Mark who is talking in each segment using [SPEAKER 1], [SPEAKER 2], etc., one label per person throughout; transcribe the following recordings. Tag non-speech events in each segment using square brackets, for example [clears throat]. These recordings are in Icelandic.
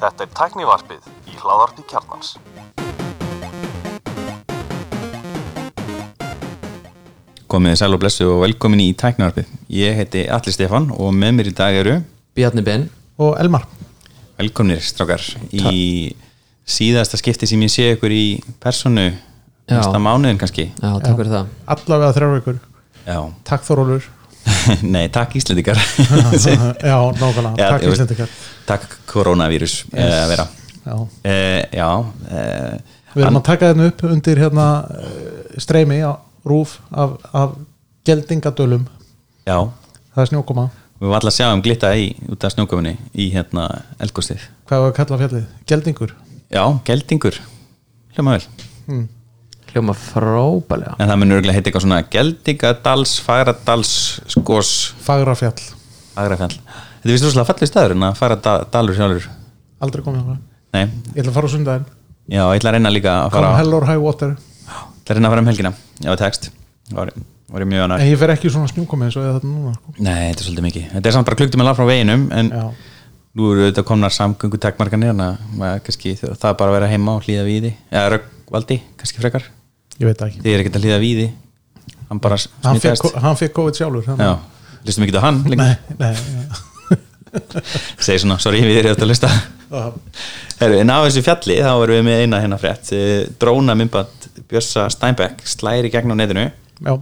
[SPEAKER 1] Þetta er tæknivarpið í hláðarpi kjarnans.
[SPEAKER 2] Komið sæl og blessu og velkomin í tæknararpið. Ég heiti Alli Stefan og með mér í dag eru
[SPEAKER 3] Bjarni Ben
[SPEAKER 4] og Elmar
[SPEAKER 2] velkomnir strákar í síðasta skipti sem ég sé ykkur í personu næsta mánuðin kannski.
[SPEAKER 3] Já, takk fyrir það
[SPEAKER 4] allavega þrjár vikur
[SPEAKER 2] Já.
[SPEAKER 4] Takk Þorólur [laughs]
[SPEAKER 2] Nei, takk Íslendingar. [laughs]
[SPEAKER 4] Já, nákvæmlega,
[SPEAKER 2] Já,
[SPEAKER 4] takk Íslendingar
[SPEAKER 2] takk koronavírus yes.
[SPEAKER 4] Yes. Já.
[SPEAKER 2] Uh, já, uh,
[SPEAKER 4] Við erum að taka þetta upp undir hérna eh, streymi á rúf af, af geldingadölum
[SPEAKER 2] já,
[SPEAKER 4] Það er snjókoma
[SPEAKER 2] við varum alltaf að sjá um glitta í út af snjókominni í hérna eldgóstið.
[SPEAKER 4] Hvað var að kalla fjallið? Geldingur
[SPEAKER 2] Já, geldingur, hljóma vel.
[SPEAKER 3] Hljóma frábælega
[SPEAKER 2] En það munur örgulega heita eitthvað svona geldingadals, fagradals, skos,
[SPEAKER 4] Fagrafjall
[SPEAKER 2] fagrafjall. Þetta er vist rosalega fallið staður en að fara da, dalur sjálfur.
[SPEAKER 4] Aldrei komið á það
[SPEAKER 2] Nei,
[SPEAKER 4] Ég ætla að fara á sundaginn
[SPEAKER 2] já, ég ætla að reyna líka að fara,
[SPEAKER 4] Come hell or high water
[SPEAKER 2] ég ætla að reyna að fara um helgina. Já, text. Var, var ég mjög
[SPEAKER 4] En
[SPEAKER 2] annar.
[SPEAKER 4] ég fer ekki í svona snjókomi eins og þetta núna sko.
[SPEAKER 2] Nei, þetta er svolítið mikið. Þetta er samt bara klukktum að lafa frá veginum en
[SPEAKER 4] Já,
[SPEAKER 2] nú eru þetta komnar samgöngutakmarkanir en að maður kannski það er bara að vera heima og hlýða víði. Eða röggvaldi, kannski frekar.
[SPEAKER 4] Ég veit ekki
[SPEAKER 2] Þið er ekkert að hlýða víði. Hann bara
[SPEAKER 4] Hann fekk,
[SPEAKER 2] smitaðist.
[SPEAKER 4] hann fekk COVID sjálfur
[SPEAKER 2] listum ekki á hann lengur.
[SPEAKER 4] Nei, nei ja. [laughs]
[SPEAKER 2] Segir svona, sorry, við erum þetta að lista.
[SPEAKER 4] Já.
[SPEAKER 2] Herru, en á þessu fjalli þá erum við með eina hérna frétt Eh, dróna myndband Bjössa Steinbeck slæri gegn á netinu
[SPEAKER 4] Já,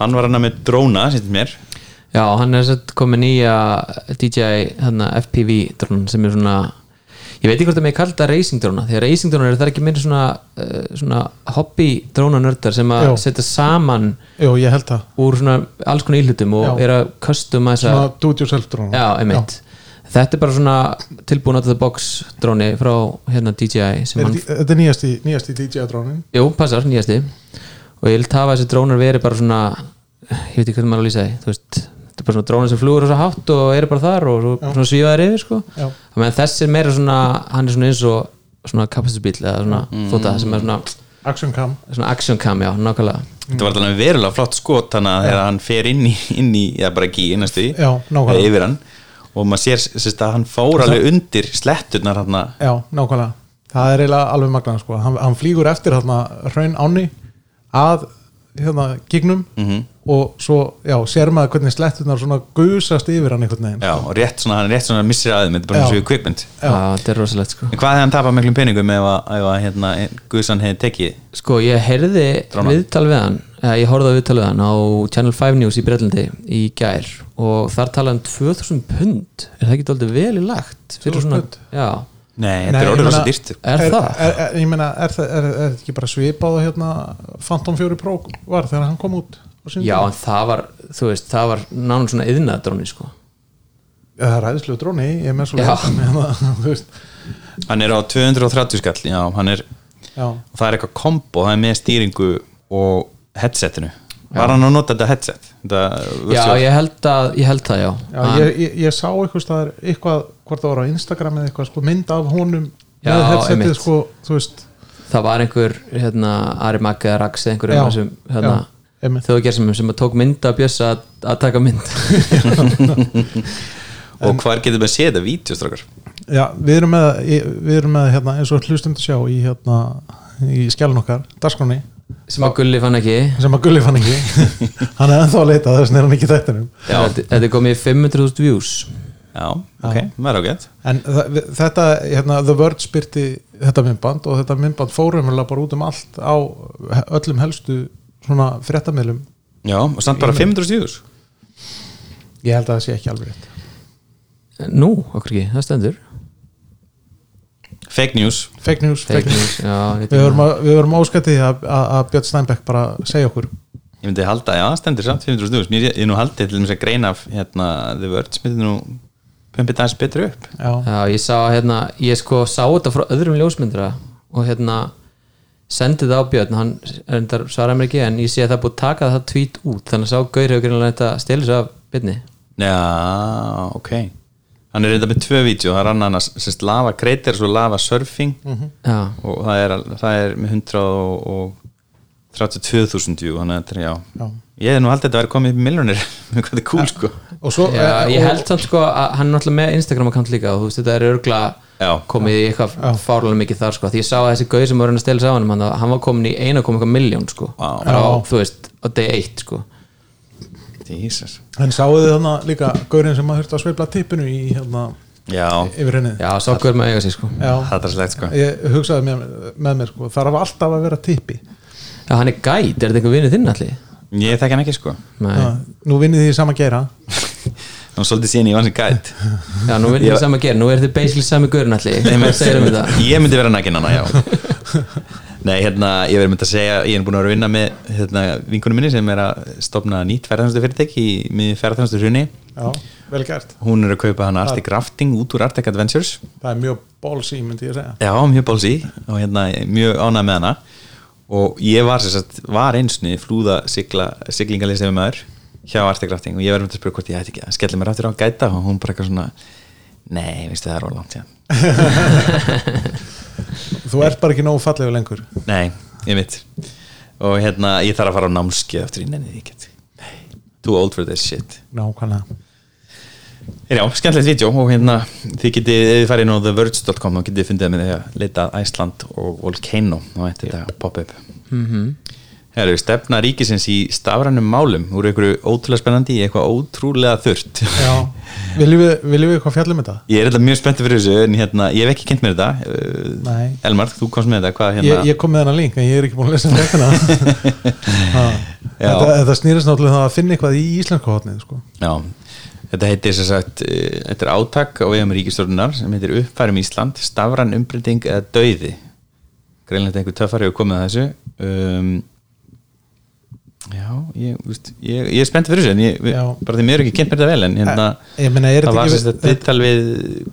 [SPEAKER 2] hann var hann með dróna, sýttum mér
[SPEAKER 3] Já, hann er sett komið nýja DJI hérna, FPV drón sem er svona ég veit ekki hvort það með kalla racing dróna því að racing drónar er það ekki meira svona, uh, svona hobby drónanördar sem að setja saman
[SPEAKER 4] jú, ég held það.
[SPEAKER 3] úr svona alls konar íhlutum og
[SPEAKER 4] Já.
[SPEAKER 3] er að customæsa
[SPEAKER 4] Svona do it yourself dróna.
[SPEAKER 3] Þetta er bara svona tilbúin out of the box dróni frá hérna DJI
[SPEAKER 4] Þetta er nýjasti, nýjasti DJ drónin
[SPEAKER 3] Jú, passar, nýjasti. Og ég vil tafa þessi drónar veri bara svona ég veit ekki hvernig maður að lýsa því þú veist, þetta er bara svona drónar sem flugur og svo hátt og eru bara þar og svo, svona svífaðir yfir sko.
[SPEAKER 4] Já.
[SPEAKER 3] þannig að þessi er meira svona hann er svona eins og svona kapasitusbíl eða svona mm. þóta sem er svona,
[SPEAKER 4] Action Cam
[SPEAKER 3] svona action cam, já, nákvæmlega
[SPEAKER 2] þetta var alveg verulega flott skot þannig að hann fer inn í, inn í eða bara ekki innastu í yfir hann og maður sér sérst, að hann fór alveg undir sletturnar hann
[SPEAKER 4] Já, nákvæmlega Það er eiginlega alveg magna sko. hann, hann flýgur eftir hérna hraun áni að hérna gignum
[SPEAKER 2] Mhm.
[SPEAKER 4] Og svo, já, sér maður hvernig slettunar svona gusast yfir hann einhvern veginn
[SPEAKER 2] já, og rétt svona, hann er rétt svona missir aðeim þetta er bara eins og
[SPEAKER 3] já, þetta er rosalegt sko.
[SPEAKER 2] En hvað hefði hann tapað miklum peningum ef að, ef að hérna, Guðsan hefði tekið?
[SPEAKER 3] Sko, ég heyrði
[SPEAKER 2] Dróna.
[SPEAKER 3] viðtal við hann eða ég horfði viðtal við hann á Channel 5 News í Breitlandi í gær og þar talaði um 2000 pund. Er það ekki dálítið vel í lagt
[SPEAKER 4] 2000 pund?
[SPEAKER 3] Já,
[SPEAKER 2] nei, þetta er orðið rosa dýrt.
[SPEAKER 3] Er, það?
[SPEAKER 4] Ég meina, er það er, er þetta ekki bara svipað hérna Phantom 4 Pro var þegar hann kom út
[SPEAKER 3] Já, en það var, þú veist, það var nánum svona yðnaðdróni, sko.
[SPEAKER 4] Það er ræðislu dróni, ég er með svo
[SPEAKER 3] Já. [laughs]
[SPEAKER 4] veist.
[SPEAKER 2] Hann er á 230 skall já, hann er,
[SPEAKER 4] Já,
[SPEAKER 2] og það er eitthvað kombo það er með stýringu og headsetinu. Var hann að nota þetta headset? Þetta
[SPEAKER 3] Já, ég held, að, ég held það, já,
[SPEAKER 4] já ég, ég, ég sá eitthvað staðar eitthvað, hvort það var á Instagram eða eitthvað sko, mynd af honum
[SPEAKER 3] Já,
[SPEAKER 4] með headsetið sko, þú veist.
[SPEAKER 3] Það var einhver, hérna, Ari Maggi eða Rax eða einhver
[SPEAKER 4] Já,
[SPEAKER 3] þessum, hérna
[SPEAKER 4] já.
[SPEAKER 3] Þjóðgerðsum sem að tók mynd að bjössa að, að taka mynd. [laughs]
[SPEAKER 2] Og hvar getur maður séð þetta vídeostrákar
[SPEAKER 4] Já, við erum með, við erum með hérna, eins og hlustundu sjá í, hérna, í skjálun okkar, Dasgroni
[SPEAKER 3] sem að Gulli fann ekki.
[SPEAKER 4] Sem að Gulli fann ekki. [laughs] Hann er ennþá að leita þess er hann ekki í þættinum.
[SPEAKER 3] Þetta þetta er komið í 500.000 views.
[SPEAKER 2] Já, ok, er ágætt.
[SPEAKER 4] En þetta, hérna, The Word spyrti þetta myndband og þetta myndband fórum bara út um allt á öllum helstu svona fréttamilum
[SPEAKER 2] já, og samt bara 500 stjúðus
[SPEAKER 4] ég held að það sé ekki alveg rétt.
[SPEAKER 3] Nú, okkur ekki, það stendur.
[SPEAKER 2] Fake news.
[SPEAKER 4] Fake news,
[SPEAKER 3] Fake
[SPEAKER 4] fake news.
[SPEAKER 3] news, já,
[SPEAKER 4] við vorum, að, við vorum áskættið að, að, að Björn Steinbeck bara segja okkur.
[SPEAKER 2] Ég myndi halda, já, stendur samt 500 stjúðus ég er nú haldið til þess að greina af hérna, The Words myndi nú pumpið aðeins betur upp.
[SPEAKER 4] Já,
[SPEAKER 3] Já, ég sá hérna, ég sko sá þetta frá öðrum ljósmyndra og hérna sendi það á Björn, hann reyndar svaraði mér ekki en ég sé að það búið að taka það tweet út þannig að sá Gaur hefur greinlega þetta stelur sig af Björni
[SPEAKER 2] já, ok. Hann er reynda með tvö vídeo, það er annan að sérst, lava creators og lava surfing.
[SPEAKER 3] Já,
[SPEAKER 2] og það er, al- það er með 32.000 jú, þannig að þetta er, já.
[SPEAKER 4] Já.
[SPEAKER 2] ég hef nú haldið að þetta væri komið upp í miljónir [laughs] hvað þetta er cool sko
[SPEAKER 4] og svo
[SPEAKER 3] Já,
[SPEAKER 4] eh,
[SPEAKER 3] ég
[SPEAKER 4] og-
[SPEAKER 3] held samt sko að hann er náttúrulega með Instagram account líka og þú veist þetta er örgla
[SPEAKER 2] Já.
[SPEAKER 3] komið í eitthvað fárlega mikið þar sko því ég sá að þessi gauð sem var hann að stela sig á hann hann, hann var komin í 1,1 miljón sko á,
[SPEAKER 4] Já.
[SPEAKER 3] þú veist, á day 1 sko
[SPEAKER 2] Jesus.
[SPEAKER 4] en sáuðu þið þannig líka gaurinn sem að þurfti að sveifla tippinu í hérna
[SPEAKER 2] já,
[SPEAKER 3] Já, sá gauð með að eiga sig sko
[SPEAKER 4] Já.
[SPEAKER 2] það er slegt sko
[SPEAKER 4] ég hugsaði með, með mér sko, þarf alltaf að vera tippi
[SPEAKER 3] Já, hann er gæt, er þetta einhver vinnu þinn allir?
[SPEAKER 2] ég þekki hann ekki sko.
[SPEAKER 3] Nei,
[SPEAKER 4] Já, nú vinnið þið sama gera [laughs]
[SPEAKER 2] hann var svolítið síðan ég var sem gæt
[SPEAKER 3] já, nú við saman að gera, nú er þið basically sami gauðin allir um [laughs]
[SPEAKER 2] ég myndi vera nægin hana, já. [laughs] Nei, hérna, ég verið myndi að segja ég er búin að vera að vinna með hérna, vinkunum minni sem er að stopna nýtt ferðarþjónustu fyrirtæki í miður ferðarþjónustu hrunni
[SPEAKER 4] Já, vel gert.
[SPEAKER 2] Hún er að kaupa hann Arctic Rafting út úr Arctic Adventures.
[SPEAKER 4] Það er mjög bólsí, myndi ég segja.
[SPEAKER 2] Já, mjög bálsí og hérna, mjög ánæg með hana og ég var, sagt, var einsni flúða siglingalið sem maður hjá Arctic Rafting og ég var um að spyrja hvort ég ætti ekki að skella mér aftur á gæta og hún bara eitthvað svona nei, veistu það er síðan.
[SPEAKER 4] Þú ert bara ekki nógu fallegu lengur.
[SPEAKER 2] Nei, ég mitt og hérna, ég þarf að fara á námskeið eftir ég nenni því Too old for this shit.
[SPEAKER 4] Nákvæmlega
[SPEAKER 2] Já, skemmtilegt vídeo og hérna þið getið, ef þið farið inn á theverge.com þá getið fundið með því að leita Æsland og Volcano og þetta yeah. pop up mm -hmm. Herru, stefna ríkisins í stafrænum málum úr einhverju ótrúlega spennandi í eitthvað ótrúlega þurrt
[SPEAKER 4] Já, viljum við, viljum við eitthvað fjallum þetta?
[SPEAKER 2] Ég er þetta mjög spenntið fyrir þessu en hérna, ég hef ekki kynnt mér þetta
[SPEAKER 4] Nei.
[SPEAKER 2] Elmar, þú komst með þetta, hvað hérna
[SPEAKER 4] Ég, ég kom með hennar link en ég er ekki búin að lesa þetta. [laughs] Þetta, þetta snýrist náttúrulega það að finna eitthvað í íslenska hotnið sko.
[SPEAKER 2] Já, þetta heitir sem sagt, eh, þetta er átak á vegum ríkistjórnunar sem heitir uppfærum Ísland, stafran umbreyting eða dauði. Greinlega einhver töffari hefur komið að þessu. Um, Já, ég, veist, ég, ég er spennt fyrir þessu en ég, bara því mér er ekki kynnt mér þetta vel en hérna, það
[SPEAKER 4] þetta
[SPEAKER 2] var sem sagt viðtal við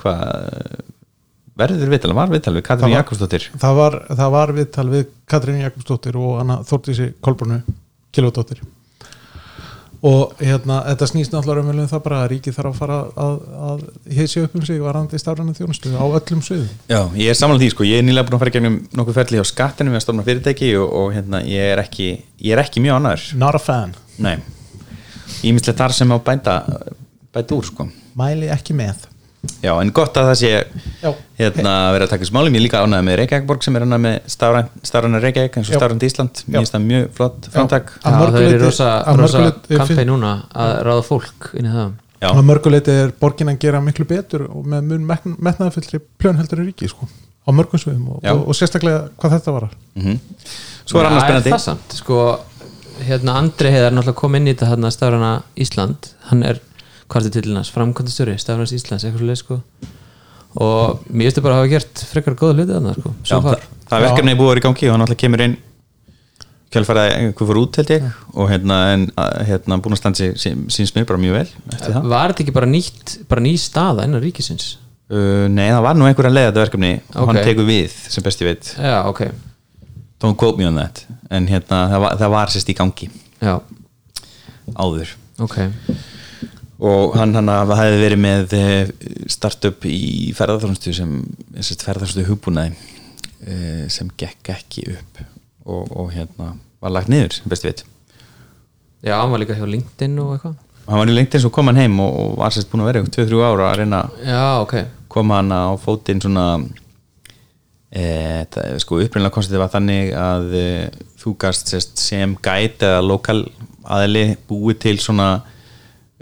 [SPEAKER 2] hvað verður viðtal, var viðtal við Katrín Jakobsdóttir?
[SPEAKER 4] það var, það var viðtal við Katrín Jakobsdóttir og Þórtísi Kolbrunu Kilvadóttir og hérna, þetta snýst náttúrulega um það bara að ríkið þarf að fara að, að heisi upp um sig varandi stafræna þjónustu á öllum sviðum.
[SPEAKER 2] Já, ég er samanlega því sko, ég er nýlega búin að fara í gegnum nokkuð ferli á skattinu við að stofna fyrirtæki og, og hérna, ég er ekki ég er ekki mjög ánæður
[SPEAKER 4] Not a fan,
[SPEAKER 2] Nei, ímislegt þar sem á bænda bæta úr sko.
[SPEAKER 4] Mæli ekki með
[SPEAKER 2] Já, en gott að það sé
[SPEAKER 4] Já.
[SPEAKER 2] hérna verið að taka smálum, ég er líka ánægð með Reykjavíkborg sem er hana með stafræna Reykjavík eins og stafrænt Ísland, mér finnst það mjög flott framtak.
[SPEAKER 4] Að
[SPEAKER 3] Já, það er rosa,
[SPEAKER 4] að
[SPEAKER 3] rosa kampæn núna að ráða fólk inn í það.
[SPEAKER 2] Já,
[SPEAKER 4] að mörguleiti er borgin að gera miklu betur og með mun metnaðarfyllri plön heldur en ríki sko, á mörgum sviðum og, og, og sérstaklega hvað þetta var
[SPEAKER 2] mhm. Svo er annars spennandi.
[SPEAKER 3] það samt, sko hérna Andri heiðar náttúrulega kom inn í þetta hérna stafrana Ísland, hann er hvað er til hans, framkvæmdastjóri, stafranas Íslands eitthvað svo leið sko. Og mér finnst það bara að hafa gert frekar góða hluti þarna sko, svo
[SPEAKER 2] það,
[SPEAKER 3] far.
[SPEAKER 2] það verkefni er búið að vera í gangi og hann alltaf kemur inn kjálfæraði einhver fór út held ég. Og hérna, hérna búin að standa sig síns mér bara mjög vel eftir það.
[SPEAKER 3] Var þetta ekki bara nýtt, bara ný staða innan ríkisins?
[SPEAKER 2] uh, Nei, það var nú einhver að leiða þetta verkefni. Og hann
[SPEAKER 3] Ok.
[SPEAKER 2] tekur við sem best ég veit.
[SPEAKER 3] Já, ok,
[SPEAKER 2] don't quote me on that. En hérna, það var, það var sérst í gangi.
[SPEAKER 3] Já,
[SPEAKER 2] áður.
[SPEAKER 3] Ok
[SPEAKER 2] og hann hann hefði verið með eh, startup í ferðarþjónustu sem sérst, ferðarþjónustu hugbúnaði eh, sem gekk ekki upp og, og hérna var lagt niður best veit.
[SPEAKER 3] Já, hann var líka hjá LinkedIn og eitthvað.
[SPEAKER 2] Hann var í lengtinn svo kom hann heim og, og var sérst búin að vera 2-3 ára að reyna að
[SPEAKER 3] Já, ok,
[SPEAKER 2] koma hann á fótinn svona e, það, sko upprænlega konstitið var þannig að e, þú gast sérst, sem gæt eða lokal aðli búið til svona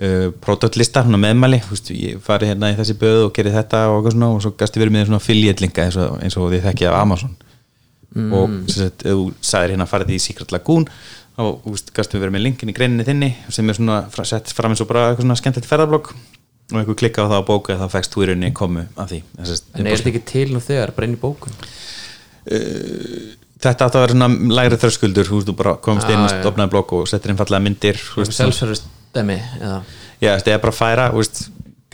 [SPEAKER 2] uh, pródöttlista, svona meðmæli þú veist, ég farið hérna í þessi böð og gerði þetta og, eitthvað svona, og svo gasti verið með svona fylgjetlinga eins, og- eins og þið þekkið af Amazon. Og sem sagt, ef þú sagðir hérna farið í Secret Lagoon veist, gasti verið með linkin í greininni þinni sem er svona sett fram eins og bara eitthvað svona skemmtilegt ferðarblokk og einhver klikka á það á bóku þá fækst þú í rauninni komu af því. Þess,
[SPEAKER 3] en er þetta ekki til nú þegar, bara inn í bókun?
[SPEAKER 2] Þetta átt að vera svona lægri þröskuldur þú veist, þú bara komst inn
[SPEAKER 3] Ah,
[SPEAKER 2] og
[SPEAKER 3] já.
[SPEAKER 2] stopnaði blokk og settir inn fallega myndir
[SPEAKER 3] Self-service demi, eða?
[SPEAKER 2] Já, þetta er bara að færa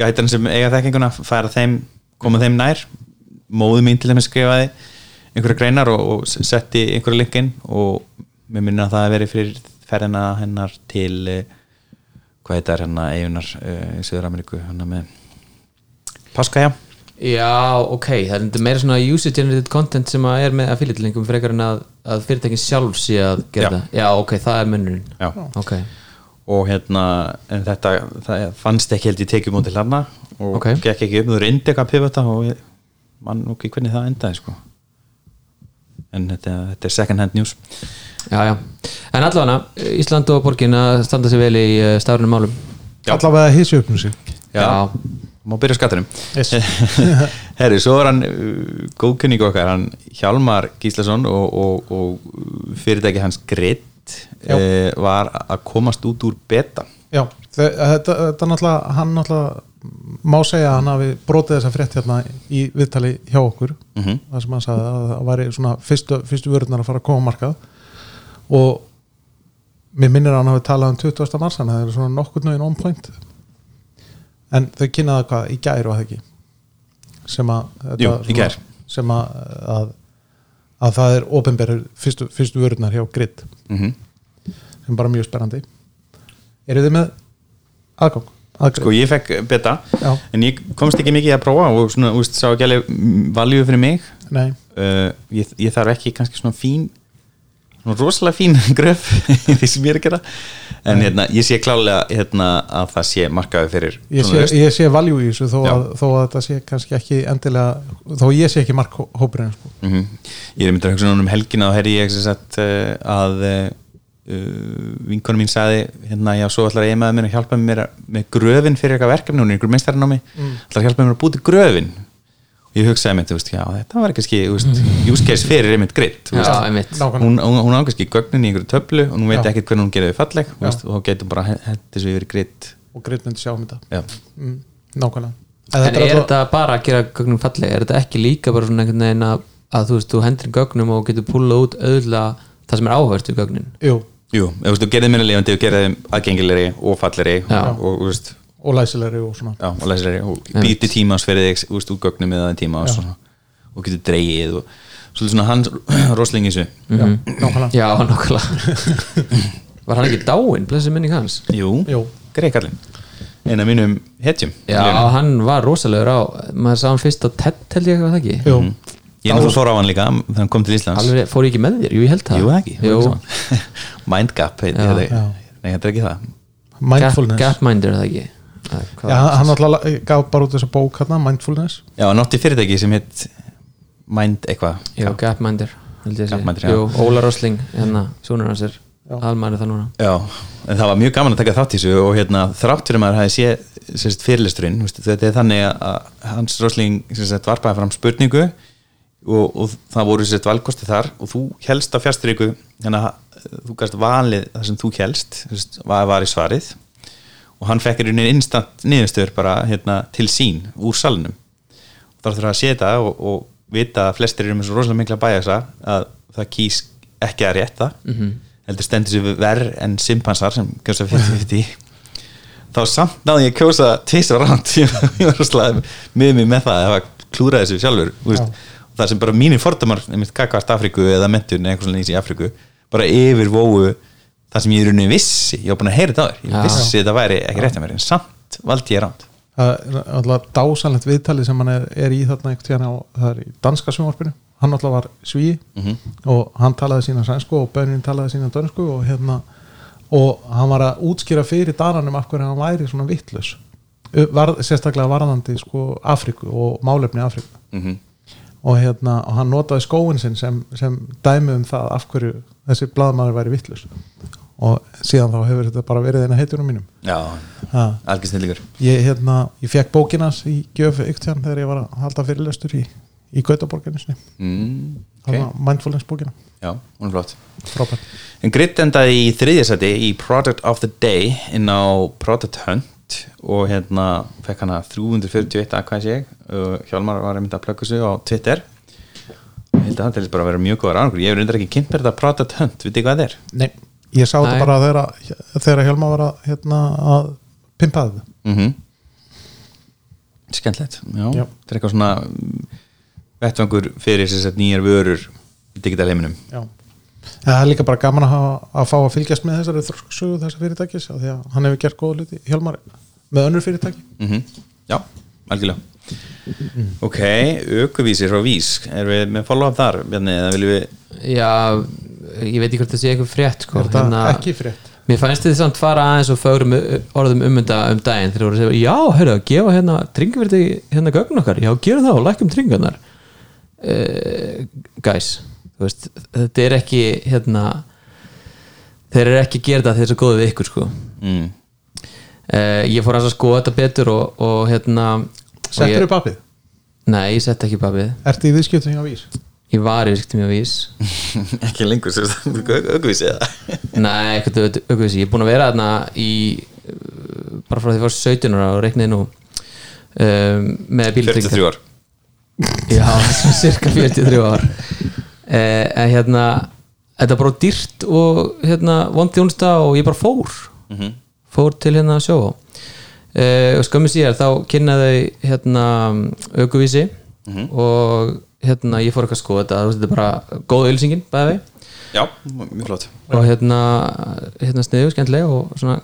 [SPEAKER 2] gætan sem eiga þekkinguna færa þeim, koma þeim nær. Móðu mín til þeim skrifaði einhverja greinar og, og setti einhverja linkin og mér minna að það að veri fyrir ferðina hennar til eh, hvað þetta er hennar eigunar uh, í Söður Ameríku hennar með Paskaja
[SPEAKER 3] Já, ok, það er meira svona user generated content sem að er með affiliate linkum frekar en að að fyrirtækin sjálf sé að gera
[SPEAKER 2] Já.
[SPEAKER 3] það. Já ok, það er munnurinn
[SPEAKER 2] Já.
[SPEAKER 3] ok,
[SPEAKER 2] og hérna en þetta það fannst ekki held í tekjum út til hana og
[SPEAKER 3] Ok.
[SPEAKER 2] gekk ekki upp, þú reyndi eitthvað að pivota og mann nú ekki hvernig það endaði sko en þetta, þetta er second hand news
[SPEAKER 3] já já en allavega, Ísland og borgin að standa sig vel í uh, stafrunum málum
[SPEAKER 2] Já.
[SPEAKER 4] allavega hissi upp um sig
[SPEAKER 3] Já.
[SPEAKER 2] má byrja skattunum
[SPEAKER 4] Yes. [laughs]
[SPEAKER 2] herri, svo er hann uh, góðkunning okkar, hann Hjálmar Gíslason og, og, og fyrirtæki hans Grit
[SPEAKER 4] Já.
[SPEAKER 2] uh, var að komast út úr beta
[SPEAKER 4] Já, þe- þetta, þetta náttúrulega hann náttúrulega má segja að hann hafi brotið þessa frétt hérna í viðtali hjá okkur
[SPEAKER 2] Mhm.
[SPEAKER 4] það sem hann sagði að það væri svona fyrstu, fyrstu vörðnar að fara að koma á markað og mér minnir að hann hafi talað um 20. mars þannig að það er svona nokkur nögin on point en þau kynnaði hvað í gær var það ekki sem að
[SPEAKER 2] Jú,
[SPEAKER 4] svona- sem að, að að það er ofinberður fyrstu, fyrstu vörðnar hjá Grid
[SPEAKER 2] mm
[SPEAKER 4] sem er bara mjög spennandi eru þið með aðgang? aðgang?
[SPEAKER 2] sko ég fekk beta
[SPEAKER 4] Já.
[SPEAKER 2] en ég komst ekki mikið að prófa og svona, úst, sá ekki alveg valjú fyrir mig uh, ég, ég þarf ekki kannski svona fín rosalega fín [laughs] gröf því sem ég er að gera en hérna, ég sé klálega hérna, að það sé markaði fyrir
[SPEAKER 4] ég sé, ég sé valjú í þessu þó að, þó að þetta sé kannski ekki endilega þó ég sé ekki markhópurinn sko.
[SPEAKER 2] Mhm. ég er myndir að hugsa núna um helgina og herri ég sem sagt, uh, að uh, vinkonu mín sagði hérna, já, svo ætlar ég maður mér að hjálpa mér að- með gröfin fyrir eitthvað verkefni, hún er einhver meistarinn á mig
[SPEAKER 4] Mm.
[SPEAKER 2] ætlar að hjálpa mér að búti gröfin ég hugsaði þú veist, já, þetta var kannski þú use case fyrir einmitt gritt þú
[SPEAKER 3] einmitt.
[SPEAKER 2] Hún, hún, hún á kannski gögnin í einhverju töflu og hún veit ekkert hvernig hún gerir þau falleg þú veist, og þá getur bara hendur svo yfir gritt
[SPEAKER 4] og greitt myndi sjá um þetta.
[SPEAKER 2] Já,
[SPEAKER 4] mm, nákvæmlega.
[SPEAKER 3] En er
[SPEAKER 4] alltaf-
[SPEAKER 3] þetta bara að gera gögnum falleg? Er þetta ekki líka bara svona einhvern veginn að, að þú veist, þú hendur gögnum og getur púlað út auðvitað það sem er áhört við gögnin?
[SPEAKER 4] Jú,
[SPEAKER 2] jú, þú veist, þú lifandi og gerir þeim aðgengilegri og fallegri
[SPEAKER 3] Já.
[SPEAKER 2] og, og, þú veist,
[SPEAKER 4] og læsilegri og svona.
[SPEAKER 2] Já, og læsilegri. Og býti tímans fyrir þig, úr gögnum eða tíma og, svona, og getur dreigið og svolítið svona hans [clears throat] rosling í þessu.
[SPEAKER 4] Já, nákvæmlega.
[SPEAKER 3] Já, nákvæmlega. [laughs] Var hann ekki dáinn, blessi minning hans?
[SPEAKER 2] Jú,
[SPEAKER 4] Jú.
[SPEAKER 2] greið kallinn. Eina mínum hetjum.
[SPEAKER 3] Já, hann var rosalegur á maður sá hann fyrst á TED held ég eitthvað það ekki?
[SPEAKER 4] Jú,
[SPEAKER 2] ég náttúrulega fór á hann líka þegar hann kom til Íslands.
[SPEAKER 3] Alveg, fór ég ekki með þér, jú ég held það.
[SPEAKER 2] Jú, ekki.
[SPEAKER 3] Jú, [laughs]
[SPEAKER 2] Mindgap heit. Nei, þetta er ekki það.
[SPEAKER 3] Gap,
[SPEAKER 4] mindfulness
[SPEAKER 3] Gapminder er það ekki
[SPEAKER 4] Já, hann alltaf gaf bara út þessa bók hérna, mindfulness.
[SPEAKER 2] Já, hann átti fyrirtæki sem heit Mind eitthvað.
[SPEAKER 3] Jú, Gapminder held ég að segja.
[SPEAKER 2] Gapminder, já.
[SPEAKER 3] Jú, Óla Rosling, hérna, sonur hans er almæri það núna.
[SPEAKER 2] Já, en það var mjög gaman að taka þátt í þessu og hérna, þrátt fyrir maður hafi sé sérst, fyrirlisturinn, þetta er þannig að- Hans Rosling sérst, varpaði fram spurningu og, og það voru sérst, valkosti þar og þú helst á fjastríku þannig að þú gæst valið það sem þú helst sérst, var, var í svarið og hann fekk í rauninni instant niðurstöður bara hérna, til sín úr salnum. Og þá þarf að sé þetta og, og vita að flestir eru með svo rosalega mikla bæjasa að það kýs ekki að rétta. Mm -hmm. heldur stendur sér verð en simpansar sem kjósa 50-50 þá samt náði ég að kjósa tvisar ránt [laughs] ég var rosalega með mig með það að hafa klúrað þessu sjálfur veist. og það sem bara mínir fordumar kakvart Afríku eða mentun eða eitthvað svona í Afríku bara yfir vóu það sem ég í rauninni vissi ég var búin að heyra þetta á þér ég
[SPEAKER 3] Já.
[SPEAKER 2] vissi þetta væri ekki rétt að mér en samt valdi ég ránt
[SPEAKER 4] það er alltaf dásanlegt viðtali sem hann er, er í þarna einhvern tíðan á það er í danska sjónvarpinu. Hann alltaf var sví og hann talaði sína sænsku og bönnin talaði sína dönsku og hérna og hann var að útskýra fyrir dananum af hverju hann væri svona vittlus var, sérstaklega varðandi sko Afríku og málefni Afríku.
[SPEAKER 2] Mm -hmm.
[SPEAKER 4] og hérna og hann notaði skóin sinn sem, sem dæmi um það af hverju þessi blaðmaður væri vittlus og síðan þá hefur þetta bara verið eina heitunum mínum.
[SPEAKER 2] Já,
[SPEAKER 4] ha.
[SPEAKER 2] algjör snillíkur
[SPEAKER 4] ég, hérna, ég fekk bókinas í gjöf ykktján þegar ég var að halda fyrirlestur í, í Gautaborginu sinni.
[SPEAKER 2] Mm,
[SPEAKER 4] okay. mindfulness bókina,
[SPEAKER 2] Já, hún er flott.
[SPEAKER 4] Frábært.
[SPEAKER 2] En Grit endaði í þriðjasæti í Product of the Day inn á Product Hunt og hérna fekk hana 341 að hvað sé ég. Hjálmar var einmitt að plöggu sig á Twitter. Ég held að það til bara að vera mjög góður árangur. Ég hefur reyndar ekki kynnt þetta Product Hunt, veit þið hvað það er?
[SPEAKER 4] Nei, ég sá þetta bara þegar, þegar Hjálma var að, hérna, að pimpaði það
[SPEAKER 2] Mm Skemmtilegt, já.
[SPEAKER 4] Já.
[SPEAKER 2] þetta er eitthvað svona vettvangur fyrir þess að nýjar vörur digital heiminum.
[SPEAKER 4] Já. Það er líka bara gaman að, hafa, að fá að fylgjast með þessari þrósksögu þessar fyrirtækis af því að hann hefur gert góða hluti. Hjálmar með önnur fyrirtæki?
[SPEAKER 2] Mm Já, algjörlega. Ok, aukuvísir frá Vís. Erum við með follow-up þar, Bjarni, eða viljum við
[SPEAKER 3] já, ég veit ekki hvort það sé eitthvað frétt sko.
[SPEAKER 4] er þetta ekki frétt
[SPEAKER 3] Mér fannst þið samt fara aðeins og fögrum orðum ummynda um daginn þegar þú voru að segja, já, hörru, gefa hérna tringverði hérna gögn okkar, já, gera það og lækkum tringarnar uh, guys, þú veist þetta er ekki, hérna þeir eru ekki að gera þetta þeir eru svo góðu við ykkur, sko
[SPEAKER 2] mm.
[SPEAKER 3] uh, ég fór að skoða þetta betur og, og hérna
[SPEAKER 4] Settur
[SPEAKER 3] ég,
[SPEAKER 4] upp appið?
[SPEAKER 3] Nei, ég sett ekki babið
[SPEAKER 4] Ertu í viðskiptum hjá vís?
[SPEAKER 3] Ég var í viðskiptum hjá vís. [laughs]
[SPEAKER 2] Ekki lengur sem augvísi eða? [laughs]
[SPEAKER 3] Nei, eitthvað aukvísi, ég er búin að vera þarna í uh, bara frá því að ég var 17 ára og reikniði nú um, með bílutrygging
[SPEAKER 2] 43 ár. [laughs]
[SPEAKER 3] Já, svona cirka 43 ár. Eh, en hérna þetta er bara dýrt og hérna vondi þjónusta og ég bara fór. Fór til hérna að sjó eh, og skömmu síðar þá kynnaði hérna aukuvísi og hérna ég fór eitthvað að skoða þetta þetta er bara góð ylsingin bæði
[SPEAKER 2] já, mjög flott.
[SPEAKER 3] Og hérna, hérna sniðu, skemmtileg og svona,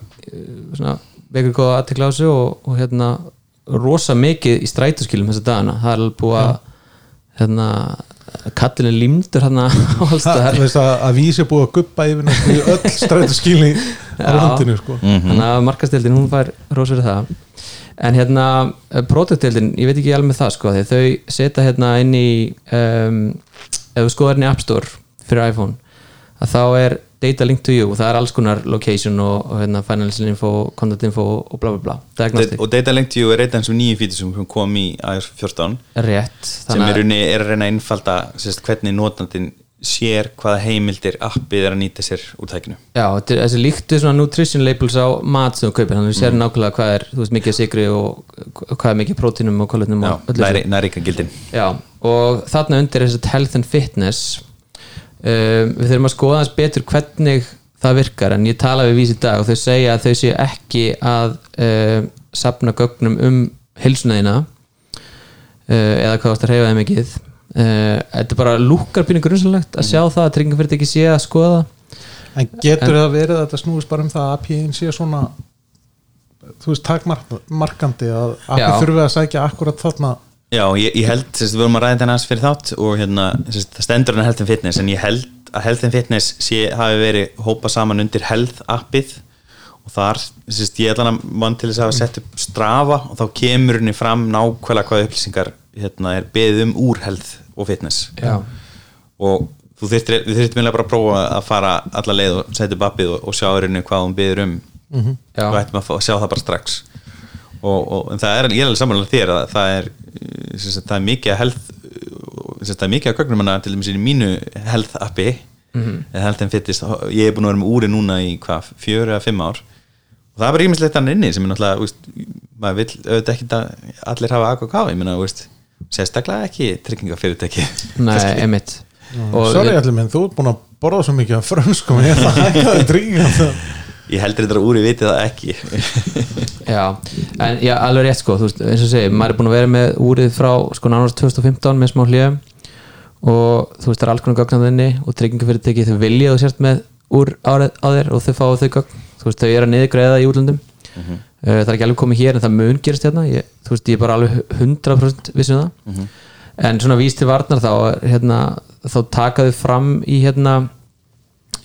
[SPEAKER 3] svona vekur góða aðtekla á þessu og, og hérna rosa mikið í strætóskilum þessa dagana, það er alveg búið að hérna kallinu límdur hérna [laughs] á alls
[SPEAKER 4] Það
[SPEAKER 3] staðar.
[SPEAKER 4] veist að, að vís er búið að guppa yfir öll strætaskíli á landinu sko.
[SPEAKER 3] þannig að markastildin hún fær ros fyrir það en hérna produktildin, ég veit ekki alveg með það sko þau setja hérna inn í um, ef þú skoðar inn í App Store fyrir iPhone að þá er data link to you og það er alls konar location og, og hérna, financial info, contact info og bla bla bla diagnostic,
[SPEAKER 2] og Data Link to You er einn af þessum nýju fítur sem kom í iOS 14
[SPEAKER 3] rétt
[SPEAKER 2] sem er, er að reyna að einfalda sérst, hvernig notandinn sér hvaða heimildir appið er að nýta sér úr tækinu.
[SPEAKER 3] Já, þessi líktu svona nutrition labels á mat sem þú kaupir, þannig að þú sér
[SPEAKER 2] Mm.
[SPEAKER 3] nákvæmlega hvað er þú veist mikið sigri og hvað er mikið prótínum og kólutnum
[SPEAKER 2] Já,
[SPEAKER 3] og
[SPEAKER 2] næri, næringa gildin
[SPEAKER 3] Já, og þarna undir er þessi health and fitness. Um, við þurfum að skoða þess betur hvernig það virkar en ég tala við vís í dag og þau segja að þau séu ekki að um, sapna gögnum um hilsunæðina uh, eða hvað varst að reyfa þeim uh, þetta er bara lúkar pínu grunnsanlegt að sjá það að tryggingafyrirtæki sé að skoða
[SPEAKER 4] En getur það verið að þetta snúist bara um það að API-in sé svona þú veist takmarkandi að API
[SPEAKER 3] Já.
[SPEAKER 4] þurfi að sækja akkurat þarna
[SPEAKER 2] Já, ég, ég held, sérst, við vorum að ræða þetta næst fyrir þátt og hérna, sérst, það stendur hann Health and Fitness en ég held að Health and Fitness sé, hafi verið hópa saman undir Health appið og þar, sérst, ég ætla hann mann til þess að hafa sett upp strafa og þá kemur henni fram nákvæmlega hvaða upplýsingar hérna, er beðið um úr Health og Fitness.
[SPEAKER 3] Já.
[SPEAKER 2] og þú þyrftum eiginlega bara að prófa að fara alla leið og setja appið og, og sjá henni hvað hún beður um.
[SPEAKER 3] Já.
[SPEAKER 2] og ættum að fá- sjá það bara strax. Og, og en það er, ég er alveg samanlega þér að það er, eh, sagt, það er mikið að health, sem sagt, það er mikið að gögnum hana til dæmis í mínu health appi eða health and fitness, ég er búin að vera með úri núna í hvað, fjögur eða fimm ár. Og það er bara ímislegt hann inni sem er náttúrulega úst, maður vill auðvitað ekki að allir hafa AKK, ég meina, úst, sérstaklega ekki tryggingafyrirtæki.
[SPEAKER 3] Nei, [laughs] emitt og
[SPEAKER 4] Sorry allir minn, þú ert búin að borða svo mikið af frönskum ég ætla að hækka þið trygginga
[SPEAKER 2] ég heldur þetta úri viti það ekki. [laughs]
[SPEAKER 3] Já, en já, alveg rétt sko þú veist, eins og segi, maður er búin að vera með úrið frá sko nánast 2015 með smá hljöfum og þú veist, það er alls konar gögn á þinni og tryggingafyrirtæki þau vilja þú sért með úr árið á þér og þau fáu þau gögn. Þú veist, þau eru að niðurgreiða í útlöndum. Uh, það er ekki alveg komið hér en það mun gerast hérna. Ég, þú veist, ég er bara alveg 100% vissum það. En svona víst til varnar þá hérna, þá taka þau fram í hérna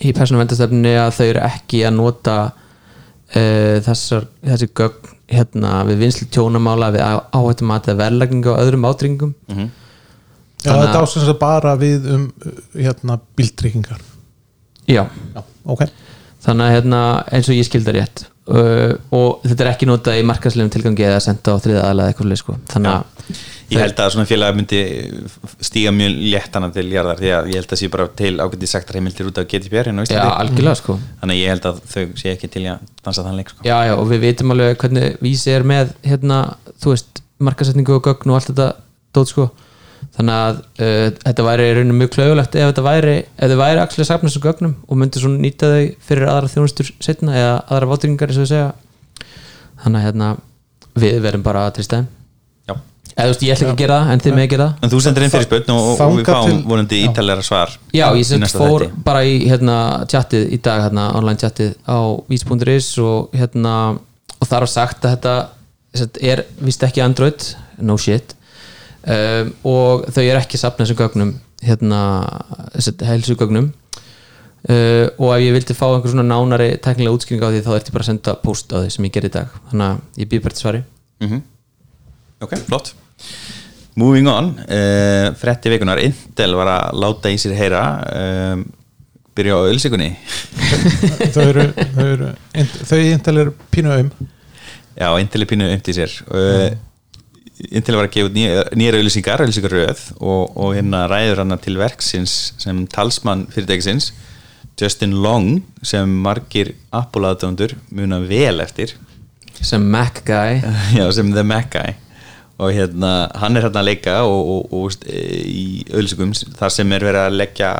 [SPEAKER 3] í persónuvendastefnunni að þau eru ekki að nota uh, þessar, þessi gögn hérna, við vinslu tjónamála við áhættum að verðlækningu og öðrum átryngum
[SPEAKER 4] Já,
[SPEAKER 3] Þannig að-
[SPEAKER 4] þetta ásins að bara við um hérna bíltryggingar.
[SPEAKER 3] Já,
[SPEAKER 4] Já, ok.
[SPEAKER 3] Þannig að hérna, eins og ég skildar rétt uh, og þetta er ekki notað í markaslegum tilgangi eða senda á þriða aðlega eitthvað leið, sko. þannig að
[SPEAKER 2] Ég held að svona félag myndi stíga mjög léttana til jarðar því að ég held að sé bara til ágæti sektar heimildir út af GDPR hérna
[SPEAKER 3] já, algjörlega sko
[SPEAKER 2] þannig að ég held að þau sé ekki til að dansa þann leik sko.
[SPEAKER 3] já, já, og við vitum alveg hvernig vísi er með hérna, þú veist, markasetningu og gögn og allt þetta dót sko þannig að uh, þetta væri í rauninu mjög klaugulegt ef þetta væri, ef þau væri axlega safna þessum gögnum og myndi svona nýta þau fyrir aðra þjónustur setna eða aðra vátringar eins og við segja þannig að hérna við verum bara til stæðum
[SPEAKER 2] Já.
[SPEAKER 3] eða þú veist, ég ætla ekki að gera það en þið með að gera það
[SPEAKER 2] En þú sendir inn fyrir spötn og, og við fáum
[SPEAKER 4] til-
[SPEAKER 2] vonandi
[SPEAKER 4] Já.
[SPEAKER 2] ítalega svar
[SPEAKER 3] Já, ég
[SPEAKER 2] næsta
[SPEAKER 3] fór
[SPEAKER 2] þætti.
[SPEAKER 3] bara í hérna tjattið í dag, hérna online tjattið á vís.is og hérna og þar var sagt að þetta sagt, er vist ekki Android, no shit um, og þau eru ekki að safna þessum gögnum hérna helsugögnum uh, og ef ég vildi fá einhver svona nánari teknilega útskýring á því þá ertu bara að senda post á því sem ég ger í dag. Þannig að ég býð bara til svari.
[SPEAKER 2] Mhm. Ok, flott. Moving on. Uh, Fretti vikunar, Intel var að láta í sér heyra. Um, Byrja á ölsikunni [laughs]
[SPEAKER 4] þau eru, þau eru þau Intel eru pínu um
[SPEAKER 2] Já, Intel er pínu umt í sér. Uh, Intel var að gefa nýjar auðlýsingar, auðlýsingaröð og, og hérna ræður hann til verksins sem talsmann fyrirtækisins Justin Long sem margir Apple aðdöndur muna vel eftir.
[SPEAKER 3] Sem Mac guy. [laughs]
[SPEAKER 2] Já, sem The Mac Guy. Og hérna, hann er hérna að leika og, og, og e, í auðlýsingum þar sem er verið að leggja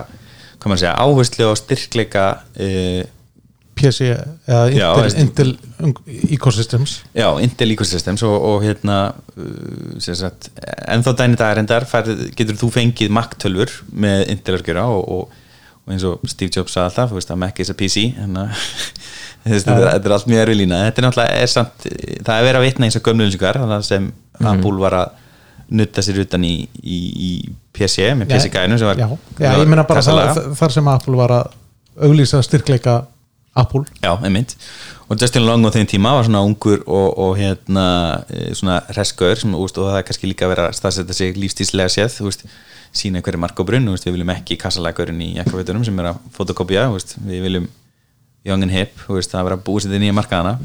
[SPEAKER 2] hvað maður segja, áherslu á styrkleika uh,
[SPEAKER 4] PC eða Intel,
[SPEAKER 2] veist-
[SPEAKER 4] Intel Ecosystems.
[SPEAKER 2] Já, Intel Ecosystems og, og hérna uh, sagt, ennþá dæni dagarendar færð, getur þú fengið Mac-tölfur með Intel örgjura og, og, og eins og Steve Jobs sagði alltaf, þú veist að Mac is a PC þetta er, þetta er allt mjög erfið lína. Þetta er náttúrulega, er samt, það er verið að vitna eins og gömluðinsingar, þannig sem Apple var að nutta sér utan í, í, í PC, með PC-gæðinu
[SPEAKER 4] já, já, ég meina bara það, þar sem Apple var að auglýsa styrkleika Apple.
[SPEAKER 2] Já, einmitt. Og Justin Long á þeim tíma var svona ungur og, og hérna eh, svona reskur sem, úst, og það er kannski líka að vera að staðsetja sig lífstíslega séð veist, sína hverju mark og brunn úst, við viljum ekki kassalækurinn í jakkafötunum sem er að fotokopja, úst, við viljum young and hip, úst, það er að vera búið sér nýja markaðana.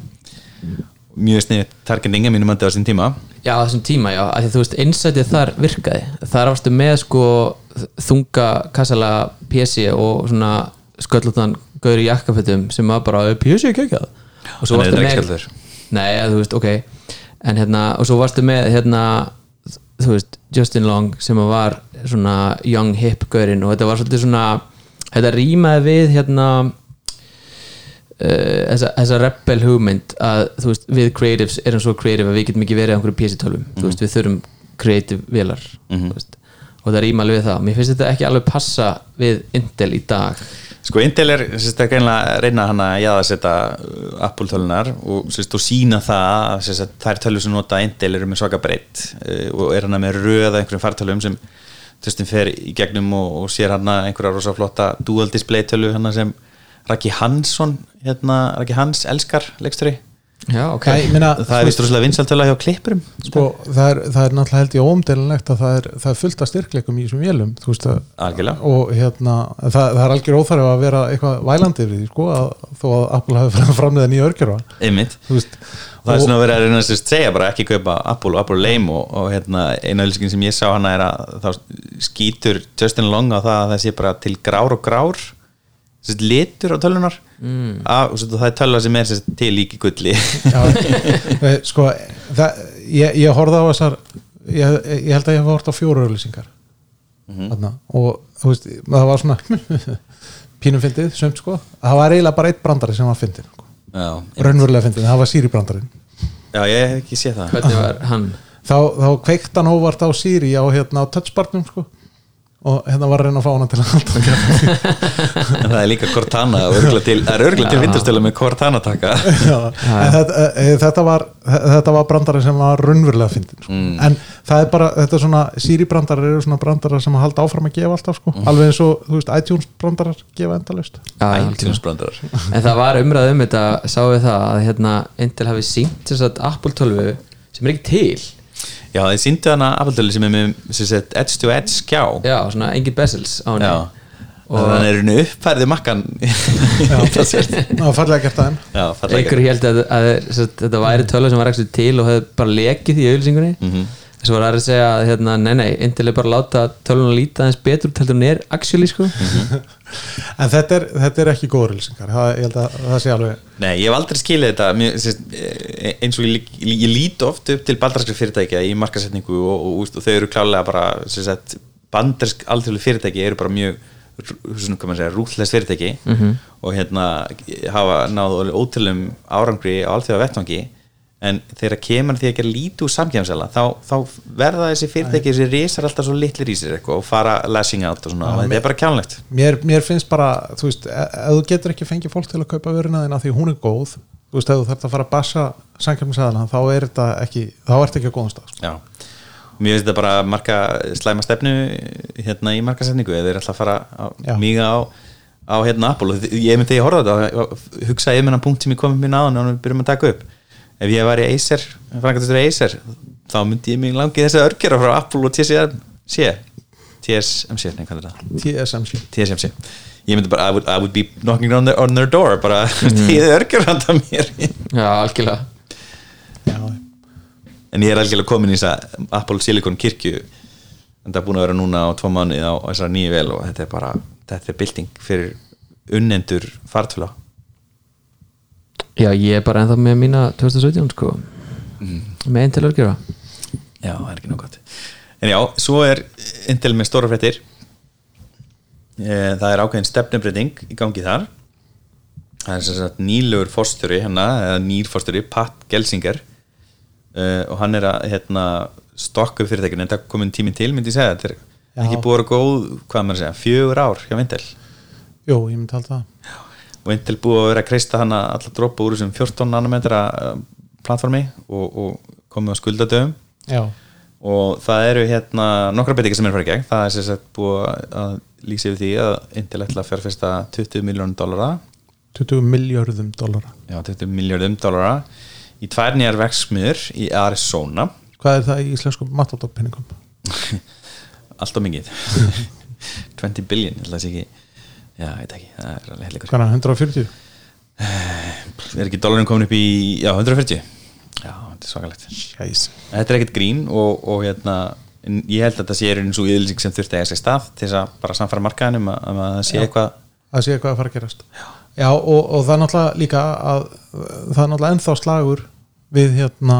[SPEAKER 2] Mjög sniðið targeting að mínum að á sín tíma.
[SPEAKER 3] Já, á þessum tíma, já, af því þú veist innsætið þar virkaði, þar varstu með sko þunga kassalega PC og svona sköllutan gaur í jakkafötum sem var bara "Eh, PC ekki ekki og svo varstu með. Nei, þú veist, ok. En hérna, og svo varstu með hérna, þú veist, Justin Long sem var svona young hip gaurinn. Og þetta var svolítið svona þetta rýmaði við hérna uh, þessa, þessa rebel hugmynd að þú veist, við creatives erum svo creative að við getum ekki verið á einhverju PC-tölvum þú veist, við þurfum creative vélar þú veist, og það rýma alveg við það. Mér finnst þetta ekki alveg passa við Intel í dag
[SPEAKER 2] Sko Intel er sérst, að greinlega reyna hann að jaðarsetta uh, Apple tölunar og, sérst, og sína það að þær tölur sem nota Intel eru með svaka breytt uh, og er hann með röða einhverjum fartölum sem Justin fer í gegnum og, og sér hann einhverja rosa flotta dual display tölu hann sem Raki Hansson hérna, Raki Hans elskar leikstöri
[SPEAKER 3] já, ok.
[SPEAKER 4] Já, ég meina,
[SPEAKER 2] það er vist rosalega vinsaltöla hjá klippurum
[SPEAKER 4] sko, það, er, það er náttúrulega held ég óumdelinlegt að það er, það er fullt af styrkleikum í þessum vélum þú veist að
[SPEAKER 2] algjörlega.
[SPEAKER 4] Og hérna, það, það er algjör óþarf að vera eitthvað vælandi yfir því sko, að, þó að Apple hafi framleiða nýja örgjörfa
[SPEAKER 2] einmitt.
[SPEAKER 4] Þú veist
[SPEAKER 2] það er svona að vera að reyna að sérst segja bara ekki kaupa Apple og Apple lame og, og hérna, eina auðlýsingin sem ég sá hana er að þá skýtur Justin Long á það að það sé bara til grár og grár sérst litur á tölunar mm. að, og sérst, það er tölva sem er sérst til líki gulli.
[SPEAKER 4] Já, [laughs] sko það, ég, ég horfði á þessar ég, ég held að ég hef hort á fjóru auðlýsingar mm og þú veist, það var svona [laughs] pínum fyndið, sömt sko. Það var eiginlega bara eitt brandari sem var fyndið sko.
[SPEAKER 2] já,
[SPEAKER 4] raunverulega fyndið, það var Siri brandarinn.
[SPEAKER 2] Já, ég hef ekki séð það.
[SPEAKER 3] Hvernig var [laughs] hann?
[SPEAKER 4] Þá, þá kveikt hann óvart á Siri á, hérna, á touchbarnum sko og hérna var að reyna að fá hana til að halda [laughs]
[SPEAKER 2] en það er líka Cortana til, það er örgulega til vindurstölu með Cortana taka.
[SPEAKER 4] Já, en þetta, e, þetta var þetta var brandari sem var raunverulega fyndin sko. en það er bara, þetta er svona Siri brandarar eru svona brandarar sem að halda áfram að gefa alltaf sko, alveg eins og, þú veist, iTunes brandarar gefa endalaust.
[SPEAKER 3] Já, já,
[SPEAKER 2] iTunes brandarar.
[SPEAKER 3] En það var umræð um þetta sáu við það að hérna, Intel hafi sínt þess að Apple 12 sem er ekki til
[SPEAKER 2] já, þið síndu hana Apple-tölu sem er með sem sagt, edge to edge skjá
[SPEAKER 3] já, svona engin bezels á henni
[SPEAKER 2] Já. og þannig er henni uppfærði makkan
[SPEAKER 4] það var fallega gert
[SPEAKER 2] já, fallega
[SPEAKER 3] einhver held að, að, að þetta væri tölu sem var ekki til og hefði bara lekið í auðlýsingunni mm
[SPEAKER 2] Mhm.
[SPEAKER 3] -hmm. Svo var það að segja að hérna, nei nei, Intel er bara að láta tölun að líta aðeins betur til hún er actually sko
[SPEAKER 2] Mhm.
[SPEAKER 4] en þetta er, þetta er ekki góður ylsingar það, ég held að það sé alveg
[SPEAKER 2] Nei, ég hef aldrei skilið þetta mér, sérst, eh, eins og ég, ég, ég lít oft upp til bandarskri fyrirtækja í markasetningu og, og, og, og þau eru klálega bara bandarsk alþjóðlega fyrirtæki eru bara mjög rútlest fyrirtæki -hmm. og hérna hafa náðu ótrúlum árangri á alþjóða vettvangi en þegar kemur að því að gera lítið úr samkjæmsela þá, þá verða þessi fyrirtæki þessi risar alltaf svo litlir í sér eitthvað og fara lashing out og svona, þetta er bara kjánlegt.
[SPEAKER 4] mér, mér finnst bara, þú veist, e- ef þú getur ekki fengið fólk til að kaupa vöruna því hún er góð þú veist, ef þú þarf að fara að bassa samkjöfnisæðana, þá er þetta ekki þá er þetta ekki góðum stað sko.
[SPEAKER 2] Mér finnst þetta bara marka slæma stefnu hérna í markasetningu eða þeir ætla að fara að míga á, á hérna Apple. Og ég myndi ég horfa þetta hugsa ég hann punkt sem ég komið mér náðan og við byrjum að taka upp ef ég var í Acer, frangatastur Acer þá myndi ég mig langið þessi örgjara frá Apple og TSMC TSMC, nei hvað er það?
[SPEAKER 4] TSMC
[SPEAKER 2] TSMC ég myndi bara, I would, I would be knocking on their, on their door bara, [laughs] tíðið örgjara handa mér.
[SPEAKER 3] Já, algjörlega.
[SPEAKER 4] Já,
[SPEAKER 2] en ég er algjörlega komin í þess að Apple Silicon kirkju en það er búin að vera núna á tvo mánuði á þessar nýju vel og þetta er bara, þetta er bylting fyrir unnendur fartfjöla
[SPEAKER 3] já, ég er bara ennþá með mína 2017 sko. Með einn til að gera.
[SPEAKER 2] Já, það er ekki nóg gott. En já, svo er Intel með stóra fréttir. Eh, það er ákveðin stefnumbreyting í gangi þar. Það er sem sagt nýlegur fórstjóri hérna, eða nýr fórstjóri, Pat Gelsinger. Uh, og hann er að hérna, stokka upp fyrirtækinu. En það komin tíminn til, myndi ég segja. Þetta er
[SPEAKER 4] Já.
[SPEAKER 2] ekki búið að góð, hvað maður að segja fjögur ár hjá Intel.
[SPEAKER 4] Jú, ég myndi halda það
[SPEAKER 2] og Intel búið að vera að kreista hana alla droppa úr þessum 14 nanometra uh, platformi og, og komið á skuldadöfum
[SPEAKER 4] já,
[SPEAKER 2] og það eru hérna nokkra beitingar sem er farið í gegn. Það er sagt búið að lýsa yfir því að Intel ætla að fjárfesta 20 miljónum dollara.
[SPEAKER 4] 20 miljörðum dollara.
[SPEAKER 2] Já, 20 miljardum dollara í tvær nýjar verksmiður í Arizona.
[SPEAKER 4] Hvað er það í íslenskum matadóppinningum? [laughs]
[SPEAKER 2] allt og mikið. [laughs] 20 billion, ég held að það sé ekki já, ég veit ekki, það er alveg
[SPEAKER 4] er það, 140?
[SPEAKER 2] er ekki dólarin komin upp í, já, 140 já, þetta er svakalegt
[SPEAKER 4] Jæs.
[SPEAKER 2] þetta er ekkert grín og, og hérna en ég held að þetta sé einu svo yðlýsing sem þurfti að eiga sér stað til þess að bara samfara markaðinum að, að það sé
[SPEAKER 4] Já.
[SPEAKER 2] eitthvað
[SPEAKER 4] að sé hvað að fara að gerast já, og, og það er náttúrulega líka að það er náttúrulega ennþá slagur við hérna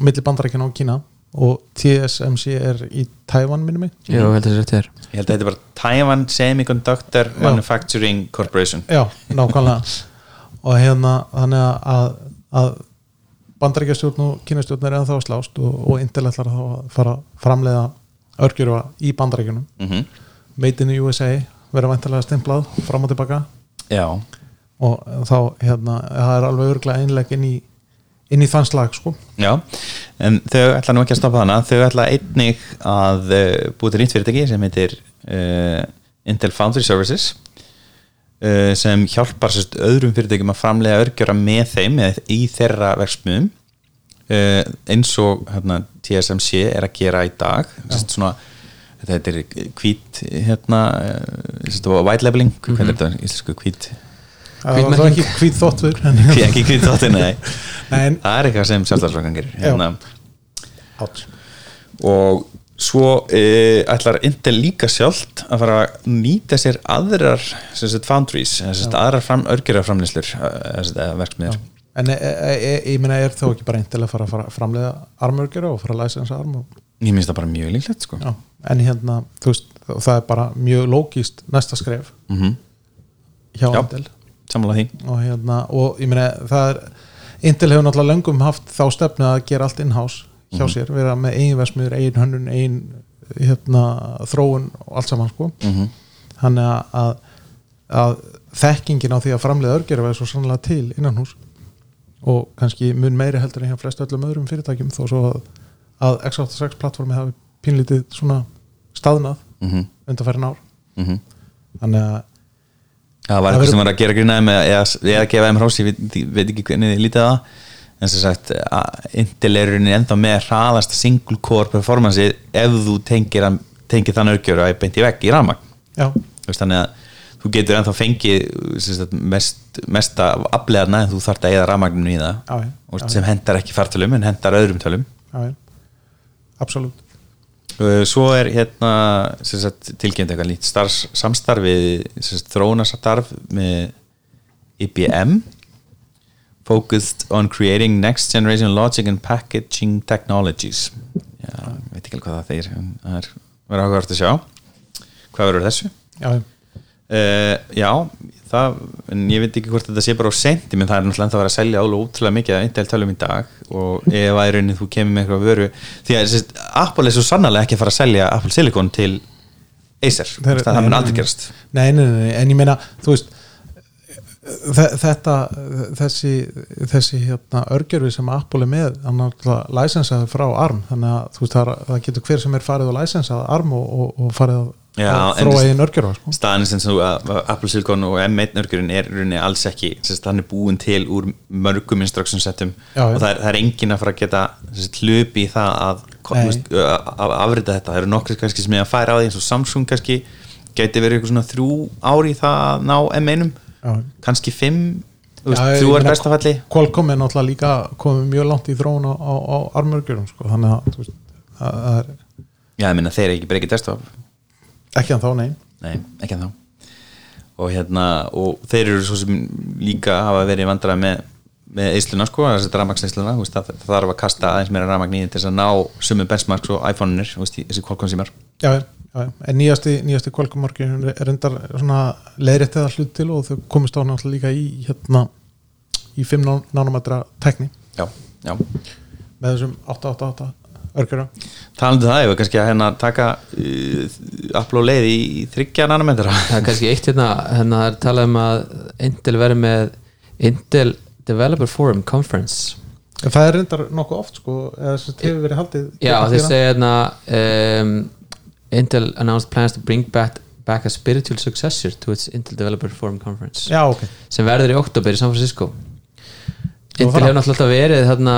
[SPEAKER 4] milli bandarækjana og Kína og TSMC er í Taiwan minni mig.
[SPEAKER 3] Já, ég held að það er rétt
[SPEAKER 2] ég held að þetta er bara Taiwan Semiconductor Manufacturing Corporation.
[SPEAKER 4] Já, nákvæmlega. Og hérna þannig að, að bandarækjastjórn og kínastjórn er ennþá að slást og, og Intel ætlar þá að fara að framleiða örgjurfa í bandarækjunum
[SPEAKER 2] mm
[SPEAKER 4] Made in the USA vera væntalega stemplað fram og tilbaka.
[SPEAKER 2] Já,
[SPEAKER 4] og þá hérna, það er alveg örglega einleg inn í, inn í þann slag sko.
[SPEAKER 2] Já en þau ætla nú ekki að stoppa þarna. Þau ætla einnig að uh, búið til nýtt fyrirtæki sem heitir uh, Intel Foundry Services uh, sem hjálpar sérst, öðrum fyrirtækjum að framlega örgjöra með þeim eða í þeirra verksmiðum uh, eins og hérna, TSMC er að gera í dag. Sérst, svona, þetta er hvít hérna, sérst, white labeling hvað er þetta, íslensku? Hvít
[SPEAKER 4] það var þá ekki hvít þóttur [laughs]
[SPEAKER 2] ekki hvít þáttir, nei. [laughs] Það er eitthvað sem sjálfstæðsflokkan gerir hérna. Og svo e, ætlar Intel líka sjálft að fara að nýta sér aðrar sagt, foundries, sagt, aðrar fram, örgjöraframlýslur verksmiður
[SPEAKER 4] en e, e, e, ég meina er þó ekki bara Intel að fara að fara að framleiða armörgjara og fara að læsa hans arm og,
[SPEAKER 2] ég minnst það bara mjög líklegt sko.
[SPEAKER 4] en hérna þú veist, það er bara mjög lógist næsta skref
[SPEAKER 2] mm
[SPEAKER 4] hjá
[SPEAKER 2] Já.
[SPEAKER 4] Intel
[SPEAKER 2] sammála því.
[SPEAKER 4] Og hérna, og ég meina það er Intel hefur náttúrulega löngum haft þá stefnu að gera allt in-house hjá sér, vera með eigin versmiður, eigin hönnun eigin hérna, þróun og allt saman sko.
[SPEAKER 2] Mm
[SPEAKER 4] þannig að, að, að þekkingin á því að framleiða örgjörfa er svo sannlega til innan hús og kannski mun meiri heldur en hjá flest öllum öðrum fyrirtækjum þó svo að, að x86 plattformi hafi pínlítið svona staðnað
[SPEAKER 2] -hmm.
[SPEAKER 4] undanfærin ár.
[SPEAKER 2] Mm
[SPEAKER 4] þannig að
[SPEAKER 2] það var eitthvað sem var að gera grínaði með eða, eða gefa þeim hrós, ég veit, veit ekki hvernig þið lítið það. En sem sagt Intel er ennþá með hraðasta single core performance ef þú tengir, tengir þann örgjöru að beint í vegg í veist, þannig að þú getur ennþá fengið sem sagt, mest, mesta afleðarna en þú þarft að eða rafmagninu í það.
[SPEAKER 4] Já, já,
[SPEAKER 2] Og
[SPEAKER 4] já,
[SPEAKER 2] sem hendar ekki fartölum en hendar öðrum tölum. Uh, svo er hérna tilkynnt eitthvað lít starfs, samstarfið þróunastarf með IBM focused on creating next generation logic and packaging technologies. Já, ég veit ekki alveg hvað það þeir það er verið áhugavert að sjá. Hvað verður þessu?
[SPEAKER 4] Já, já,
[SPEAKER 2] Uh, já, það en ég veit ekki hvort þetta sé bara á senti menn það er náttúrulega að vera að selja alveg útrúlega mikið að Intel tölum í dag og [laughs] ef að í rauninni þú kemur með eitthvað vöru því að sérst, Apple er svo sannarlega ekki að fara að selja Apple Silicon til Acer. Það, það
[SPEAKER 4] nei,
[SPEAKER 2] mun aldrei gerast.
[SPEAKER 4] Nei, nei, nei, nei, en ég meina þú veist þe- þetta þessi, þessi hérna, örgjörfi sem Apple er með hann er náttúrulega læsensaði frá ARM þannig að veist það, það getur hver sem er farið og læsensaði ARM og, og, og farið að
[SPEAKER 2] Já,
[SPEAKER 4] að
[SPEAKER 2] en
[SPEAKER 4] þróa
[SPEAKER 2] þess-
[SPEAKER 4] einn örgjörfa sko.
[SPEAKER 2] staðan sem þú að Apple Silicon og M1 nörgurinn er í rauninni alls ekki er búin til úr mörgum instruction settum.
[SPEAKER 4] Já,
[SPEAKER 2] og það er, það er enginn að fara að geta hlupi í það að, að, afrita þetta, það eru nokkri kannski sem er að færa á því eins og Samsung kannski. Geti verið eitthvað svona þrjú ári í það að ná M1
[SPEAKER 4] Já.
[SPEAKER 2] kannski fimm þú veist, þrjú er bestafalli
[SPEAKER 4] Qualcomm er náttúrulega líka komið mjög langt í þróun á, á, á ARM örgjörum sko. þannig að það, er
[SPEAKER 2] já, ég minna þeir ekki bara ekki desktop
[SPEAKER 4] ekki en þá nei.
[SPEAKER 2] Nei, ekki en þá og hérna, og þeir eru svo sem líka hafa verið vandrað með með eisluna sko, þessi veist, það, þarf að kasta aðeins meira rafmagn í til þess að ná sumu benchmarks og iPhone-unir þessi Qualcomm símar.
[SPEAKER 4] Já, já, en nýjasti, nýjasti örgjörn er endar svona leiðrétt eða hlut til og þau komist á náttúrulega líka í hérna í 5 nánumetra tekni
[SPEAKER 2] já, já,
[SPEAKER 4] með þessum 888
[SPEAKER 2] talandi um það, ég var kannski að hérna taka uh, og leið í, í þryggja nanometra.
[SPEAKER 3] Það er [laughs] kannski eitt hérna hérna það er talað um að Intel verður með Intel Developer Forum Conference.
[SPEAKER 4] Það er reyndar nokkuð oft sko eða þess að hefur verið haldið
[SPEAKER 3] já
[SPEAKER 4] hérna
[SPEAKER 3] þeir segja hérna um, Intel announced plans to bring back, back a spiritual successor to its Intel Developer Forum Conference
[SPEAKER 4] já, ok,
[SPEAKER 3] sem verður í oktober í San Francisco. Intel hefur náttúrulega alltaf verið þarna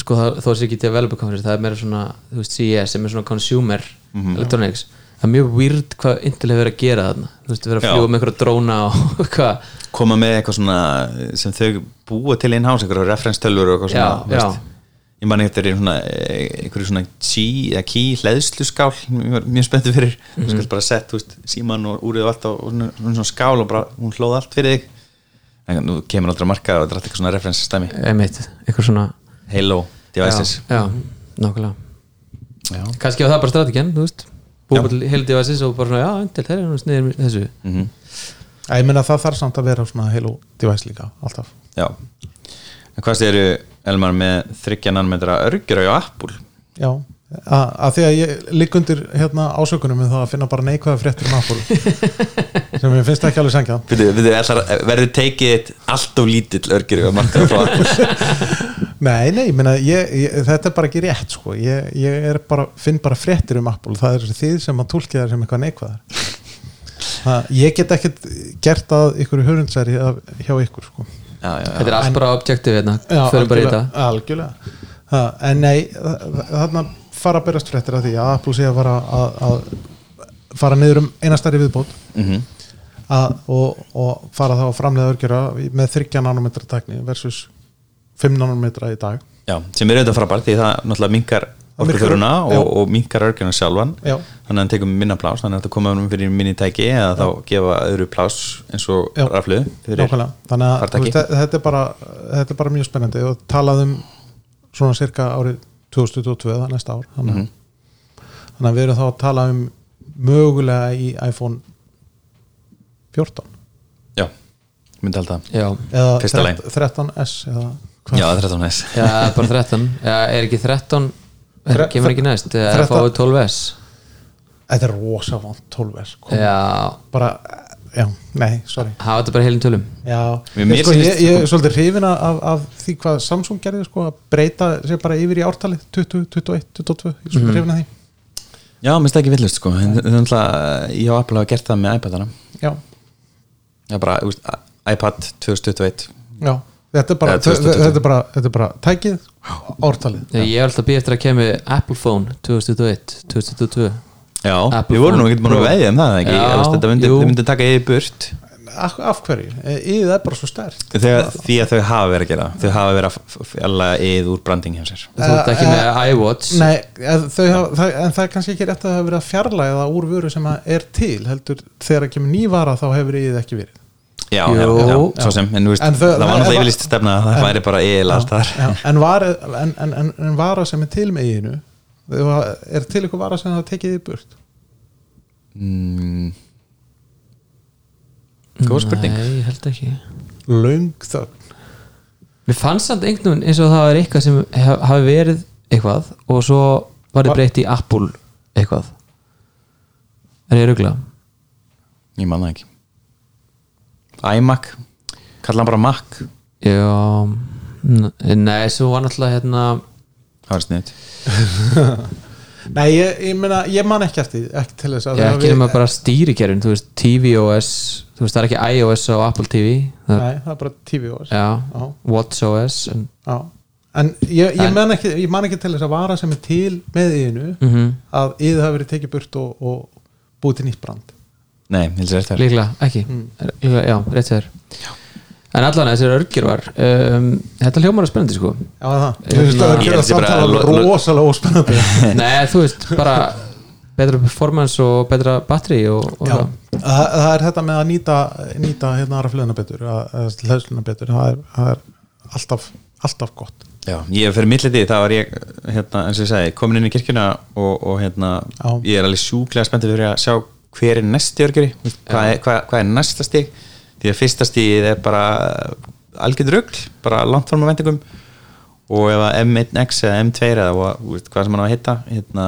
[SPEAKER 3] sko það, þó sé ekki developer conference það er meira svona, þú veist, CES sem er svona consumer
[SPEAKER 2] Mhm.
[SPEAKER 3] electronics. Það er mjög weird hvað Intel hefur verið að gera þarna. Þú veist, verið að fljúa með einhverja dróna og [laughs] hvað.
[SPEAKER 2] Koma með eitthvað svona sem þau búa til einn hás, eitthvað referenstölur og eitthvað svona,
[SPEAKER 3] Já, já.
[SPEAKER 2] ég man eftir í svona, einhverju svona key, eða key hleðsluskál mjög, mjög spenntu fyrir, þú
[SPEAKER 3] Mhm.
[SPEAKER 2] skalt bara sett þú veist, síman og úrið og allt og svona, svona, skál og bara, hún hlóð allt fyrir þig. En nú kemur aldrei að marka og drætt eitthvað svona referensstæmi,
[SPEAKER 3] emitt, eitthvað svona
[SPEAKER 2] Halo devices.
[SPEAKER 3] Já, já, nákvæmlega.
[SPEAKER 2] Já.
[SPEAKER 3] kannski var það bara strategin, þú veist. Búið til heilu devices og bara svona, já, Intel, þeir eru sniðir þessu.
[SPEAKER 2] Mhm.
[SPEAKER 4] Æ, ég meina það þarf samt að vera svona Halo device líka, alltaf.
[SPEAKER 2] Já. En hvað séru Elmar með þryggja nanometra örgjur á Apple?
[SPEAKER 4] Já, að, því að ég ligg undir hérna ásökunum með það að finna bara neikvæða fréttir um Apple [laughs] sem ég finnst ekki alveg sengja
[SPEAKER 2] verður tekið allt of lítill örgjur á markaðu frá Apple [laughs]
[SPEAKER 4] nei, nei, ég meina ég, ég, þetta er bara ekki rétt sko. ég, ég er bara, finn bara fréttir um Apple það er þið sem að tólkið það sem eitthvað neikvæðar það, ég get ekkert gert að ykkur hörundsæri hjá ykkur sko.
[SPEAKER 2] já, já, já.
[SPEAKER 3] þetta er allt bara objektiv hérna, förum bara í
[SPEAKER 4] algjörlega,
[SPEAKER 3] þetta
[SPEAKER 4] algjörlega. Ha, en nei, þarna fara að berast fréttir að því að Apple sé að fara að, að fara niður um einastæri viðbót
[SPEAKER 2] Mhm.
[SPEAKER 4] að, og, og fara þá að framleiða örgjara með 30 nanometra tækni versus 5 nanometra í dag
[SPEAKER 2] Já, sem er auðvitað frábært því það náttúrulega
[SPEAKER 4] Það
[SPEAKER 2] orkuþöruna
[SPEAKER 4] já.
[SPEAKER 2] og, og minkar örgjuna sjálfan
[SPEAKER 4] Já.
[SPEAKER 2] þannig að hann tekur minna plás þannig að þetta koma um fyrir minni tæki eða þá gefa öðru plás eins og
[SPEAKER 4] Já. Nákvæmlega. þannig að veist, þetta, er bara, þetta er bara mjög spennandi og talað um svona cirka árið 2022 það næsta ár þannig,
[SPEAKER 2] Mhm.
[SPEAKER 4] þannig að við erum þá að tala um mögulega í iPhone 14
[SPEAKER 2] Já, myndi alltaf
[SPEAKER 3] já,
[SPEAKER 4] eða
[SPEAKER 2] Fyrsta lagi.
[SPEAKER 4] 13S eða hvað?
[SPEAKER 2] Já, 13 S.
[SPEAKER 3] Já, bara 13 já, er ekki 13 er, kemur ekki næst, eða
[SPEAKER 4] 13
[SPEAKER 3] fáið 12S
[SPEAKER 4] þetta er rosa vant 12S kom.
[SPEAKER 3] já,
[SPEAKER 4] bara, já, nei, sorry.
[SPEAKER 3] Hafa þetta bara heilin tölum.
[SPEAKER 4] Já,
[SPEAKER 2] Mér-
[SPEAKER 4] ég,
[SPEAKER 2] mér
[SPEAKER 4] sko, ég, ég er svolítið hrifin af, af því hvað Samsung gerði sko, að breyta sér bara yfir í ártalið 20, 21, 22, ég er svolítið hrifin af því.
[SPEAKER 2] Já, minnst það ekki villust sko. En það er náttúrulega, ég og Apple hafa gert það með iPadana.
[SPEAKER 4] Já,
[SPEAKER 2] Já, bara, þú veist, iPad 2021
[SPEAKER 4] já þetta er bara,
[SPEAKER 2] 2022.
[SPEAKER 4] þetta er bara, þetta er bara tækið, ártalið.
[SPEAKER 3] Ég er alltaf býð eftir að kemur Apple Phone 2021, 2022
[SPEAKER 2] Já,
[SPEAKER 3] Apple
[SPEAKER 2] við vorum nú ekki búin að veðja um það ekki? Þetta myndi, myndi taka yfir burt.
[SPEAKER 4] Af, af hverju, íðið er bara svo
[SPEAKER 2] Þegar, því að þau hafa verið að gera þau hafa verið að fjalla yfir úr branding hjá sér.
[SPEAKER 3] Þú ert ekki með iWatch.
[SPEAKER 4] Nei, þau en það er kannski ekki rétt að það hafa verið að fjarlæga það úr vöru sem að er til heldur þegar að kemur nývara þá hefur íðið ekki verið
[SPEAKER 2] Já, já, já, svo sem, en, þú veist,
[SPEAKER 4] En þau-
[SPEAKER 2] það var náttúrulega yfirlist stefna að það væri bara eil allt þar.
[SPEAKER 4] Já, en, var, en, en, en, en vara sem er til með íðinu er til eitthvað vara sem það tekið í burt?
[SPEAKER 2] Mm. Góð spurning.
[SPEAKER 3] Nei, ég held ekki.
[SPEAKER 4] Löng þögn.
[SPEAKER 3] Mér fannst samt einhvern veginn eins og það er eitthvað sem hafi verið eitthvað og svo var
[SPEAKER 4] Var-
[SPEAKER 3] breytt í Apple eitthvað. Er ég rugla?
[SPEAKER 2] Ég man það ekki iMac? Kalla hann bara Mac?
[SPEAKER 3] Já nei, svo var náttúrulega hérna
[SPEAKER 2] það var sniðt
[SPEAKER 4] Nei, ég, ég meina, ég man ekki eftir því, ekki til þess að
[SPEAKER 3] ég ekki
[SPEAKER 4] við-
[SPEAKER 3] nema bara stýrikerfin þú veist, tvOS þú veist, það er ekki iOS á Apple TV það
[SPEAKER 4] Nei, það er bara tvOS
[SPEAKER 3] já,
[SPEAKER 4] Já.
[SPEAKER 3] WatchOS en,
[SPEAKER 4] Já. En ég, ég,
[SPEAKER 3] En-
[SPEAKER 4] man ekki, ég man ekki til þess að vara sem er til með yðinu
[SPEAKER 3] mm
[SPEAKER 4] að yðu hafi verið tekið burt og, og búið til nýtt brand
[SPEAKER 2] nei,
[SPEAKER 3] líklega, ekki.
[SPEAKER 4] Mm.
[SPEAKER 3] Er- líklega, já, rétt sér en allan þessir örgjur var um, þetta hljómar er spennandi sko.
[SPEAKER 4] Já, það,
[SPEAKER 3] ég
[SPEAKER 4] finnst
[SPEAKER 3] held
[SPEAKER 4] að
[SPEAKER 2] að sé bara-
[SPEAKER 4] samtala
[SPEAKER 2] lo-
[SPEAKER 4] rosalega óspennandi. [laughs]
[SPEAKER 3] Nei, þú veist, bara betra performance og betra batteri og, og
[SPEAKER 4] Já, það, það er þetta með að nýta nýta hérna aðra flöðuna betur hlæsluna betur, það er, það er alltaf, alltaf gott.
[SPEAKER 2] Já, ég fyrir milliti þá var ég hérna, eins og ég segi, komin inn í kirkjuna og, og hérna,
[SPEAKER 4] Já.
[SPEAKER 2] ég er alveg sjúklega spenntið fyrir að sjá hver er næsti örgjöri hvað, er- hvað, hvað er næsta stig? Því að fyrsta stigið er bara algjörð rugl, bara langt fram á vendingum og ef að M1X eða M2 eða hvað sem hann á að hitta hérna,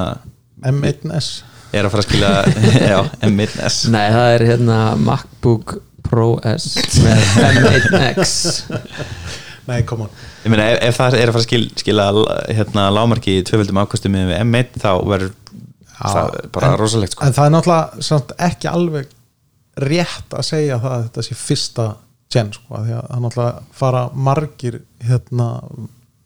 [SPEAKER 4] M1S
[SPEAKER 2] er að fara að skila [laughs] já, M1S
[SPEAKER 3] nei, það er hérna MacBook Pro S með M1X
[SPEAKER 4] Nei, on.
[SPEAKER 2] Ég meina ef, ef það er að fara að skil, skila hérna, lámarki í tvöföldum ákvæstum með M1 þá verður það bara
[SPEAKER 4] en-
[SPEAKER 2] rosalegt sko.
[SPEAKER 4] En það er náttúrulega samt, ekki alveg rétt að segja það að þetta sé fyrsta gen sko, því að það náttúrulega fara margir hérna,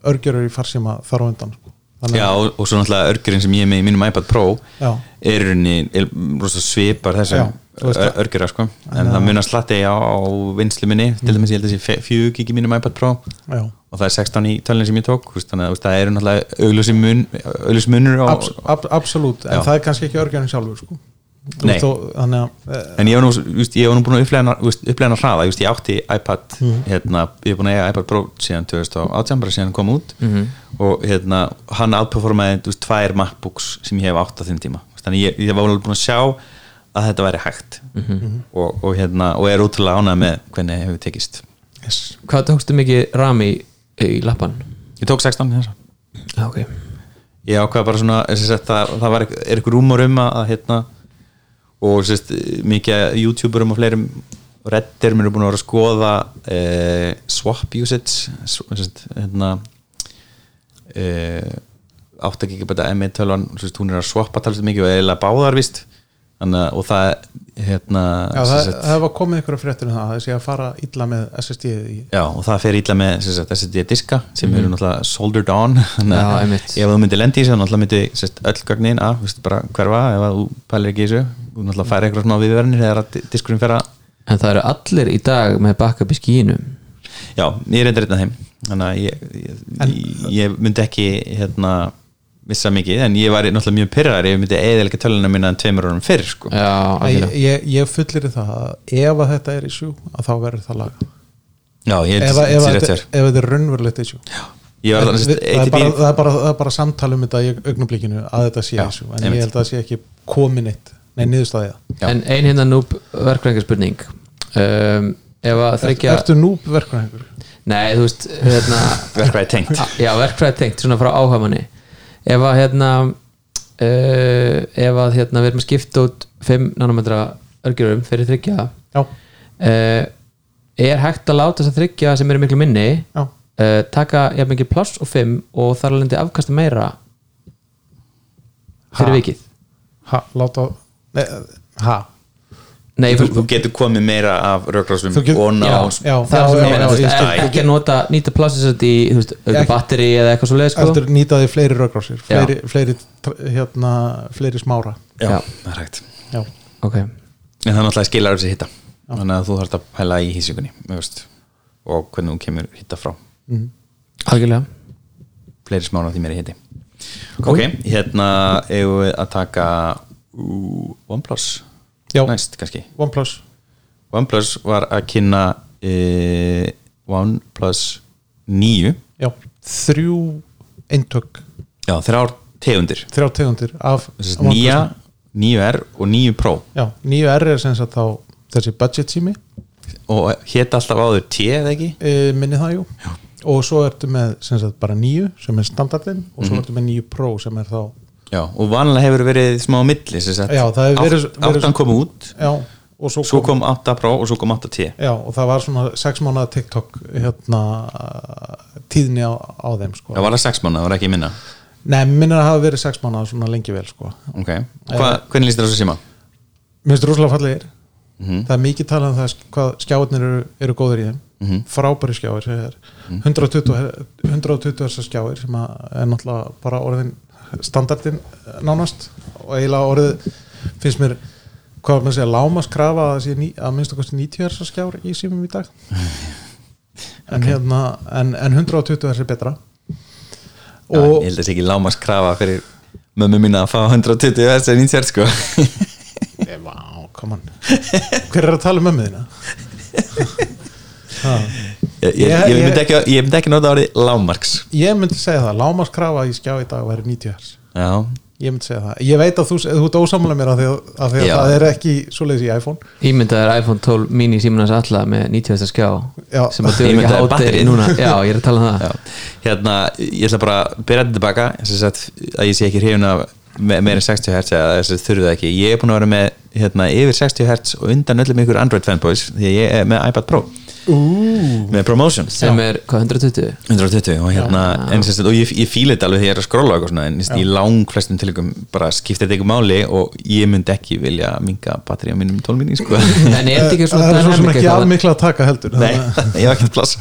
[SPEAKER 4] örgjörur í farsíma þar á undan sko.
[SPEAKER 2] Já,
[SPEAKER 4] að-
[SPEAKER 2] og, og svo náttúrulega örgjurinn sem ég er með í mínum iPad Pro
[SPEAKER 4] Já.
[SPEAKER 2] er í rauninni er rosa svipar þessum
[SPEAKER 4] það.
[SPEAKER 2] örgjura sko. en það munar slatti á, vinslu minni til dæmis ég held að þessi fjög gig í mínum iPad Pro
[SPEAKER 4] Já.
[SPEAKER 2] Og það er 16 í tölun sem ég tók þannig að það eru náttúrulega augljósi munur á,
[SPEAKER 4] Abs, ab, absolutt, en
[SPEAKER 2] Já.
[SPEAKER 4] það er kannski ekki örgjörn sjálfur sko. Þannig að eh,
[SPEAKER 2] en ég var nú, nú búin að upplega upplega hraða, ég átti iPad
[SPEAKER 4] Mhm.
[SPEAKER 2] hérna, ég er búin að eiga iPad Pro síðan 2018, bara síðan hann kom út og hérna, hann outperformaði tvær MacBooks sem ég hef átt á þeim tíma þannig ég, ég var alveg búin að sjá að þetta væri hægt og, og hérna, og er útrúlega ánægð með hvernig hefur tekist
[SPEAKER 4] yes.
[SPEAKER 3] hvað tókstu mikið ram í, lappan?
[SPEAKER 2] ég tók 16 þess
[SPEAKER 3] Já, ok.
[SPEAKER 2] Ég ákvað bara svona að það, það var, er eitthvað rúmur um að, að hérna, og sérst, mikið youtuberum og fleirum reddirum eru búin að vera að skoða eh, swap usage sérst, hérna eh, 8 gigabæta M1 tölvan sérst, hún er að swappa talsið mikið og eiginlega báðar vist Þannig, að- og það hérna
[SPEAKER 4] Já, það, það var komið ykkur að fréttur um það það sé að fara illa með SSD í
[SPEAKER 2] Já, og það fer ítla með sem sagt, SSD diska sem eru náttúrulega soldered on. [laughs]
[SPEAKER 3] Já,
[SPEAKER 2] ef þú myndir lendi í þessu þá náttúrulega myndi sem sagt, öll gögnin að hverfa ef að þú pælir ekki í þessu þú náttúrulega færi eitthvað smá viðverðinir þegar að di- diskurinn fer að
[SPEAKER 3] en það eru allir í dag með backup í skínu
[SPEAKER 2] já, ég er eitthvað þeim. Þannig að ég, ég, ég myndi ekki hérna vissa mikið en ég var náttúrulega mjög pyrrar ég myndi eðalega töluna minna en tveimur árum fyrr sko.
[SPEAKER 3] já, algjörlega.
[SPEAKER 4] ég, ég fullir það að ef að þetta er issue að þá verður það laga
[SPEAKER 2] já, ég
[SPEAKER 4] ef,
[SPEAKER 2] held
[SPEAKER 4] að-
[SPEAKER 2] að
[SPEAKER 4] ef,
[SPEAKER 2] þetta sé
[SPEAKER 4] að
[SPEAKER 2] rétt hér
[SPEAKER 4] ef þetta er raunverulegt það, er
[SPEAKER 2] í
[SPEAKER 4] bara,
[SPEAKER 2] bíl
[SPEAKER 4] það, er bara, það er bara samtal um þetta í augnablikinu að þetta sé
[SPEAKER 2] Já,
[SPEAKER 4] issue en
[SPEAKER 2] einmitt.
[SPEAKER 4] ég held að það sé ekki komin eitt nei, niðurstaðið
[SPEAKER 2] Já.
[SPEAKER 3] en ein hérna núb verkvæðingarspurning um, ef að
[SPEAKER 4] Er,
[SPEAKER 3] þryggja
[SPEAKER 4] Ertu núb verkvæðingur?
[SPEAKER 3] nei, þú veist hérna, [laughs]
[SPEAKER 2] verkvæði tengt
[SPEAKER 3] já, verkfræði tengt, svona frá áhamanni ef að hérna uh, ef að hérna við erum að skipta út 5 nanometra örgjurum fyrir þryggja uh, er hægt að láta þess að þryggja sem eru miklu minni uh, taka jafn mikið pláss og 5 og þar alveg afkasta meira fyrir
[SPEAKER 4] Ha?
[SPEAKER 3] vikið?
[SPEAKER 4] Ha, láta nei, Ha,
[SPEAKER 3] nei,
[SPEAKER 2] þú,
[SPEAKER 3] þú,
[SPEAKER 2] getur komið meira af
[SPEAKER 4] get-
[SPEAKER 2] og ná
[SPEAKER 3] já,
[SPEAKER 4] já,
[SPEAKER 3] það er
[SPEAKER 4] já, já, já,
[SPEAKER 3] ekki- að nota nýta plássið sett í, batteri eða eitthvað svo leið sko
[SPEAKER 4] eftir nýtaði fleiri raugrásir
[SPEAKER 3] Já.
[SPEAKER 4] fleiri, fleiri, hérna, fleiri smára.
[SPEAKER 2] Já,
[SPEAKER 3] Já.
[SPEAKER 2] það er hægt.
[SPEAKER 4] Já,
[SPEAKER 3] ok,
[SPEAKER 2] en það er náttúrulega skilar þessi hitta. Þannig að þú þarfst að pæla í hísingunni og hvernig þú kemur hitta frá.
[SPEAKER 3] Algjörlega.
[SPEAKER 2] Fleiri smána því meiri hitti ok, hérna eigum við að taka OnePlus
[SPEAKER 4] Já.
[SPEAKER 2] næst kannski.
[SPEAKER 4] OnePlus.
[SPEAKER 2] OnePlus var að kynna uh, OnePlus 9
[SPEAKER 4] Já, þrjú eintök.
[SPEAKER 2] Já, þrjár tegundir.
[SPEAKER 4] Þrjá tegundir af
[SPEAKER 2] Þessi
[SPEAKER 4] OnePlus.
[SPEAKER 2] nýja, 9R og 9 Pro.
[SPEAKER 4] Já, nýju R er sem sagt þá þessi budget sími.
[SPEAKER 2] Og hétt alltaf áður T eða ekki?
[SPEAKER 4] E, minni það jú. Já. og svo ertu með sem sagt bara nýju sem er standardin og
[SPEAKER 2] Mhm.
[SPEAKER 4] svo ertu með nýju Pro sem er þá
[SPEAKER 2] já, og vanlega hefur verið smá á milli sem sagt,
[SPEAKER 4] Já, það hefur verið-
[SPEAKER 2] átt-
[SPEAKER 4] verið-
[SPEAKER 2] áttan kom út
[SPEAKER 4] Já, og svo,
[SPEAKER 2] svo kom 8 Pro og svo kom 8T
[SPEAKER 4] já, og það var svona 6 mánuða TikTok hérna tíðni á, á þeim sko.
[SPEAKER 2] það var það 6 mánuð, það var ekki minna
[SPEAKER 4] Nei, það hafa verið 6 mánuða svona lengi vel sko.
[SPEAKER 2] ok, Hva, hvernig líst þér þessu síma?
[SPEAKER 4] Mér finnst rosalega fallegir
[SPEAKER 2] Mhm.
[SPEAKER 4] það er mikið talað um það hvað skjáðnir eru, eru góður í þeim
[SPEAKER 2] Mhm.
[SPEAKER 4] frábæri skjáir sem er 120, her- 120 þessar skjáir sem er náttúrulega bara orðin standardin nánast. Og eiginlega orðið finnst mér hvað maður segja, lámas krafa að, það sé að minnst okkur 90 þessar skjár í símum í dag. [laughs] En hérna en, en 120 þessar er betra.
[SPEAKER 2] Já,
[SPEAKER 4] og
[SPEAKER 2] ég held að það sé ekki lámas krafa fyrir mömmu mína að fá 120 þess að 90 sko.
[SPEAKER 4] Eh, Vá, come on. Hver er að tala um mömmu þína? [laughs]
[SPEAKER 2] Ég, ég,
[SPEAKER 4] Ég-
[SPEAKER 2] ég, myndi
[SPEAKER 4] ég-
[SPEAKER 2] ekki, ég myndi ekki nota árið lámarks
[SPEAKER 4] Ég myndi segja það, lámaskrafa í skjá í dag væri 90 Hz
[SPEAKER 2] já,
[SPEAKER 4] Ég myndi segja það, ég veit að þú, þú ert ósamlega mér af því að, af því að það er ekki svoleiðis í iPhone.
[SPEAKER 3] Ímyndaður iPhone 12 mini símunans alla með 90 skjá
[SPEAKER 4] Já.
[SPEAKER 3] sem að duður ekki
[SPEAKER 2] Ímyndaður
[SPEAKER 3] háti
[SPEAKER 2] batterið.
[SPEAKER 3] núna. Já, ég er að tala um það.
[SPEAKER 2] Já. hérna, ég ætla bara að byrja þetta tilbaka. Sem sagt, að ég sé ekki hrifun af me- meira en 60 Hz eða þess að þurfu það ekki. Ég er búin að vera með hérna, yfir 60 Hz og undan öllum ykkur Android fanboys því að ég er með iPad Pro
[SPEAKER 4] Ú,
[SPEAKER 2] með promotion.
[SPEAKER 3] Sem er, hvað, 120?
[SPEAKER 2] 120 og hérna en, sem sagt, og ég, ég fíla þetta alveg þegar ég er að svona, en í lang flestum tilíkum bara skiptir þetta eitthvað máli og ég myndi ekki vilja minga batteri á mínum 12 minni sko.
[SPEAKER 3] En er þetta ekki
[SPEAKER 4] það
[SPEAKER 3] svona
[SPEAKER 4] er svo sem
[SPEAKER 3] dynamic
[SPEAKER 4] ekki
[SPEAKER 3] eitthvað?
[SPEAKER 4] að taka heldur.
[SPEAKER 2] Nei, ég hef ekkert plass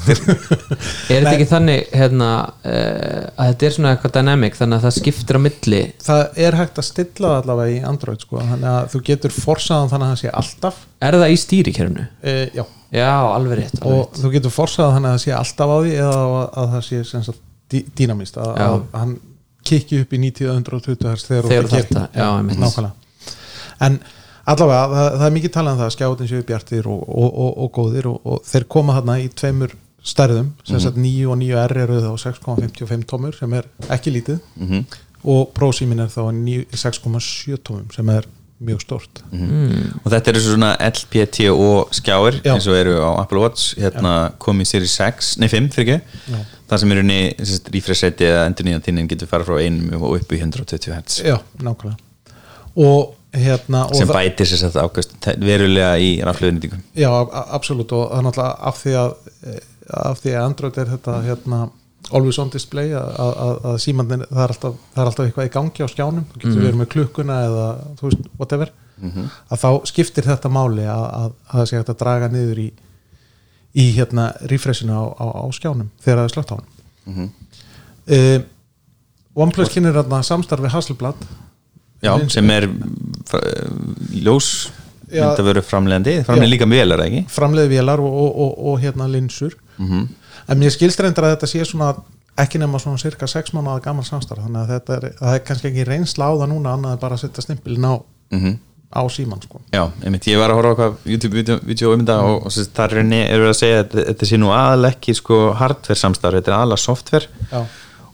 [SPEAKER 2] [laughs]
[SPEAKER 3] Er þetta ekki þannig hérna, uh, að þetta er svona eitthvað dynamic þannig að það skiptir á milli?
[SPEAKER 4] Að Það er hægt að stilla það allavega í Android sko, þannig að þú getur forsaðan þannig að það sé alltaf.
[SPEAKER 3] Er það í stýrikerfinu?
[SPEAKER 4] e, Já,
[SPEAKER 3] Já, alveg rétt, alveg
[SPEAKER 4] og
[SPEAKER 3] rétt.
[SPEAKER 4] þú getur þannig að það sé alltaf á því eða að, að það sé sem sagt, dýnamist að, að hann kikki upp í 90 120 Hz þegar
[SPEAKER 3] Þegar það, já, einmitt.
[SPEAKER 4] nákvæmlega en allavega, það, það er mikið talað um það að skjáðin séu bjartir og, og, og, og góðir og, og þeir koma þarna í tveimur stærðum sem sagt 9 og 9R eru þá 6,55 tómur sem er ekki lítið
[SPEAKER 2] Mhm.
[SPEAKER 4] og ProSimin er þá 9 6,7 tómum sem er mjög stort
[SPEAKER 3] Mm.
[SPEAKER 2] og þetta eru svona LPTO skjáir
[SPEAKER 4] Já.
[SPEAKER 2] eins og eru á Apple Watch hérna komið í Series 6, nei 5 fyrir ekki?
[SPEAKER 4] Já.
[SPEAKER 2] það sem eru niður refresh rate eða endur nýjan tínin getur fara frá 1 og upp í 120 Hz
[SPEAKER 4] Já, nákvæmlega. Og hérna og
[SPEAKER 2] sem bætir sér satt ákvæmst verulega í rafluðnýtingum
[SPEAKER 4] Já, absolutt. Og það er náttúrulega af því að eh, af því að Android er þetta hérna always on display að, símandin, það er, alltaf, það er alltaf eitthvað í gangi á skjánum, þú getur verið með klukkuna eða þú veist, whatever. Að þá skiptir þetta máli að, að, að það sé hægt að draga niður í í hérna refreshinu á, á, á skjánum þegar það er slögt á hann
[SPEAKER 2] Mhm.
[SPEAKER 4] uh, OnePlus kynir þarna samstarfi Hasselblad.
[SPEAKER 2] Já, sem er uh, ljós
[SPEAKER 4] Já.
[SPEAKER 2] myndi að vera framlegandi, framlegandi líka velar ekki?
[SPEAKER 4] Framleiði vélar og, og, og, og hérna linsur.
[SPEAKER 2] Mhm.
[SPEAKER 4] En mér skilst reyndar að þetta sé svona ekki nema svona cirka 6 mánuða gammal samstarf þannig að þetta er, það er kannski ekki reynsla á það núna annað bara að setja stimpilin á,
[SPEAKER 2] Mhm.
[SPEAKER 4] á síman sko.
[SPEAKER 2] Já, einmitt, ég var að horfa á hvað YouTube-vídeó um þetta og, og sagt, þar er er að segja að þetta- sé nú aðal ekki sko hardware samstarf, þetta er aðalega software
[SPEAKER 4] Já.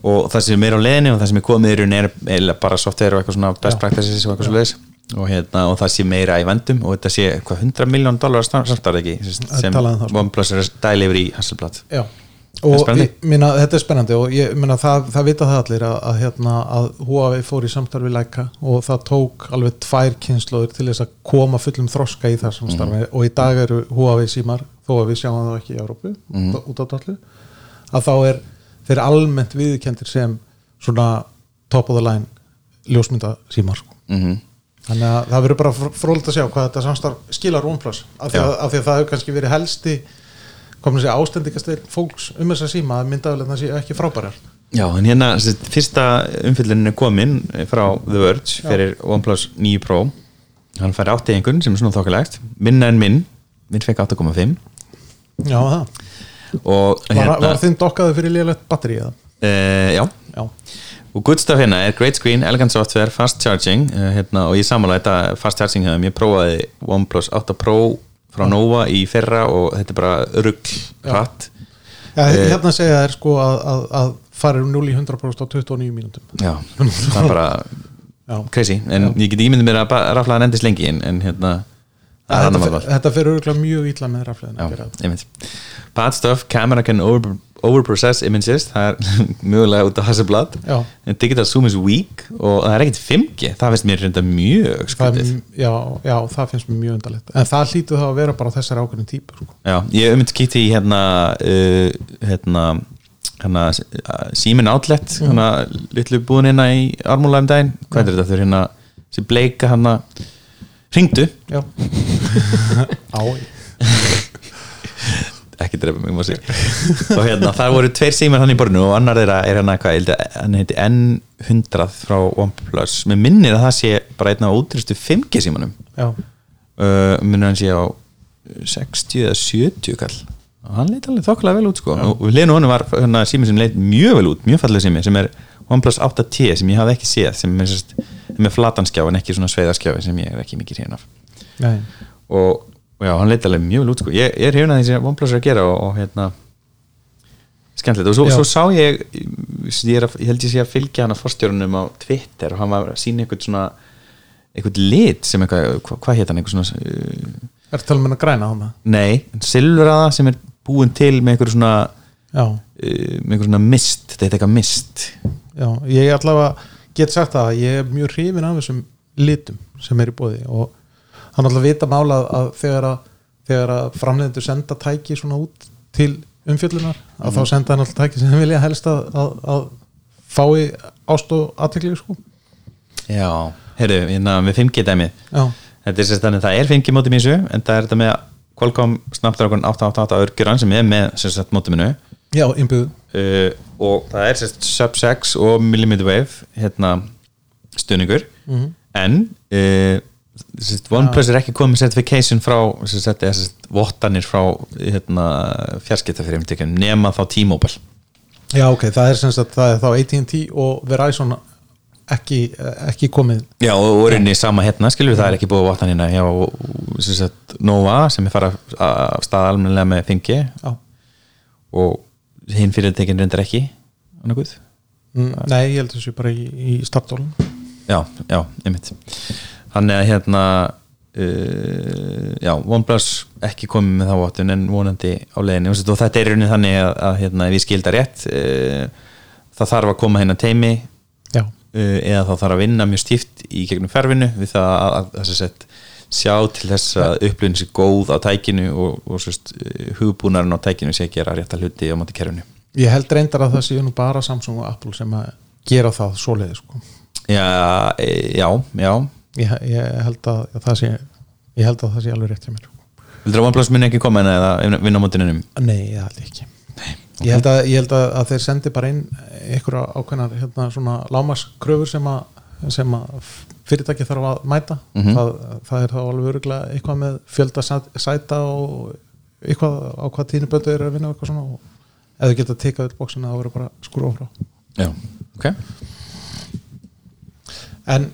[SPEAKER 2] og það sem er meira á leiðinni og það sem er komið í rauninni er bara software og eitthvað svona best
[SPEAKER 4] Já.
[SPEAKER 2] practices og eitthvað svo leiðis og, hérna, og það sé meira í vendum og þetta sé hvað 100 miljón dólar samstarf ekki sem,
[SPEAKER 4] um sko.
[SPEAKER 2] OnePlus er að dæla yfir í Hasselblad
[SPEAKER 4] og ég, minna, þetta er spennandi og ég minna, það, það vita það allir að, að, hérna, að Huawei fór í samstarfi Leica og það tók alveg tvær kynnslóður til þess að koma fullum þroska í það samstarfi
[SPEAKER 2] Mhm.
[SPEAKER 4] og í dag eru Huawei símar þó að við sjáum það ekki í Európu
[SPEAKER 2] Mhm.
[SPEAKER 4] út, út á dallu að þá er þeir almennt viðkendir sem svona top of the line ljósmynda símar sko.
[SPEAKER 2] mm
[SPEAKER 4] þannig að það verður bara frólægt að sjá hvað þetta samstarf skilar OnePlus af að, af því að það hefur kannski verið helsti komin að segja ástendikastir fólks um þessa síma að myndaðulegna sé ekki frábærar.
[SPEAKER 2] Já, en hérna sagt, fyrsta umfyllunin er komin frá The Verge fyrir OnePlus 9 Pro. Hann fær áttegingun sem er svona þokkalegt. Minna en minn, minn fekk 8,5
[SPEAKER 4] Já, það.
[SPEAKER 2] Og
[SPEAKER 4] Var,
[SPEAKER 2] hérna
[SPEAKER 4] var þinn dokkaði fyrir liðlegt batteri eða?
[SPEAKER 2] uh, já,
[SPEAKER 4] Já,
[SPEAKER 2] og stuff hérna er great screen, elegant software, fast charging uh, hérna, og ég samanlega þetta fast charging hefum ég prófaði OnePlus 8 Pro frá Nova í fyrra og þetta er bara rugg hratt
[SPEAKER 4] Já
[SPEAKER 2] Eh.
[SPEAKER 4] hérna segja þær sko að, að, að fara um 0 í 100% á 29 mínútum.
[SPEAKER 2] Já, það er bara [laughs]
[SPEAKER 4] Já,
[SPEAKER 2] crazy, en ég get ímyndið mér að raflaðan endist lengi en, en hérna, Það er
[SPEAKER 4] þetta, fyrir örgulega mjög illa með rafleðin
[SPEAKER 2] Já,
[SPEAKER 4] að gera. þetta.
[SPEAKER 2] einmitt. Bad stuff, camera can over, overprocess images það er [laughs] mögulega út á Hasselblad digital zoom is weak og það er ekkert 5G, það finnst mér reynda mjög skrítið.
[SPEAKER 4] já, já, það finnst mér mjög undarlegt. En það hlýtu þá að vera bara þessari ákveðin típu sko.
[SPEAKER 2] Já, ég um þetta kíkti í hérna uh, hérna hérna Símin Outlet hérna litlu búðinina í Armúla um daginn, hvað er þetta? Þau hérna sem bleika hérna ringdu,
[SPEAKER 4] já. [laughs] Á,
[SPEAKER 2] ekki drefa mig má sér og hérna þar voru tveir símar hann í borðinu og annar þeirra er hérna hvað, ég held að hann heiti N100 frá OnePlus. Mér minnir að það sé bara einn af ótrústu 5G símanum.
[SPEAKER 4] Já,
[SPEAKER 2] uh, minnir hann sé á 60 eða 70 kall. Og hann leit alveg þokkulega vel út sko. Og við leinu honum var hérna, sími sem leit mjög vel út mjög falleg sími sem er OnePlus 8T sem ég hafði ekki séð sem er sérst, með flatanskjá en ekki svona sveiðaskjá sem ég er ekki mikið hrifin af. Og, og já, hann leit alveg mjög vel út sko. ég, ég er hrifin að því sem OnePlus er að gera og, og hérna skemmtilegt. Og svo, svo sá ég ég, er ég held ég sé að fylgja hann að forstjórunum á Twitter og hann var að sína einhvern svona einhvern lit sem eitthvað, hva, hvað heit hann? Einhvern svona uh,
[SPEAKER 4] er það talað með að græna hana
[SPEAKER 2] nei, silfraða sem er búin til með einhver svona
[SPEAKER 4] já,
[SPEAKER 2] uh, með einhver svona mist, þetta er eitthvað mist.
[SPEAKER 4] Já, ég allavega get sagt það að ég er mjög hrifin af þessum litum sem er í bóði og hann alltaf vita mála að þegar að, að framleiðendur senda tæki svona út til umfjöllunar að
[SPEAKER 2] Mhm.
[SPEAKER 4] þá senda hann alltaf tæki sem vilja helst að, að, að fái ást og aðtekli sko.
[SPEAKER 2] já, heyrðu, hérna með 5G dæmið
[SPEAKER 4] já,
[SPEAKER 2] Þetta er sérst þannig að það er 5G mótum í þessu en það er þetta með Qualcomm Snapdragon 888 örgjuran sem er með sérst mótuminu
[SPEAKER 4] já, innbyggðu
[SPEAKER 2] uh, og það er sérst sub 6 og millimeter wave hérna stuðningur.
[SPEAKER 4] Mhm.
[SPEAKER 2] en uh, sérst, OnePlus er ekki komið certification frá sérst, er sérst vottanir frá hérna, fjarskiptafyrirmyndikun nema þá T-Mobile.
[SPEAKER 4] Já, ok, það er sem sagt það er þá AT&T og Verizon ekki, ekki komið.
[SPEAKER 2] Já, og voruðinni sama hérna, skilur það er ekki búið vottanina hjá sem sagt, Nova sem er fara af stað almennilega með 5G
[SPEAKER 4] já.
[SPEAKER 2] og hinn fyrirtekin reyndar ekki annarkuð
[SPEAKER 4] Mm, nei, ég held þessu bara í, í startdólum
[SPEAKER 2] já, já, einmitt. Þannig að hérna uh, já, OnePlus ekki komið með þá vottun en vonandi á leiðinni. Og þetta er í rauninni þannig að, að hérna, ef ég skilda rétt uh, það þarf að koma hérna teimi
[SPEAKER 4] já,
[SPEAKER 2] uh, eða þá þarf að vinna mjög stíft í gegnum ferfinu við það að, að, að, að sjá til þess að upplifin sér góð á tækinu og, og sérst, hugbúnarinn á tækinu sé að gera rétta hluti á móti kerfinu.
[SPEAKER 4] Ég held reyndar að það séu nú bara Samsung og Apple sem að gera það svoleiði sko.
[SPEAKER 2] Já, e, já, já.
[SPEAKER 4] Ég, ég held að það sé ég held að það sé alveg rétt hjá mér.
[SPEAKER 2] Vildur að OnePlus muni ekki koma en eða vinna á mótinunum
[SPEAKER 4] nei, ég held ekki. Ég held, að, ég held að, að þeir sendi bara inn einhverja ákveðnar hérna, svona lámaskröfur sem að, sem að fyrirtæki þarf að mæta.
[SPEAKER 2] Mhm.
[SPEAKER 4] það, það er þá alveg öruglega eitthvað með fjölda sæt- sæta og eitthvað á hvað tíðniböndu er að vinna og eitthvað svona og ef þau geta tekað upp bóksina þá verður bara skrúa frá.
[SPEAKER 2] Já, ok.
[SPEAKER 4] En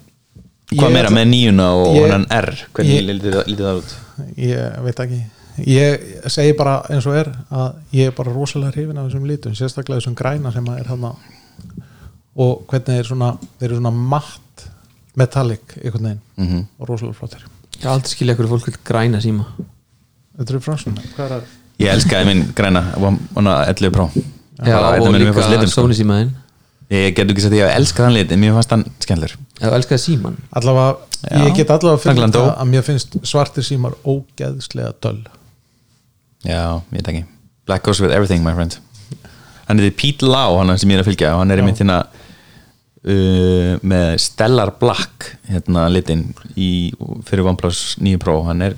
[SPEAKER 2] Hvað meira með nýjuna og
[SPEAKER 4] ég-
[SPEAKER 2] hennan R? Hvernig lítið það- út?
[SPEAKER 4] ég veit ekki. Ég segi bara eins og er að ég er bara rosalega hrifin af þessum litum sérstaklega þessum græna sem að er hann og hvernig þeir svona þeir eru svona matt metallic einhvern veginn.
[SPEAKER 2] Mhm.
[SPEAKER 4] og rosalega flottir.
[SPEAKER 3] Ég har aldrei skilja hverju fólk vil græna síma
[SPEAKER 4] þetta er það?
[SPEAKER 2] Ég elskaði minn græna 11 Pro
[SPEAKER 3] Já, og
[SPEAKER 2] mínum
[SPEAKER 3] líka
[SPEAKER 2] sko.
[SPEAKER 3] Sony símaðinn.
[SPEAKER 2] Ég getur ekki sagt að ég hef elskað hann lit En mér fannst hann skemmtlur
[SPEAKER 3] Ef þú elskaði síman
[SPEAKER 4] allavega, ég get allavega fyrir það að mér finnst svartir símar ógeðslega döll.
[SPEAKER 2] Já, ég veit ekki. Black goes with everything, my friend Hann er Pete Lau, hann sem ég er að fylgja og hann er einmitt hérna uh, með Stellar Black hérna litin í, fyrir OnePlus 9 Pro hann er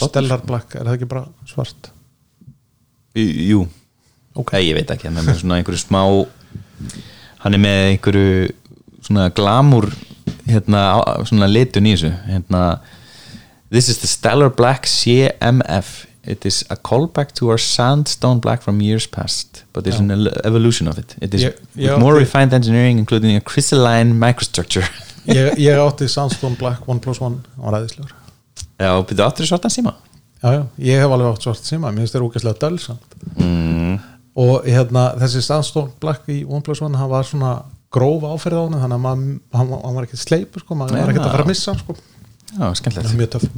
[SPEAKER 4] Stellar Black, er það ekki bara svart?
[SPEAKER 2] Jú, jú.
[SPEAKER 4] Ok.
[SPEAKER 2] Nei, ég veit ekki, hann er með svona einhverju smá hann er með einhverju svona glamur hérna, svona litun í þessu hérna, This is the Stellar Black CMF It is a callback to our sandstone black from years past but it's an el- evolution of it. It is
[SPEAKER 4] Ég-
[SPEAKER 2] with more
[SPEAKER 4] átti-
[SPEAKER 2] refined engineering including a crystalline microstructure. [laughs]
[SPEAKER 4] Ég, ég [laughs] átti Sandstone Black One Plus One á ræðislegur
[SPEAKER 2] Já, byrju áttur svartan síma?
[SPEAKER 4] Já, já, ég hef alveg átt svart síma mér finnst þeir ógeðslega döll samt.
[SPEAKER 2] Mm.
[SPEAKER 4] og hérna, þessi Sandstone Black í OnePlus One, hann var svona gróf áferð á hann, þannig að hann, var ekki sleipur sko, maður var ekki að fara að missa sko.
[SPEAKER 2] Já, skemmtilegt.
[SPEAKER 4] Mjög töff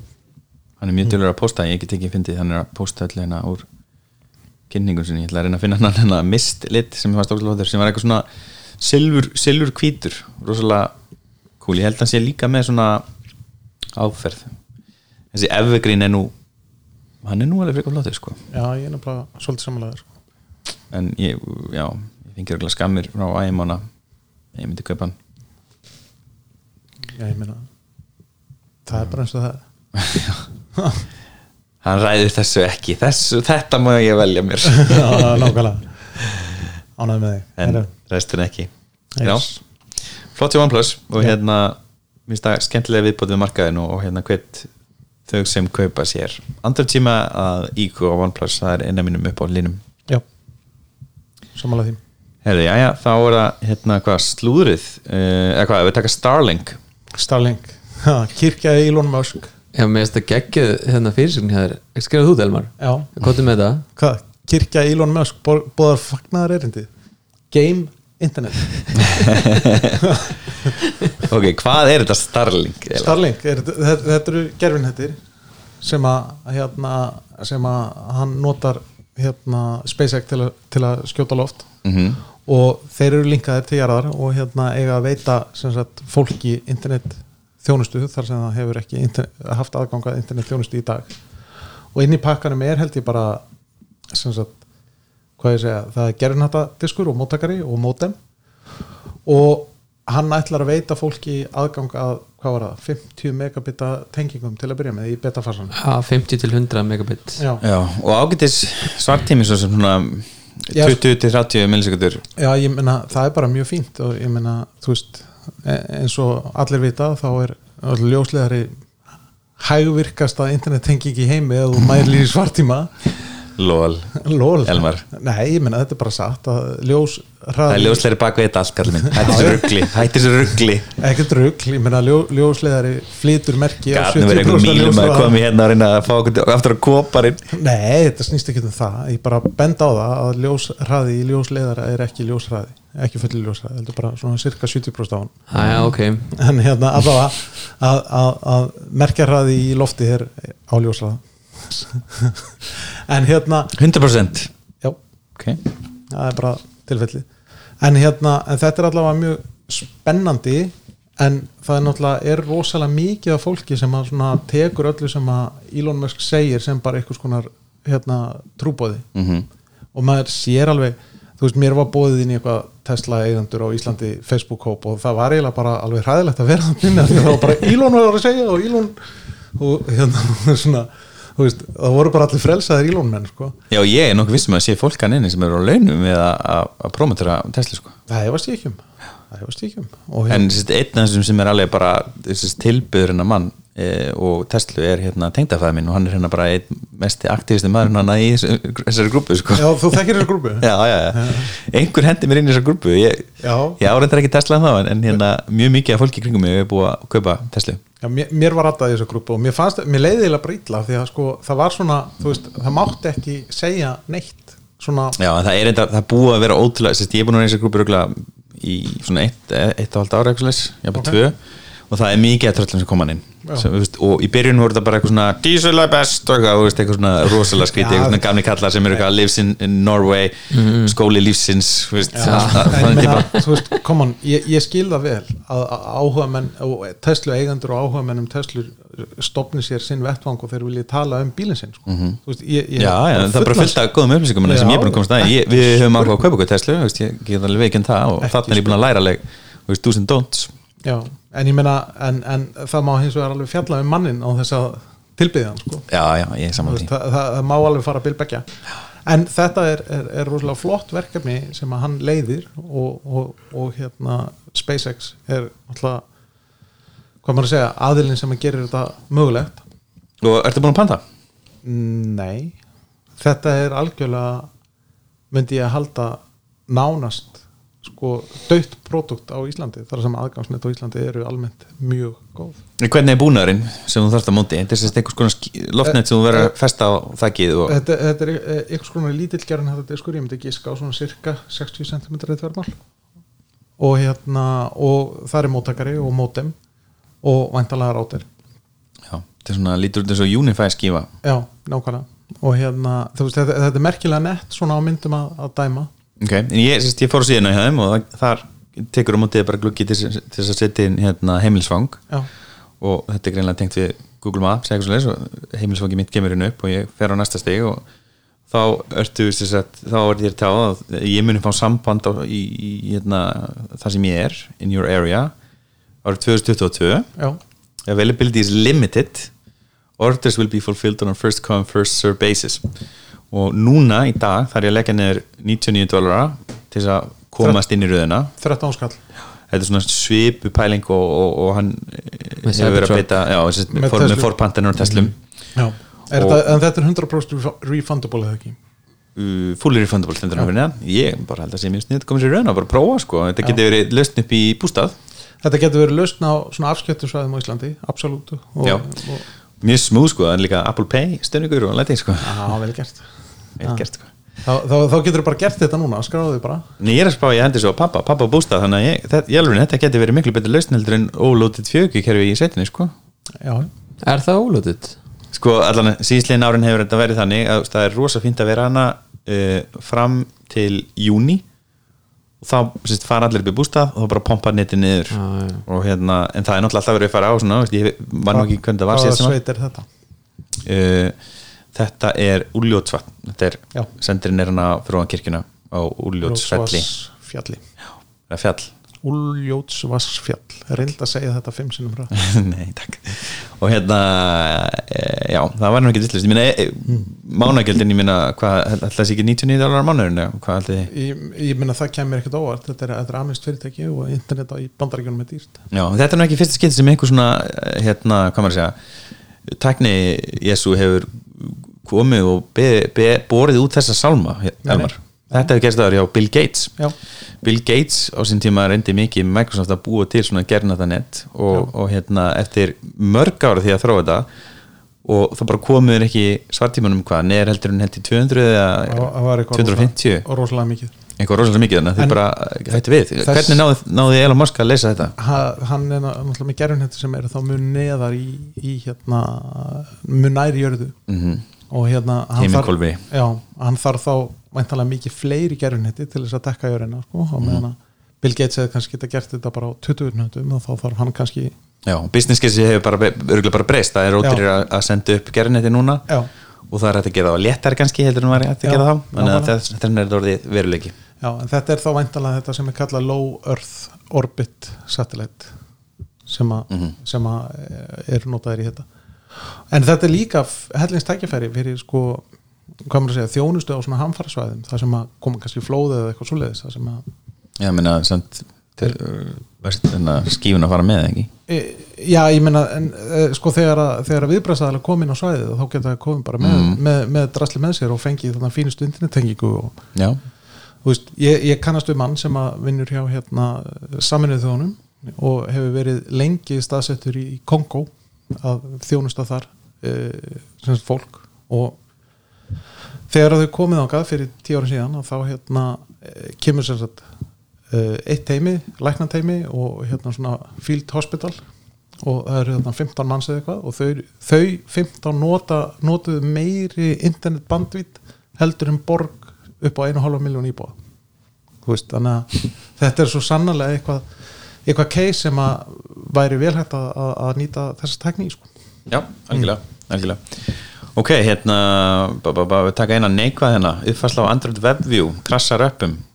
[SPEAKER 2] hann er mjög dölur að posta, ég get ekki fyndið hann er að posta allir hérna úr kynningun sinni, ég ætla að reyna að finna hann hérna mist lit sem var stókslega sem var eitthvað svona silfur, silfur hvítur rosalega cool, ég held að hann sé líka með svona áferð. Þessi evergreen er nú hann er nú alveg frekar flottur sko.
[SPEAKER 4] Já, ég er nefnilega svolítið samanlega sko.
[SPEAKER 2] en ég, já, ég fengi örgulega skammir frá ægimána ég myndi kaupa hann.
[SPEAKER 4] Já, ég meina það er bara eins og það [laughs] [laughs] [laughs]
[SPEAKER 2] hann ræður þessu ekki. Þessu, þetta má ég velja mér. [laughs]
[SPEAKER 4] Já, nákvæmlega. Ánægði með þig.
[SPEAKER 2] En restin ekki.
[SPEAKER 4] Yes.
[SPEAKER 2] já, flott hjá OnePlus og hérna, mér finnst það skemmtilega viðbótið við markaðin og, hérna hvert þau sem kaupa sér. Andra tíma að IQ og OnePlus það er eina mínum upp á línum
[SPEAKER 4] já, samanlega því.
[SPEAKER 2] Herri, já, já, þá er það hérna hvað slúðrið uh, eða hvað, við taka Starlink.
[SPEAKER 4] Starlink, ha, kirkja Elon Musk
[SPEAKER 3] Já, mér finnst það geggjuð hérna fyrirsögn hér skrifað þú, Delmar?
[SPEAKER 4] já,
[SPEAKER 3] Kottum með það
[SPEAKER 4] hvað, kirkja Elon Musk boðar fagnaðar erindi game internet [laughs]
[SPEAKER 2] ok, hvað er þetta Starlink? eiginlega?
[SPEAKER 4] Starlink, er, þetta, þetta eru gerfinhettir sem að hérna, sem að hann notar hérna SpaceX til, að- til að skjóta loft
[SPEAKER 2] Mhm.
[SPEAKER 4] og þeir eru linkaðir til jarðar og hérna eiga að veita sem sagt, fólki internet þjónustu þar sem það hefur ekki internet, haft aðgangað internet þjónustu í dag. Og inn í pakkanum er held ég bara sem sagt hvað ég segja, það er gerfinhata diskur og móttakari og mótem og hann ætlar að veita fólki aðgang að, hvað var það, 50 megabita tengingum til að byrja með í betafasan
[SPEAKER 3] Já, 50 til 100 megabit.
[SPEAKER 4] Já,
[SPEAKER 2] Já, og ágætis svartími svo sem svona
[SPEAKER 4] Já.
[SPEAKER 2] 20-30 millisekundur.
[SPEAKER 4] Já, ég meina, það er bara mjög fínt og ég meina, þú veist eins og allir vita þá er ljósleðari hægvirkasta internettengjing í heimi eða þú mælir í svartíma
[SPEAKER 2] lol,
[SPEAKER 4] Lól
[SPEAKER 2] Elmar.
[SPEAKER 4] Nei, ég meina, þetta er bara satt að ljós
[SPEAKER 2] það er ljósleiri bak við þetta allt hætti þessu ruggli, hætti þessu ruggli
[SPEAKER 4] ekkert rugl, ég meina ljó, ljósleðari flytur merki á
[SPEAKER 2] gafnum verið einhver
[SPEAKER 4] 70%
[SPEAKER 2] mýlum að koma í hérna að reyna að fá okkur aftur á koparinn.
[SPEAKER 4] Nei, þetta snýst ekki um það. Ég bara bend á það að ljóshraði í ljósleðara er ekki ljóshraði ekki fullir ljóshraði, heldur bara svona cirka 70% á hann
[SPEAKER 3] Já, ok.
[SPEAKER 4] En hérna allavega að, að, að merkjarraði í lofti er á ljósraða [laughs] en hérna
[SPEAKER 2] 100%
[SPEAKER 4] já,
[SPEAKER 2] ok,
[SPEAKER 4] það er bara tilfelli en hérna, en þetta er allavega mjög spennandi en það er náttúrulega er rosalega mikið af fólki sem að tekur öllu sem að Elon Musk segir sem bara einhvers konar hérna trúbóði
[SPEAKER 2] mhm.
[SPEAKER 4] Og maður sér alveg þú veist, mér var bóðið inn í eitthvað Tesla eigendur á Íslandi Facebook-hóp og það var eiginlega bara alveg hræðilegt að vera þannig að það var bara Elon var að segja og Elon og hérna [laughs] svona veist, það voru bara allir frelsaðir Elon menn sko.
[SPEAKER 2] Já, ég er nokkuð vissum að sé fólk hann inni sem eru á launum við að, að, að promotera Tesla sko.
[SPEAKER 4] það hefast ég ekki um það hefast ég ekki um
[SPEAKER 2] en sérst, einn af þessum sem er alveg bara tilbyður hennar mann og Tesla er hérna tengdafæði minn og hann er hérna bara mest aktivisti maður hann í þessari grúpu sko.
[SPEAKER 4] já, þú þekkir þessa grúpu [laughs]
[SPEAKER 2] já, já, já. einhver hendi mér inn í þessar grúpu ég, ég áreindar ekki Tesla en þá en, hérna, mjög mikið af fólki kringum mig hefur búið að kaupa Tesla
[SPEAKER 4] Já, mér, mér var aðdað í þessu grúpu og mér fannst, mér leiði bara illa því að sko, það var svona, veist, það mátti ekki segja neitt svona,
[SPEAKER 2] Já, það er enda, það búið að vera ótrúlega sérst, ég er búin að vera í þessar grúpu örugglega í svona eitt, eitt og ára eitthvað leys, jafnvel
[SPEAKER 4] Ok.
[SPEAKER 2] tvö og það er mikið að tröllum sem koma inn. Sem, veist, og í byrjun voru þetta bara eitthvað svona diesel er best og veist, eitthvað svona rosalega skrítið,
[SPEAKER 4] Já.
[SPEAKER 2] eitthvað svona gamni kallar sem eru eitthvað lives in, in Norway, skóli lífsins þú veist, það- það
[SPEAKER 4] ég
[SPEAKER 2] er
[SPEAKER 4] meina, þú veist, come on, ég, ég skil það vel að, áhuga menn og Tesla eigendur og áhuga menn um Tesla stopni sér sinn vettvang og þeir vilja tala um bílinn sinn sko. þú veist, ég, ég.
[SPEAKER 2] Já, já, það er bara fullt af góðum upplýsingum sem ég er búin að komast að ég, við höfum áhuga að kaupa okkur Tesla, ég get alveg veikinn það og þarna er ég búin að læra alveg, þú veist, do's and don'ts
[SPEAKER 4] já, en ég meina en, en það má hins vegar alveg fjalla um mannin á þess að tilbyðja hann sko.
[SPEAKER 2] Já, já, ég
[SPEAKER 4] Þú
[SPEAKER 2] saman
[SPEAKER 4] veist,
[SPEAKER 2] því
[SPEAKER 4] það, það, það má alveg fara að bilbekja en þetta er, er, er rosalega flott verkefni sem að hann leiðir og, og, og hérna SpaceX er alltaf hvað maður að segja, aðilinn sem að gerir þetta mögulegt
[SPEAKER 2] Og ertu búin að panta?
[SPEAKER 4] Nei Þetta er algjörlega myndi ég að halda nánast sko dött produkt á Íslandi þar sem aðgangsnett á Íslandi eru almennt mjög góð.
[SPEAKER 2] En Hvernig er búnaðurinn sem þú þarfst að móti? Þetta er sérst einhvers konar ski- loftnet sem þú verður að festa á þakkið og
[SPEAKER 4] Þetta, þetta er eh, einhvers konar lítill gerðin þetta er skur, ég myndi giska á svona cirka 60 cm þvermál og hérna og það er móttakari og mótem og væntalega rátir
[SPEAKER 2] Já. þetta er svona lítur út eins og Unify skífa
[SPEAKER 4] já, nákvæmlega. Og hérna, þú veist, þetta, þetta er merkilega nett svona á myndum að, að dæma
[SPEAKER 2] ok, en ég, sérst, ég fór á síðan hjá þeim og þar tekur á mótið bara gluggi til, til þess að setja inn hérna, heimilisfang.
[SPEAKER 4] Já,
[SPEAKER 2] og þetta er greinlega tengt við Google Maps eða eitthvað svoleiðis og heimilisfangi mitt kemur inn upp og ég fer á næsta stig og þá ertu að þá er þér tjáð að ég muni fá samband á, í, í hérna, það sem ég er in your area árið 2022
[SPEAKER 4] já,
[SPEAKER 2] availability is limited. Orders will be fulfilled on a first come first serve basis og núna í dag þarf ég að leggja neður 99 dólara til þess að komast inn í röðina.
[SPEAKER 4] 13 skall.
[SPEAKER 2] Þetta er svona svipu pæling og, og, og hann
[SPEAKER 3] Með
[SPEAKER 2] hefur verið að beita
[SPEAKER 4] Með
[SPEAKER 2] forpantanur og Teslum.
[SPEAKER 4] Er þetta, en þetta er 100% refu- refundable eða ekki?
[SPEAKER 2] Uh, fully refundable stendur hann fyrir neðan. ég bara held að sé mér snið komið sér raun og bara prófa sko. þetta getur verið löst upp í bústað.
[SPEAKER 4] Þetta getur verið lausn á svona afskjöttum svæðum á Íslandi, absolutt. Og,
[SPEAKER 2] Já.
[SPEAKER 4] og,
[SPEAKER 2] mjög smúð sko, það er líka Apple Pay stöðningur og læti sko.
[SPEAKER 4] Já, vel gert
[SPEAKER 2] vel gert sko
[SPEAKER 4] Þá, þá, þá getur þú bara gert þetta núna, skráðu þið bara
[SPEAKER 2] Nei, ég er að spá ég hendi svo pappa, pappa á bústað þannig að ég, þetta, ég alveg, þetta getur verið miklu betur lausn heldur en ólótið fjögukerfi í setinni sko.
[SPEAKER 4] Já,
[SPEAKER 3] Er það ólötut?
[SPEAKER 2] sko allan síðslegin árin hefur þetta verið þannig að það er rosa fínt að vera hana uh, fram til júni og þá sérst, fara allir upp í bústað og þá bara pompa netið niður
[SPEAKER 3] Já, já.
[SPEAKER 2] og hérna, en það er náttúrulega alltaf verið að fara á svona, veist, ég var nú ekki hvernig það var
[SPEAKER 4] Hvaða sveit er þetta?
[SPEAKER 2] uh, þetta er Úljótsvatn. Þetta er,
[SPEAKER 4] Já.
[SPEAKER 2] sendirinn er hana frá kirkjuna á Úljótsfelli.
[SPEAKER 4] Fjalli
[SPEAKER 2] eða fjall.
[SPEAKER 4] Úljótsvassfjall. Reynd að segja þetta fimm sinnum ræð [laughs]
[SPEAKER 2] Nei, takk. Og hérna, e, já, það var nú ekki meina, e, e, mánagjöldin, ég meina hvað, ætla þessi ekki 99 dólar á mánuðurinn eða hvað ætli þið?
[SPEAKER 4] Ég, ég minna það kemur ekkert óvart. Þetta er, er amist fyrirtæki og internet á í bandaríkjunum er dýrt.
[SPEAKER 2] Já, þetta er nú ekki fyrsta skipti sem einhver svona hérna, hvað maður að segja tækni Jésu hefur komið og be, be, borið út þessa sálma, Elmar. Þetta hefur gerst aður hjá Bill Gates.
[SPEAKER 4] Já.
[SPEAKER 2] Bill Gates á sín tíma reyndi mikið Microsoft að búa til svona gernaðanett og, og hérna eftir mörg ára því að þróa þetta og það bara komuður ekki svartímanum hvað, neður heldur en heldur 200
[SPEAKER 4] Það
[SPEAKER 2] eða
[SPEAKER 4] það var eitthvað
[SPEAKER 2] 250
[SPEAKER 4] rosalega- rosalega mikið
[SPEAKER 2] eitthvað rosalega mikið þannig að
[SPEAKER 4] En
[SPEAKER 2] þið bara hætti við.
[SPEAKER 4] þess-
[SPEAKER 2] hvernig náði, náði Elon Musk að leysa þetta?
[SPEAKER 4] ha, hann er ná- náttúrulega með gerfinhetti sem eru þá mun neðar í, í hérna mun næri jörðu.
[SPEAKER 2] Mm
[SPEAKER 4] og hérna hann þarf, já, hann þarf þá væntalega mikið fleiri gerfinhetti til þess að dekka jörðina sko, og meðan að Bill Gates hefði kannski geta gert þetta bara á 20 nöndum og þá þarf hann kannski
[SPEAKER 2] Já, business case hefur bara, bara breyst. Það er ótrir að, að senda upp gerðinetti núna.
[SPEAKER 4] Já,
[SPEAKER 2] og það er hægt að gera það léttar kannski heldur en var hægt að gera þá þannig að þess er þetta orðið veruleiki.
[SPEAKER 4] Já, en þetta er þá væntalega þetta sem er kallað low earth orbit satellite sem að
[SPEAKER 2] Mhm.
[SPEAKER 4] sem að eh, eru notaðir í þetta. En þetta er líka hellins tækifæri fyrir sko segja, þjónustu á svona hamfarasvæðum það sem að koma kannski flóðið eða eitthvað svoleiðis það sem
[SPEAKER 2] Já, ég meina, samt skífun að fara með ekki
[SPEAKER 4] E, já, ég meina en, e, sko þegar að, þegar að viðbræðsæðalega kom inn á svæðið þá geta það komið bara með,
[SPEAKER 2] Mm.
[SPEAKER 4] með, með drasli með sér og fengið þannig fínustu internettengingu og
[SPEAKER 2] Já,
[SPEAKER 4] þú veist, ég, ég kannast við mann sem að vinnur hjá hérna saminuð þjónum og hefur verið lengi staðsettur í Kongo að þjónusta þar e, sem fólk og þegar þau komið ángað fyrir tíu ára síðan þá hérna e, kemur sem sagt eitt teimi, læknateimi og hérna svona field hospital og það eru þarna 15 manns eða eitthvað og þau, þau 15 nota, notuðu meiri internet bandvít heldur en borg upp á 1,5 miljón íbúa veist, þannig að þetta er svo sannarlega eitthvað eitthvað case sem að væri vel hægt að, að, nýta þessa tekní sko.
[SPEAKER 2] já, algjörlega, algjörlega. Ok, hérna ba, ba, ba, við taka eina neikvað hérna uppfærsla á Android WebView, krassar uppum
[SPEAKER 4] já,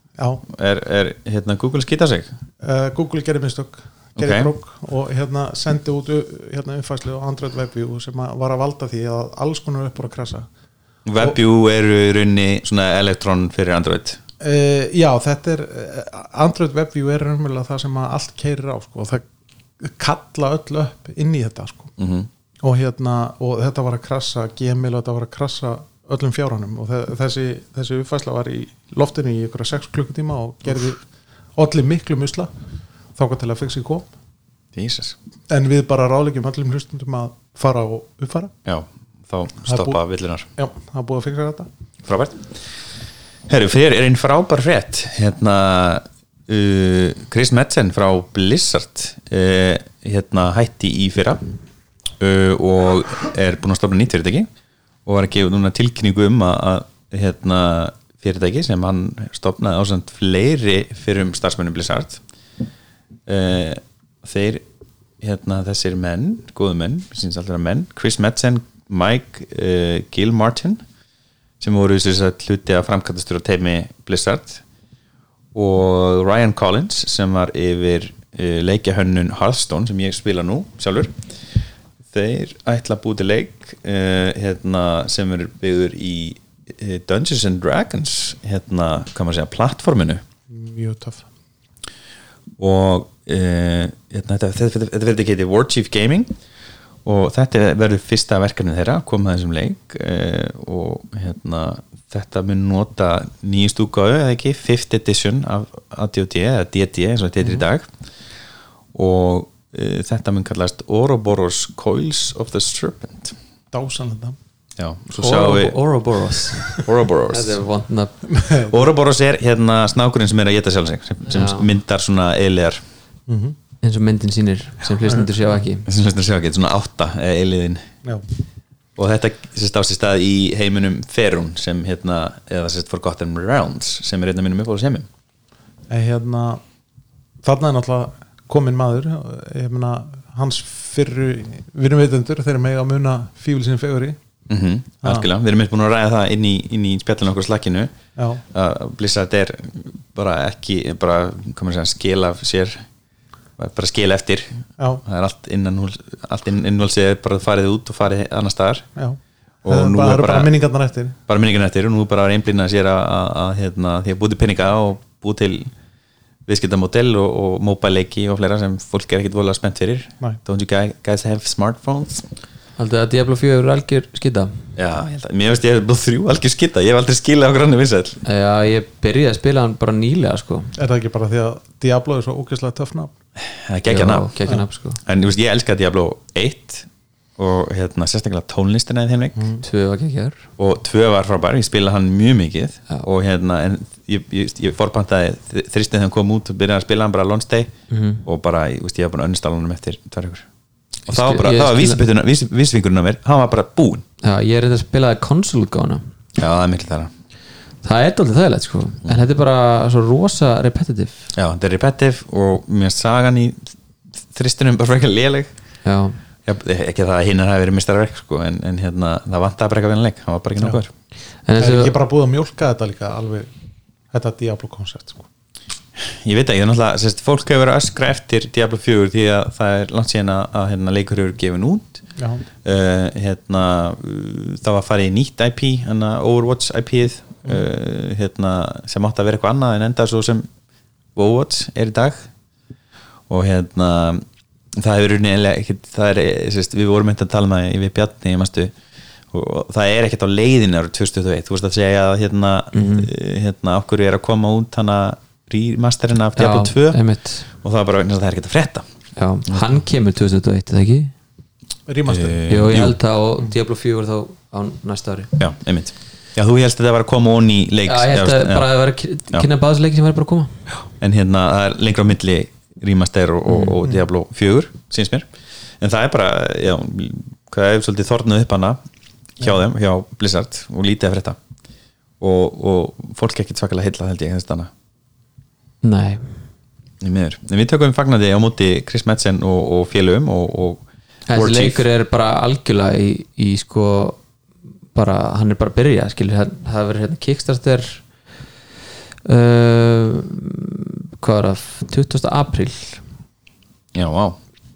[SPEAKER 2] er, er hérna Google skýta sig?
[SPEAKER 4] uh, Google gerir mistök gerir
[SPEAKER 2] Ok.
[SPEAKER 4] okay. og hérna sendi út hérna umfæslu á Android WebView sem var að valda því að alls konar upp voru að krasa
[SPEAKER 2] WebView eru í raunni svona elektron fyrir Android
[SPEAKER 4] Uh, já, þetta er uh, Android WebView er raunverulega það sem allt keirir á sko, og það kalla öll upp inn í þetta sko.
[SPEAKER 2] mm
[SPEAKER 4] og, hérna, og þetta var að krassa Gmail og þetta var að krassa öllum fjárhanum og þe- þessi, þessi uppfæsla var í loftinu í ykkur 6 klukkutíma og gerði allir miklu musla þáka til að fixi kom.
[SPEAKER 2] Jesus.
[SPEAKER 4] En við bara ráðlegjum öllum hlustundum að fara og uppfara
[SPEAKER 2] Já, þá stoppa villunar.
[SPEAKER 4] Já, það er búið að fixa þetta.
[SPEAKER 2] Frábært. Herru, fyrir er einn frábær frétt. Hérna uh, Chris Metzen frá Blizzard uh, hérna hætti í fyrra uh, og er búin að stofna nýtt fyrirtæki og var að gefa núna tilkynningu um að, hérna, fyrirtæki sem hann stofnaði ásand fleiri fyrir um starfsmennum Blizzard uh, þeir hérna, þessir menn, góðu menn menn, Chris Metzen Mike uh, Gilmartin sem voru hluti að framkvæmtastur á teimi Blizzard og Ryan Collins sem var yfir uh, leikjahönnun Hearthstone sem ég spila nú sjálfur þeir ætla að búið til leik uh, hérna, sem er byggður í uh, Dungeons and Dragons hérna, hvað maður segja, plattforminu
[SPEAKER 4] mjög töff
[SPEAKER 2] og uh, hérna, þetta, verður ekki heiti War Chief Gaming og þetta verður fyrsta verkefnið þeirra koma þessum leik uh, og hérna, þetta mun nota nýjust útgáðu eða ekki, 5th edition af ADOD eða DD eins og þetta heitir í dag. Og þetta mun kallast Ouroboros Coils of the Serpent.
[SPEAKER 4] Dásanlega
[SPEAKER 2] já, svo sjáum við
[SPEAKER 3] Ouroboros.
[SPEAKER 2] Ouroboros.
[SPEAKER 3] Er [laughs]
[SPEAKER 2] Ouroboros er hérna snákurinn sem er að geta sjálf sig sem, sem myndar svona eiligar
[SPEAKER 3] eins og myndin sýnir sem hlustundur sjá ekki.
[SPEAKER 2] Sem svona sjá ekki, svona átta eiliðin.
[SPEAKER 4] Já,
[SPEAKER 2] og þetta sérst á sér stað í heiminum Ferun sem hérna, eða sérst Forgotten Realms sem er einn af mínum uppáhalds heimum.
[SPEAKER 4] En hérna þarna er náttúrulega komin maður ég meina hans fyrru vinnumveitundur þeir eru mega að muna fífil sinni feguri
[SPEAKER 2] mm -hmm, algjörlega, við erum eitthvað búin að ræða það inn í, inn í spjallinu okkur slakkinu
[SPEAKER 4] já,
[SPEAKER 2] að Blizzard er bara ekki bara, að segja, skil af sér bara skil eftir.
[SPEAKER 4] Já,
[SPEAKER 2] það er allt innan allt inn, innvalsið er bara farið út og farið annar staðar.
[SPEAKER 4] Já.
[SPEAKER 2] Og nú
[SPEAKER 4] bara,
[SPEAKER 2] er
[SPEAKER 4] bara
[SPEAKER 2] bara-
[SPEAKER 4] minningarnar eftir.
[SPEAKER 2] bara minningin eftir og nú er bara einblýna sér að, að, að hérna, því að búið til peninga og búið til viðskiptamodell og, og mobile-leiki og fleira sem fólk er ekkit voðalega spennt fyrir.
[SPEAKER 4] Nei.
[SPEAKER 2] Don't you guys, guys have smartphones?
[SPEAKER 3] Haldið að Diablo 4 eru algjör skita?
[SPEAKER 2] Já, að, mér veist ég hef búið þrjú algjör skitta, ég hef aldrei skilað á grannu vinsæl
[SPEAKER 3] Já, ég byrjaði að spila hann bara nýlega sko.
[SPEAKER 4] Er það ekki bara því að Diablo er svo ógeðslega
[SPEAKER 2] er geggja nafn.
[SPEAKER 3] Gekkja nafn sko.
[SPEAKER 2] En þú veist, ég elska Diablo 1 og hérna, sérstaklega tónlistina í þeim leik.
[SPEAKER 3] Tvö var gekkjar
[SPEAKER 2] og tvö var frábær, ég spila hann mjög mikið
[SPEAKER 3] Já.
[SPEAKER 2] og hérna en ég, ég, ég forpantaði þristið þegar hann kom út og byrjaði að spila hann bara launch day og bara, ég, veist, ég var unnstala hann eftir tvær ykkur og það var bara, það var vísvingurinn á mér, hann var bara búinn.
[SPEAKER 3] Já, ég er þetta að spilaði konsolgána
[SPEAKER 2] já, það er miklu þar
[SPEAKER 3] Það er dálítið þægilegt sko. En þetta er bara svo rosa repetitive.
[SPEAKER 2] Já, þetta er repetitive og mér sagan í þristinum bara frekar léleg.
[SPEAKER 3] Já,
[SPEAKER 2] já, ekki það að hinnar hafi verið mistarverk sko, en, en hérna, það vantaði bara eitthvað vinleik hann var bara ekki nokkuður
[SPEAKER 3] en
[SPEAKER 4] er ekki bara búið að mjólka þetta líka alveg þetta Diablo koncept sko.
[SPEAKER 2] Ég veit ekki, það er náttúrulega, sérst, fólk hefur verið að öskra eftir Diablo 4 því að það er langt síðan að, að hérna, leikur hefur gefin út.
[SPEAKER 4] Já,
[SPEAKER 2] uh, hérna, uh, það var að fara í nýtt IP, hérna, Overwatch IP-ið uh, hérna, sem átti að vera eitthvað annað en enda svo sem Overwatch er í dag. Og hérna það hefur unni ekkert, það er, sérst, við vorum eitthvað að tala með við Bjarni, ég mástu og það er ekkert á leiðinu árið 2021 þú veist að segja að hérna, mm hérna okkur er að koma út hana remasterinn af Diablo 2
[SPEAKER 3] einmitt.
[SPEAKER 2] Og það er bara vegna að það er ekkert að frétta.
[SPEAKER 3] Já, hann kemur 2021, eða ekki?
[SPEAKER 4] remaster
[SPEAKER 2] Eh,
[SPEAKER 3] Jú, ég held að og Diablo 4 þá á næsta ári.
[SPEAKER 2] Já, einmitt. Já, þú helst að það var að koma onni í leiks
[SPEAKER 3] Já, ég held að
[SPEAKER 2] já.
[SPEAKER 3] bara að vera kynna báðsleiki sem væri bara að koma.
[SPEAKER 2] En hérna, það er lengra á milli remaster og, og, og Diablo 4 síns mér, en það er bara já, hvað er svolítið þornuð upp hana hjá þeim, hjá Blizzard og lítið að frétta. Og, og fólk ekkert svakalega heilla held ég þess
[SPEAKER 3] Nei,
[SPEAKER 2] í miður. En við tökum fagnandi á móti Chris Madsen og, og félögum og, og
[SPEAKER 3] þessi leikur er bara algjörlega í, í sko bara, hann er bara að byrja skilur, það það hefur verið hérna Kickstarter uh, hvað er það 20. apríl.
[SPEAKER 2] Já, vá.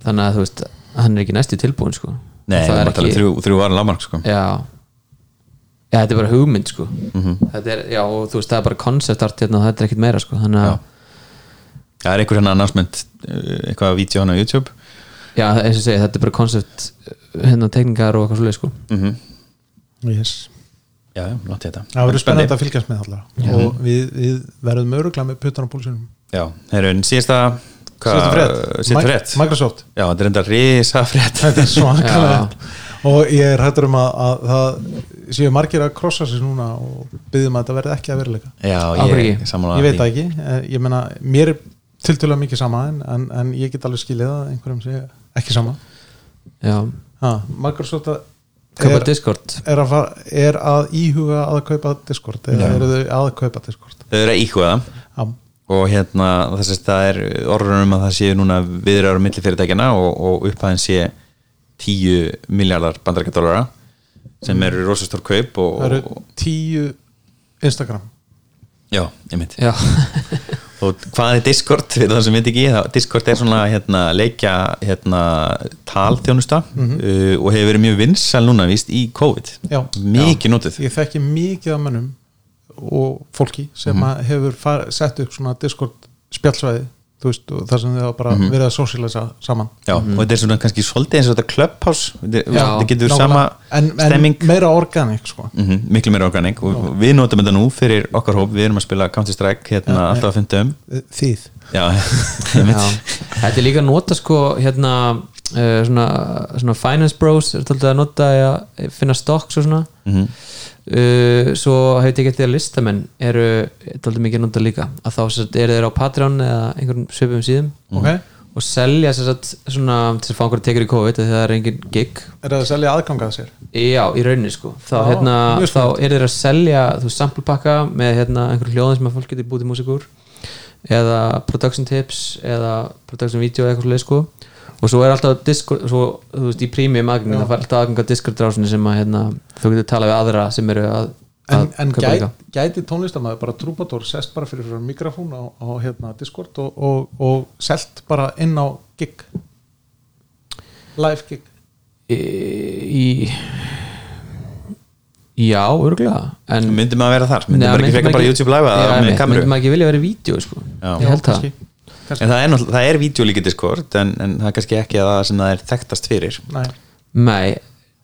[SPEAKER 3] Þannig að þú veist, hann er ekki næstu tilbúin sko.
[SPEAKER 2] Nei,
[SPEAKER 3] það er
[SPEAKER 2] ekki... þrjú, þrjú ára lámark sko.
[SPEAKER 3] já. Já, þetta er bara hugmynd sko.
[SPEAKER 2] Mhm.
[SPEAKER 3] þetta er, já, og þú veist, það er bara concept art hérna og þetta er ekkit meira sko. Þannig að,
[SPEAKER 2] Það er einhver hérna announcement uh, eitthvað að vídeo hann á YouTube.
[SPEAKER 3] Já, eins og segi, þetta er bara concept hérna tekningar og eitthvað svoleið sko.
[SPEAKER 2] Mm
[SPEAKER 4] yes.
[SPEAKER 2] Já, já, látt þetta.
[SPEAKER 4] Það verður spennandi. að fylgjast með allar og við, við verðum öruglega með puttan á púlsunum
[SPEAKER 2] Já, þeir eru síðasta
[SPEAKER 4] síðasta frétt?
[SPEAKER 2] síðasta frétt?
[SPEAKER 4] Microsoft.
[SPEAKER 2] Já, þetta er enda risa frétt [laughs]
[SPEAKER 4] þetta er svakalega og ég er hættur um að, að það séu margir að krossa sig núna og byggjum að þetta verði ekki að veruleika.
[SPEAKER 2] Já, ég, sammála
[SPEAKER 4] ég veit það ekki, Eh, ég meina mér er tiltölulega mikið sama en, en, en ég get alveg skilið að einhverjum sé ekki sama.
[SPEAKER 3] Já,
[SPEAKER 4] ha, Microsoft að-
[SPEAKER 3] kaupa Discord.
[SPEAKER 4] er, að fara, er að íhuga að kaupa Discord eða eru þau að kaupa Discord?
[SPEAKER 2] Þau eru að íkvæða
[SPEAKER 4] Já,
[SPEAKER 2] og hérna þess að það er orður um að það séu núna viðræður á milli fyrirtækjana og, og upphæðin sé 10 miljardar bandarækjadólara sem eru rosastór kaup og,
[SPEAKER 4] það eru
[SPEAKER 2] og
[SPEAKER 4] tíu Instagram.
[SPEAKER 2] Já, ég mynd
[SPEAKER 3] já, [laughs]
[SPEAKER 2] og hvað er Discord, fyrir það sem veit ekki Discord er svona hérna, leikja hérna, talþjónusta uh, og hefur verið mjög vinsæl núna víst í COVID,
[SPEAKER 4] Já.
[SPEAKER 2] mikið notuð.
[SPEAKER 4] Ég þekki mikið af mönnum og fólki sem
[SPEAKER 2] Mhm.
[SPEAKER 4] að hefur far, sett upp svona Discord spjallsvæði þú veist, og þar sem þau hafa bara
[SPEAKER 2] Mhm.
[SPEAKER 4] verið að socialisa saman
[SPEAKER 2] Já, og þetta er svona kannski svolítið eins og þetta clubhouse þetta,
[SPEAKER 3] Já,
[SPEAKER 2] þetta getur
[SPEAKER 4] Nákvæmlega.
[SPEAKER 2] sama
[SPEAKER 4] en,
[SPEAKER 2] stemming
[SPEAKER 4] en meira organik sko.
[SPEAKER 2] mm miklu meira organik og við notum þetta nú fyrir okkar hóp, við erum að spila Counter Strike hérna
[SPEAKER 4] Já,
[SPEAKER 2] alltaf að fundum
[SPEAKER 4] þið
[SPEAKER 2] Já, [laughs] ég
[SPEAKER 3] já.
[SPEAKER 2] mynd
[SPEAKER 3] þetta er líka að nota sko hérna uh, svona, svona finance bros er tóltið að nota að finna stocks og svona.
[SPEAKER 2] Mhm.
[SPEAKER 3] uh, svo hefur ég getið að listamenn eru tóltið mikið að nota líka. Að þá sem sagt eru þeir á Patreon eða einhverjum svipum síðum
[SPEAKER 4] ok,
[SPEAKER 3] og selja sem sagt svona til að fá einhverju tekur í COVID því það er engin gig.
[SPEAKER 4] Er það að selja aðgangað sér?
[SPEAKER 3] Já, í rauninni sko. Þá,
[SPEAKER 4] Já,
[SPEAKER 3] hérna, þá
[SPEAKER 4] spennandi.
[SPEAKER 3] er þeir að selja samplepakka með hérna, einhverju hljóðin sem að fólk getur búið til músík úr eða production tips eða production video eða eitthvað svoleiðis, sko og svo er alltaf Discord svo, þú veist, í premium aðgangin það fær alltaf aðgang að Discord drásinni sem að hérna, þú getur talað við aðra sem eru að,
[SPEAKER 4] en,
[SPEAKER 3] að
[SPEAKER 4] en
[SPEAKER 3] kaupa
[SPEAKER 4] gæti, gæti tónlistamæður bara trúbator sest bara fyrir fyrir mikrofón á, á hérna, Discord og, og, og selt bara inn á gig? Live gig?
[SPEAKER 3] Í, í Já, örgulega en
[SPEAKER 2] Myndi maður vera þar, myndi maður ekki
[SPEAKER 3] maður
[SPEAKER 2] bara YouTube live
[SPEAKER 3] Já,
[SPEAKER 2] eða með
[SPEAKER 3] einmitt,
[SPEAKER 2] kameru?
[SPEAKER 3] Myndi maður ekki vilja vera í vídeo sko. Ég held það
[SPEAKER 4] kannski.
[SPEAKER 2] En það er, það er vídeo líka Discord en, en það er kannski ekki að það sem það er þekktast fyrir.
[SPEAKER 4] Nei.
[SPEAKER 3] Nei,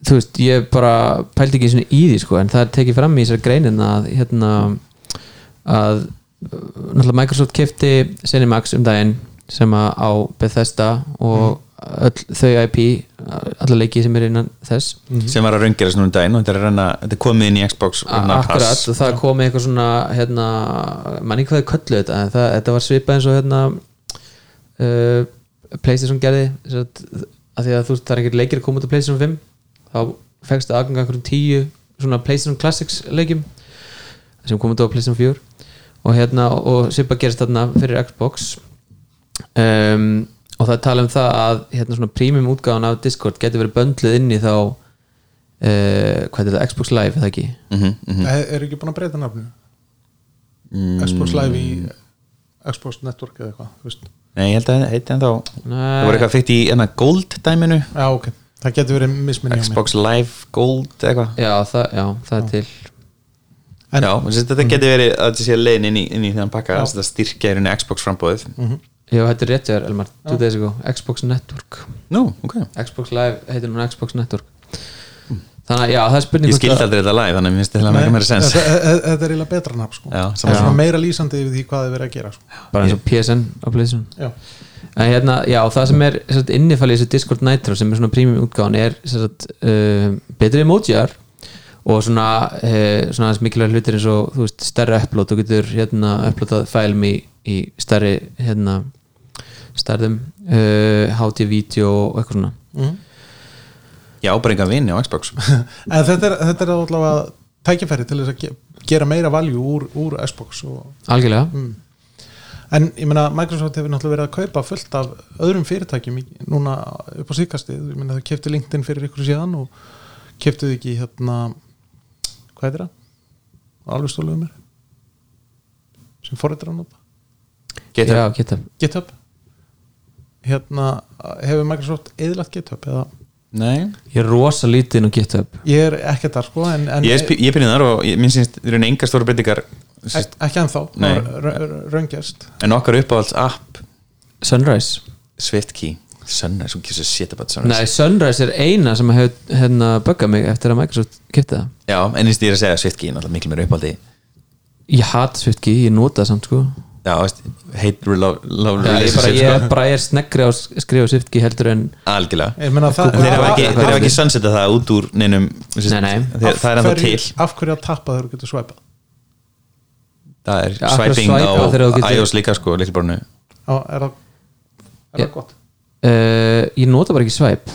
[SPEAKER 3] þú veist, ég bara pældi ekki svona í því sko, en það er tekið fram í þessari greinin að hérna að uh, náttúrulega Microsoft kefti Cinemax um daginn sem að á Bethesda og öll þau IP alla leiki sem er innan þess.
[SPEAKER 2] Sem var að raungera svona um daginn og þetta er, að renna, þetta er komið inn í Xbox
[SPEAKER 3] Akkurat, það kom eitthvað svona hérna, manni hvað þau köllu þetta en það, þetta var svipað eins og hérna uh, Playstation gerði þess að, að því að þú veist það er einhver leikir að koma út á Playstation 5 þá fegstu aðganga einhverjum tíu svona Playstation Classics leikjum sem kom út á Playstation 4 og hérna, og svipað gerist þarna fyrir Xbox. Um, og það tala um það að hérna svona premium útgáðan af Discord getur verið böndluð inn í þá uh, hvað er þetta, Xbox Live eða ekki?
[SPEAKER 2] Mhm, mhm.
[SPEAKER 4] er, er ekki búin að breyta nafninu?
[SPEAKER 2] Mm,
[SPEAKER 4] Xbox Live í Xbox Network eða eitthvað þú veist.
[SPEAKER 2] Nei, ég held að það heiti en þá
[SPEAKER 3] Nei.
[SPEAKER 2] Það voru eitthvað fyrst í enna Gold dæminu
[SPEAKER 4] já ok, það getur verið misminni
[SPEAKER 2] Xbox Live Gold eitthvað.
[SPEAKER 3] Já, það, já, það er til.
[SPEAKER 4] En-
[SPEAKER 2] Já, þetta getur verið að þetta sé leiðin inn í, inn í þennan pakka að þetta styrkja í rauninni Xbox frambóðið
[SPEAKER 3] já, þetta er rétt Elmar, two days ago. Xbox Network,
[SPEAKER 2] Nú, ok.
[SPEAKER 3] Xbox Live heitir núna Xbox Network þannig að já, það er spurning
[SPEAKER 2] Ég skildi aldrei þetta live, þannig að mér finnst þetta ekki meira sens.
[SPEAKER 4] þetta, er eiginlega betra nafn sko.
[SPEAKER 2] Já,
[SPEAKER 4] það er svona meira lýsandi yfir því hvað þið verið að gera sko.
[SPEAKER 3] bara eins og PSN
[SPEAKER 4] já,
[SPEAKER 3] en hérna, já, það sem er sagt, innifalið í þessu Discord Nitro sem er svona premium útgáðan er sagt, uh, betri emojiar og svona, uh, svona aðeins mikilvæg hlutir eins og þú veist, stærri upload. Og getur hérna uploadað fælum í, í stærri hérna stærðum uh, HT-vídeó og eitthvað svona
[SPEAKER 2] Já, bara enga vini á Xbox. [laughs]
[SPEAKER 4] En þetta er, þetta er allavega tækifæri til þess að ge gera meira valjú úr, úr Xbox og,
[SPEAKER 3] algjörlega.
[SPEAKER 4] En ég meina Microsoft hefur náttúrulega verið að kaupa fullt af öðrum fyrirtækjum í- núna upp á síkastið, ég meina þau keftu LinkedIn fyrir ykkur síðan og keftuðu ekki hérna hvað heitir það? alveg stóluðu mér sem forritur að nota
[SPEAKER 3] já, geta
[SPEAKER 4] GitHub hérna hefur Microsoft eðlagt GitHub eða
[SPEAKER 2] Nei.
[SPEAKER 3] Ég er rosa lítið inn á GitHub.
[SPEAKER 4] Ég er ekki þar sko en, en
[SPEAKER 2] Ég er, ég pinnið þar og ég, minn syns í rauninni engar stóra breytingar
[SPEAKER 4] ek, ekki ennþá. Raungjast
[SPEAKER 2] en okkar uppáhalds app?
[SPEAKER 3] Sunrise.
[SPEAKER 2] SwiftKey Sunrise, who gives a shit about Sunrise?
[SPEAKER 3] Nei, Sunrise er eina sem hefur hérna buggað mig eftir að Microsoft kipti það.
[SPEAKER 2] Já, en eins og ég er að segja SwiftKey er náttúrulega miklu meira uppáldi
[SPEAKER 3] Ég hat Swiftki, ég nota það samt sko
[SPEAKER 2] Já, veist, hate love, love
[SPEAKER 3] Já, ég, bara, ég
[SPEAKER 2] sko.
[SPEAKER 3] bara er sneggri á að skrifa Swiftki heldur en
[SPEAKER 2] Algjörlega.
[SPEAKER 4] Ég meina það
[SPEAKER 2] Þeir hafa ekki, ekki sunsetað það út úr neinum
[SPEAKER 3] Nei, nei.
[SPEAKER 2] þeir, Það er ennþá til.
[SPEAKER 4] af hverju að tappa þegar þú getur svæpað
[SPEAKER 2] Það er swiping
[SPEAKER 3] swipa
[SPEAKER 2] á iOS líka sko,
[SPEAKER 4] er það, er gott?
[SPEAKER 3] Uh, ég nota bara ekki swipe.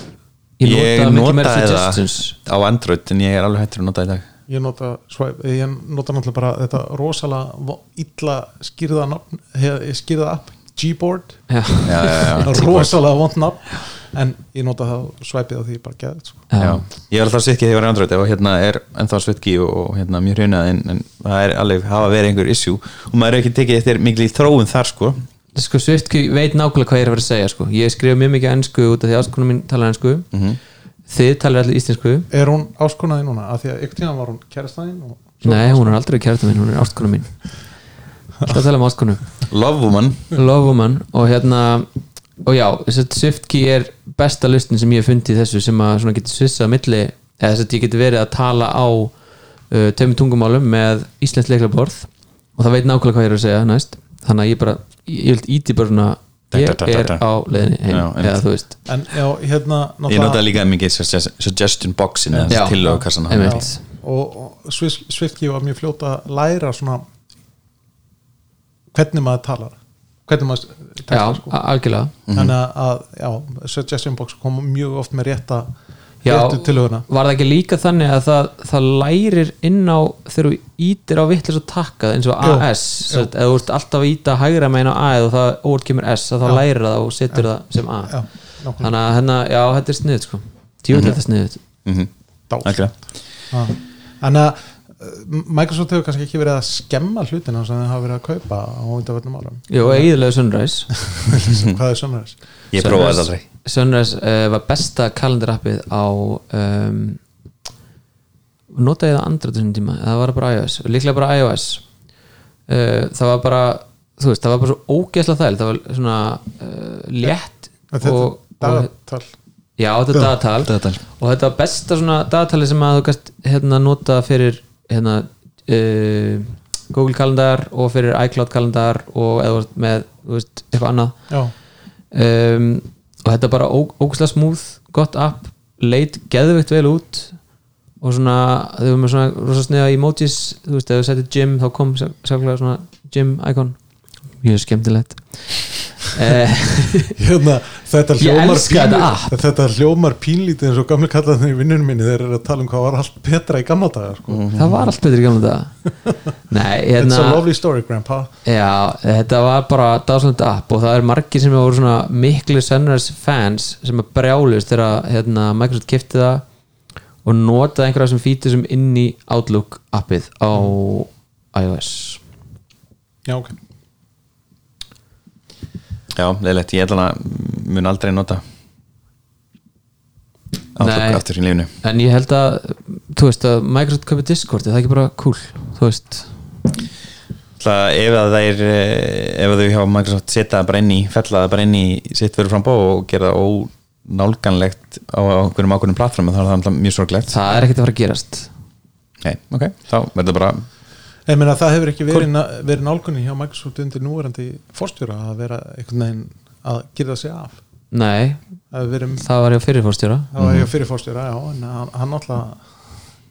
[SPEAKER 3] Ég
[SPEAKER 2] Ég
[SPEAKER 3] nota
[SPEAKER 2] notaði
[SPEAKER 3] suggestions.
[SPEAKER 2] það á Android en ég er alveg hættur að nota það í dag
[SPEAKER 4] ég nota, swipe, ég nota náttúrulega bara þetta rosalega illa skýrða nafn, he- skýrða app Gboard,
[SPEAKER 3] já, [laughs]
[SPEAKER 2] Já, já,
[SPEAKER 4] rosalega vond nafn en ég nota það svæpið á því bara geðið sko.
[SPEAKER 2] Ég var alltaf svitki þegar ég var í Android og hérna er ennþá svitki og hérna mjög hrjunað en, en það er alveg hafa verið einhver issue. Og maður er ekki tekið eftir mikil í þróun þar sko.
[SPEAKER 3] Sko Swiftky veit nákvæmlega hvað ég er að vera að segja sko. ég skrifa mjög mikið ennsku út af því áskonum þið talar allir íslensku.
[SPEAKER 4] Er hún áskonaði núna, af því að ykkur tíma var hún kærastæðin og
[SPEAKER 3] nei, hún er aldrei kærta mín, hún er áskonum mín. Það tala um áskonum
[SPEAKER 2] Love Woman.
[SPEAKER 3] Love Woman. Og hérna og já, Swiftky er besta listin sem ég hef fundið í þessu sem að svona getur svissað milli eða þess að ég getur verið að tala á uh, tveimur tungumálum með íslensk leiklaborð. Og það veit nákvæmlega hvað ég er að segja næst. Þannig að ég bara, ég vil íti bara svona ég er á leiðinni heim eða þú veist.
[SPEAKER 4] En já, hérna
[SPEAKER 2] Ég notaði líka mikið suggest- suggestion boxin eða
[SPEAKER 3] einmitt.
[SPEAKER 4] og, Swiftky var mjög fljóta að læra svona hvernig maður talar hvernig maður
[SPEAKER 3] já,
[SPEAKER 4] textar sko.
[SPEAKER 3] algjörlega.
[SPEAKER 4] Þannig að, að já, suggestion box kom mjög oft með rétta
[SPEAKER 3] Já, var það ekki líka þannig að það, það lærir inn á þegar þú ítir á vittlis og takkað eins og
[SPEAKER 4] Jú,
[SPEAKER 3] AS eða þú ert alltaf að íta hægra megin á A og það óvart kemur S að þá
[SPEAKER 4] Já.
[SPEAKER 3] lærir það og setur það sem A
[SPEAKER 4] já,
[SPEAKER 3] þannig að hérna, já, þetta er sniðut sko djúvel þetta er sniðut
[SPEAKER 2] Mhm.
[SPEAKER 4] Dál.
[SPEAKER 2] Algjörlega.
[SPEAKER 4] Já. Þannig að uh, Microsoft hefur kannski ekki verið að skemma hlutina sem þau hafa verið að kaupa á undanvöldum árum
[SPEAKER 3] Jú, eiginlega Sunrise [laughs]
[SPEAKER 4] hvað er Sunrise?
[SPEAKER 2] Ég prófaði þetta aldrei.
[SPEAKER 3] Sunrise uh, var besta kalendarappið á um, notaði það andra þessum tíma eða var það bara iOS, líklega bara iOS. Uh, það var bara þú veist, það var bara svo ógeðslega þæl það var svona uh, létt
[SPEAKER 4] Þetta
[SPEAKER 3] og, og
[SPEAKER 4] dagatal.
[SPEAKER 3] Já, þetta er dagatal.
[SPEAKER 2] Dagatal.
[SPEAKER 3] og þetta var besta svona dagatali sem að þú gæst hérna nota fyrir hérna uh, Google kalendar og fyrir iCloud kalendar og eða með þú veist, eitthvað annað.
[SPEAKER 4] Já,
[SPEAKER 3] um, og þetta er bara ó, ógæslega smúð gott app, leit geðveikt vel út og svona þau erum með svona rosa sniða emojis þú veist, ef þú settir gym þá kom sérklega svona gym icon. Mjög skemmtilegt [laughs]
[SPEAKER 4] hérna, þetta hljómar
[SPEAKER 3] elska þetta
[SPEAKER 4] hljómar pínlítið eins og gamli kallarnir í vinnunum minni. Þeir eru að tala um hvað var allt betra í gamla daga sko.
[SPEAKER 3] það var allt betur í gamla þetta [laughs] nei,
[SPEAKER 4] It's a
[SPEAKER 3] hérna
[SPEAKER 4] lovely story grandpa.
[SPEAKER 3] Já, þetta var bara dáslönd app og það er margir sem voru svona miklu Sunrise fans sem er brjálust þegar hérna, Microsoft kipti það og notaði einhverja sem fítur sem inn í Outlook appið á iOS.
[SPEAKER 4] Já, ok
[SPEAKER 2] Já, leðilegt, ég ætla að mun aldrei nota
[SPEAKER 3] Nei.
[SPEAKER 2] Aftur í lífinu.
[SPEAKER 3] En ég held að, þú veist að Microsoft köpi Discord, er það ekki bara cool þú veist,
[SPEAKER 2] Það ef að það er ef að þau hjá Microsoft setja það bara inn í fella það bara inn í sitt fyrir frambó og gera það ónálganlegt á einhverjum ákveðnum plattformum þá er það mjög sorglegt.
[SPEAKER 3] Það er ekkert að fara að gerast.
[SPEAKER 2] Nei, ok, þá verður bara
[SPEAKER 4] Ég meina það hefur ekki verið, verið nálgunni hjá Microsoft undir núverandi fórstjóra að vera einhvern veginn að gera sig af.
[SPEAKER 3] Nei,
[SPEAKER 4] verið,
[SPEAKER 3] það var ég fyrirfórstjóra
[SPEAKER 4] það var ég fyrir fórstjóra já, en hann, náttúrulega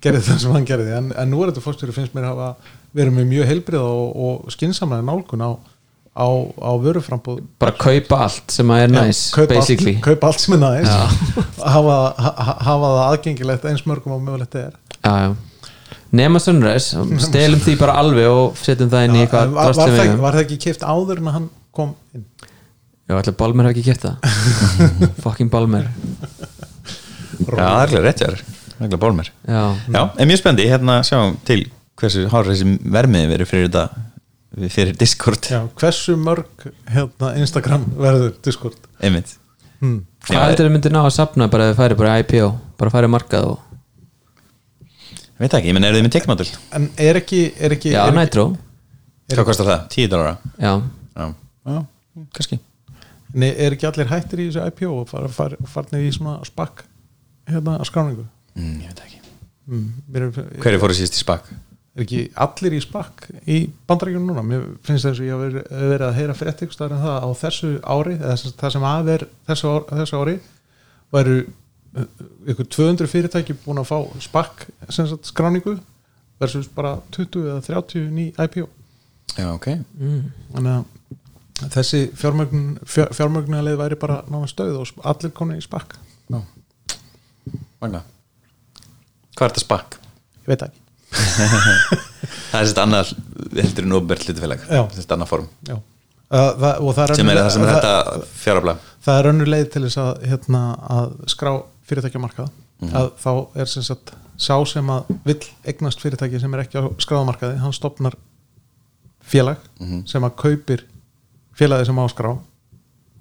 [SPEAKER 4] gerði það sem hann gerði, en, en núverandi fórstjóri finnst mér hafa verið með mjög heilbrið og, og skinsamlega nálgun á, á, á vöruframbúð
[SPEAKER 3] bara kaupa allt sem að er næs
[SPEAKER 4] kaupa,
[SPEAKER 3] basically.
[SPEAKER 4] allt, kaupa allt sem er næs hafa, ha, hafa það aðgengilegt eins mörgum og mögulegt er.
[SPEAKER 3] Já, já. Nema Sunrise, stelum því bara alveg og setjum það inn í eitthvað
[SPEAKER 4] var, var, það, var það ekki keift áður en að hann kom inn?
[SPEAKER 3] Já, allir Balmer hafa ekki gert það? [laughs] Fucking Balmer.
[SPEAKER 2] Já, það er ekki rétt jáður Það er ekki bólmer
[SPEAKER 3] já,
[SPEAKER 2] Já, en mjög spendi, hérna sjáum til hversu hárið þessi vermiði verið fyrir þetta fyrir Discord.
[SPEAKER 4] Já, hversu mörg hérna, Instagram verður Discord?
[SPEAKER 2] Einmitt.
[SPEAKER 4] Hmm.
[SPEAKER 3] hvað heldur þau myndir ná að sapna bara ef þau færi bara IPO bara færi markað og
[SPEAKER 2] veit ekki, ég menn eru þið með tekmadul
[SPEAKER 4] En er ekki, er ekki,
[SPEAKER 3] já,
[SPEAKER 4] er ekki
[SPEAKER 3] Nitro,
[SPEAKER 2] Hvað kostar það? 10 dólara?
[SPEAKER 3] já,
[SPEAKER 2] Já, já, kannski
[SPEAKER 4] Nei, er ekki allir hættir í þessu IPO og far, far, farnir í svona spak hérna að skráningu
[SPEAKER 2] mm, Ég veit ekki
[SPEAKER 4] mm. er,
[SPEAKER 2] Hver er fóruð síðast í spak?
[SPEAKER 4] er ekki allir í spak í bandaríkjunum núna mér finnst þess að ég hafi verið, að heyra frétt ykkur staðar en það á þessu ári eða þess- það sem að er þessu, þessu ári væru uh, ykkur 200 fyrirtæki búin að fá spak sem sagt, skráningu versus bara 20 eða 30 ný IPO
[SPEAKER 2] Já, ok.
[SPEAKER 4] Þannig að þessi fjármögnun fjár, fjármögnunarleið væri bara náma stöð og allir konu í spak Já.
[SPEAKER 2] Magna. Hvað er þetta spak?
[SPEAKER 4] ég veit það ekki. [laughs]
[SPEAKER 2] Það er þetta annað heldur en ofnbært hlutafélag.
[SPEAKER 4] Já.
[SPEAKER 2] Þetta annað form
[SPEAKER 4] Já. Uh, það, og það er
[SPEAKER 2] sem er það sem er
[SPEAKER 4] það-
[SPEAKER 2] þetta fjárabla
[SPEAKER 4] það er önnur leið til þess að, hérna, að skrá fyrirtækjamarkað
[SPEAKER 2] Mhm.
[SPEAKER 4] að þá er sem sagt sá sem að vill eignast fyrirtæki sem er ekki á skráðamarkaði hann stopnar félag
[SPEAKER 2] Mhm.
[SPEAKER 4] sem að kaupir félagi sem á að skrá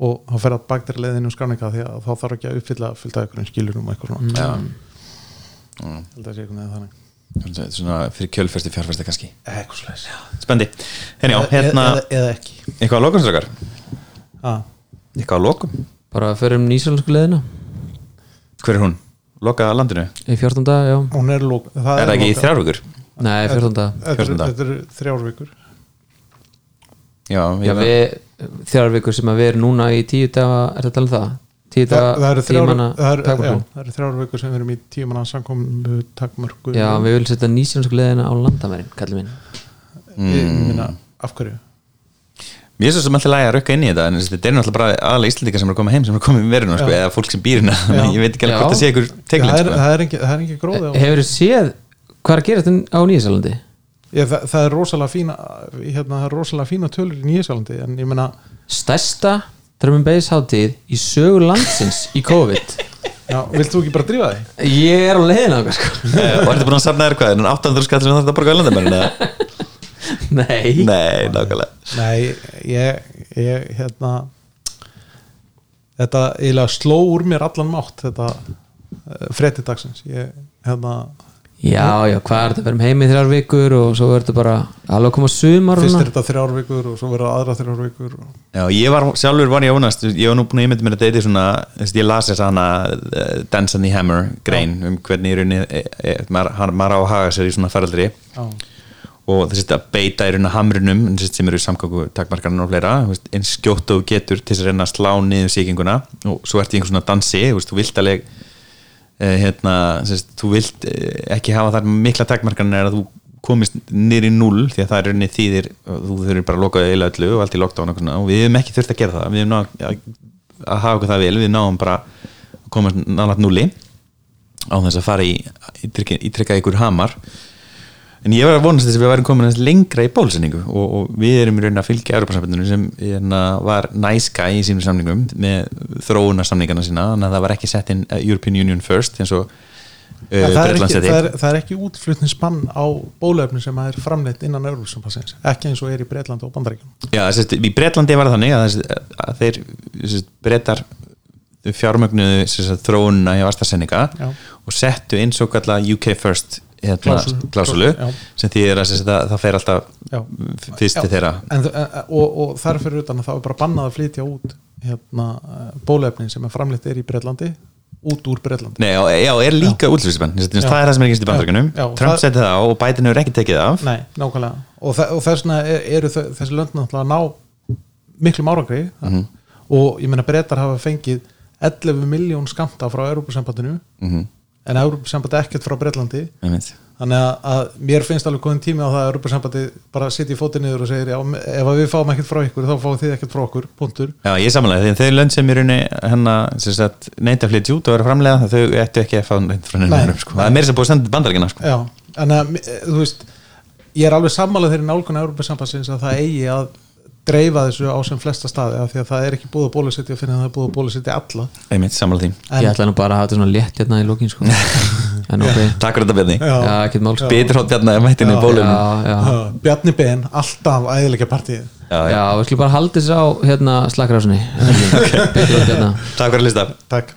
[SPEAKER 4] og hann fer að baktir leiðinu um skráninga því að þá þarf ekki að uppfylla fylgta einhverjum skilurum og eitthvað svona.
[SPEAKER 2] Já.
[SPEAKER 4] Ég held að sé einhvern veginn þannig.
[SPEAKER 2] Svona- Svona fyrir kjölfesti fjárfesti kannski.
[SPEAKER 4] Eitthvað slæs
[SPEAKER 2] Spendi Henni já, hérna
[SPEAKER 4] eða, eða ekki.
[SPEAKER 2] Eitthvað að lokum strákar?
[SPEAKER 4] Ah.
[SPEAKER 2] Eitthvað að lokum?
[SPEAKER 3] Bara fyrir um nýsjálfsku leðina
[SPEAKER 2] Hver er hún? Loka landinu?
[SPEAKER 3] í 14 dag, já
[SPEAKER 4] hún er lók
[SPEAKER 2] Er það ekki í þrjár vikur?
[SPEAKER 3] nei, 14 dag
[SPEAKER 4] þetta, er-
[SPEAKER 2] dag.
[SPEAKER 4] þetta eru þrjár vikur
[SPEAKER 2] Já,
[SPEAKER 3] já,
[SPEAKER 2] ég
[SPEAKER 3] við, þrjár vikur sem að við erum núna í tíu daga, er þetta alveg það? tíu
[SPEAKER 4] það, það
[SPEAKER 3] daga
[SPEAKER 4] eru þrjár,
[SPEAKER 3] tímanna
[SPEAKER 4] það eru, já,
[SPEAKER 3] takmörkun
[SPEAKER 4] það eru þrjár vikur sem við erum í tímanna samkomu takmörku
[SPEAKER 3] já, við viljum setja nýsjálfsku leðina á landamærin kallið minn
[SPEAKER 4] ég minna af hverju
[SPEAKER 2] Mér er svo sem alltaf lægi að rökka inn í þetta en þetta er náttúrulega bara aðalega Íslandika sem er að koma heim sem er að koma í verðinu sko, eða fólk sem býr hérna [laughs] ég veit ekki alveg hvort það sé ykkur teglinn
[SPEAKER 4] það er,
[SPEAKER 2] sko.
[SPEAKER 4] það er ekki, það er ekki gróði á
[SPEAKER 3] hefur þið séð hvað er að gera þetta á Nýjasælandi?
[SPEAKER 4] ég, það, það er rosalega fína hérna, það er rosalega fína tölur í Nýjasalandi en ég menna,
[SPEAKER 3] stærsta hátíð í sögu landsins í COVID
[SPEAKER 4] já, vilt þú ekki bara drífa þig?
[SPEAKER 3] ég er á leiðin á sko. [laughs] nei.
[SPEAKER 2] Nei, nákvæmlega.
[SPEAKER 4] Nei, ég, ég hérna þetta eiginlega sló úr mér allan mátt þetta frétti dagsins ég, hérna,
[SPEAKER 3] já, já, hvað er þetta, við erum heim í þrjár vikur og svo er þetta bara alveg að koma sumar
[SPEAKER 4] fyrst er þetta þrjár vikur og svo verða aðra þrjár vikur og,
[SPEAKER 2] Já, ég var, sjálfur var ég ónast ég var nú búin að ímynda mér að þetta er svona þess, ég las þess að hana uh, Dance and the Hammer grein um hvernig í rauninni e, e, maður, hann- maður á að haga sér í svona faraldri.
[SPEAKER 4] Já,
[SPEAKER 2] og þessi að beita í rauninni hamrinum þessi sem eru samgangu takmarkarinn og fleira eins skjótt og getur til þess að reyna að slá niður síkinguna og svo ert í einhvern svona dansi þú, vilt alveg eh, hérna, þú vilt eh, ekki hafa þar mikla takmarkarinn er að þú komist niður í null því að það er rauninni þýðir þú þurfir bara að loka eila öllu og allt í lockdown og, og við hefum ekki þurft að gera það við hefum ná, að, hafa okkur það vel við náum bara að komast nálægt nulli á þess að fara í ítrekka ykkur hamar en ég var að vonast þess að við værum komin aðeins lengra í bólusetningu og, og við erum í raunin að fylgja Europasambandinu sem hérna, var nice guy í sínum samningum með þróunarsamningana sína þannig að það var ekki sett inn uh, European Union first eins og uh,
[SPEAKER 4] það, er ekki, það, er, það er ekki útflutningsbann á bólefni sem er framleitt innan Európsampassins ekki eins og er í Breitlandi og Bandaríkjum
[SPEAKER 2] Já, sérst, í Bretlandi var það þannig að, að þeir sérst, brettar fjármögnuðu þróunna AstraZeneca
[SPEAKER 4] Já.
[SPEAKER 2] og settu eins og kalla UK first
[SPEAKER 4] Klásulu.
[SPEAKER 2] klásulu sem því sérst, að það fer alltaf fyrst til þeirra.
[SPEAKER 4] En, en, og, og þar fyrir utan að það er bara bannað að flytja út hérna, bólefnin sem er framleitt er í Breitlandi út úr Breitlandi
[SPEAKER 2] Nei, já, já, er líka útlýsisbann það er það sem er ekki í bandaríkunum Trump
[SPEAKER 4] það-
[SPEAKER 2] setti það á og Biden hefur ekki tekið það af.
[SPEAKER 4] Nei, og, þa og þess vegna er, eru þau- þessi lönd náttúrulega að ná miklum árangri.
[SPEAKER 2] Mhm.
[SPEAKER 4] og ég meina breytar hafa fengið 11 miljón skamta frá Európusambandinu
[SPEAKER 2] Mhm.
[SPEAKER 4] En Európusambandi ekkert frá Breitlandi þannig að, að mér finnst alveg góðin tími á það að Európusambandi bara sitja í fótið niður og segir já, ef við fáum ekkert frá ykkur þá fáum þið ekkert frá okkur, punktur
[SPEAKER 2] Já, ég samanlega, því að þau lönd sem rauninni hennar neita að flytja út og vera framlega þau ættu ekki að fá neitt frá
[SPEAKER 4] Nei.
[SPEAKER 2] nefnum sko. það er meira sem búið að senda til bandaríkina sko.
[SPEAKER 4] Já, en að, eh, þú veist ég er alveg sammálað þeirri nálgun Európa-sambandsins að það eigi að dreifa þessu á sem flesta staði af því að það er ekki búið að bólusetja fyrir að það er búið að bólusetja alla.
[SPEAKER 2] Einmitt, samanlega því.
[SPEAKER 4] En,
[SPEAKER 3] ég ætla nú bara að hafa þetta svona létt hérna í lókin sko. [laughs] en ok,
[SPEAKER 2] Takk fyrir þetta Bjarni. Betur hótt Bjarni að mættinni í bólunum
[SPEAKER 4] Bjarni Ben, alltaf æðilega partíð
[SPEAKER 2] Já, já.
[SPEAKER 3] já, við skulum bara halda þessu á hérna [laughs] okay. á hérna.
[SPEAKER 2] Takk fyrir að lista
[SPEAKER 4] Takk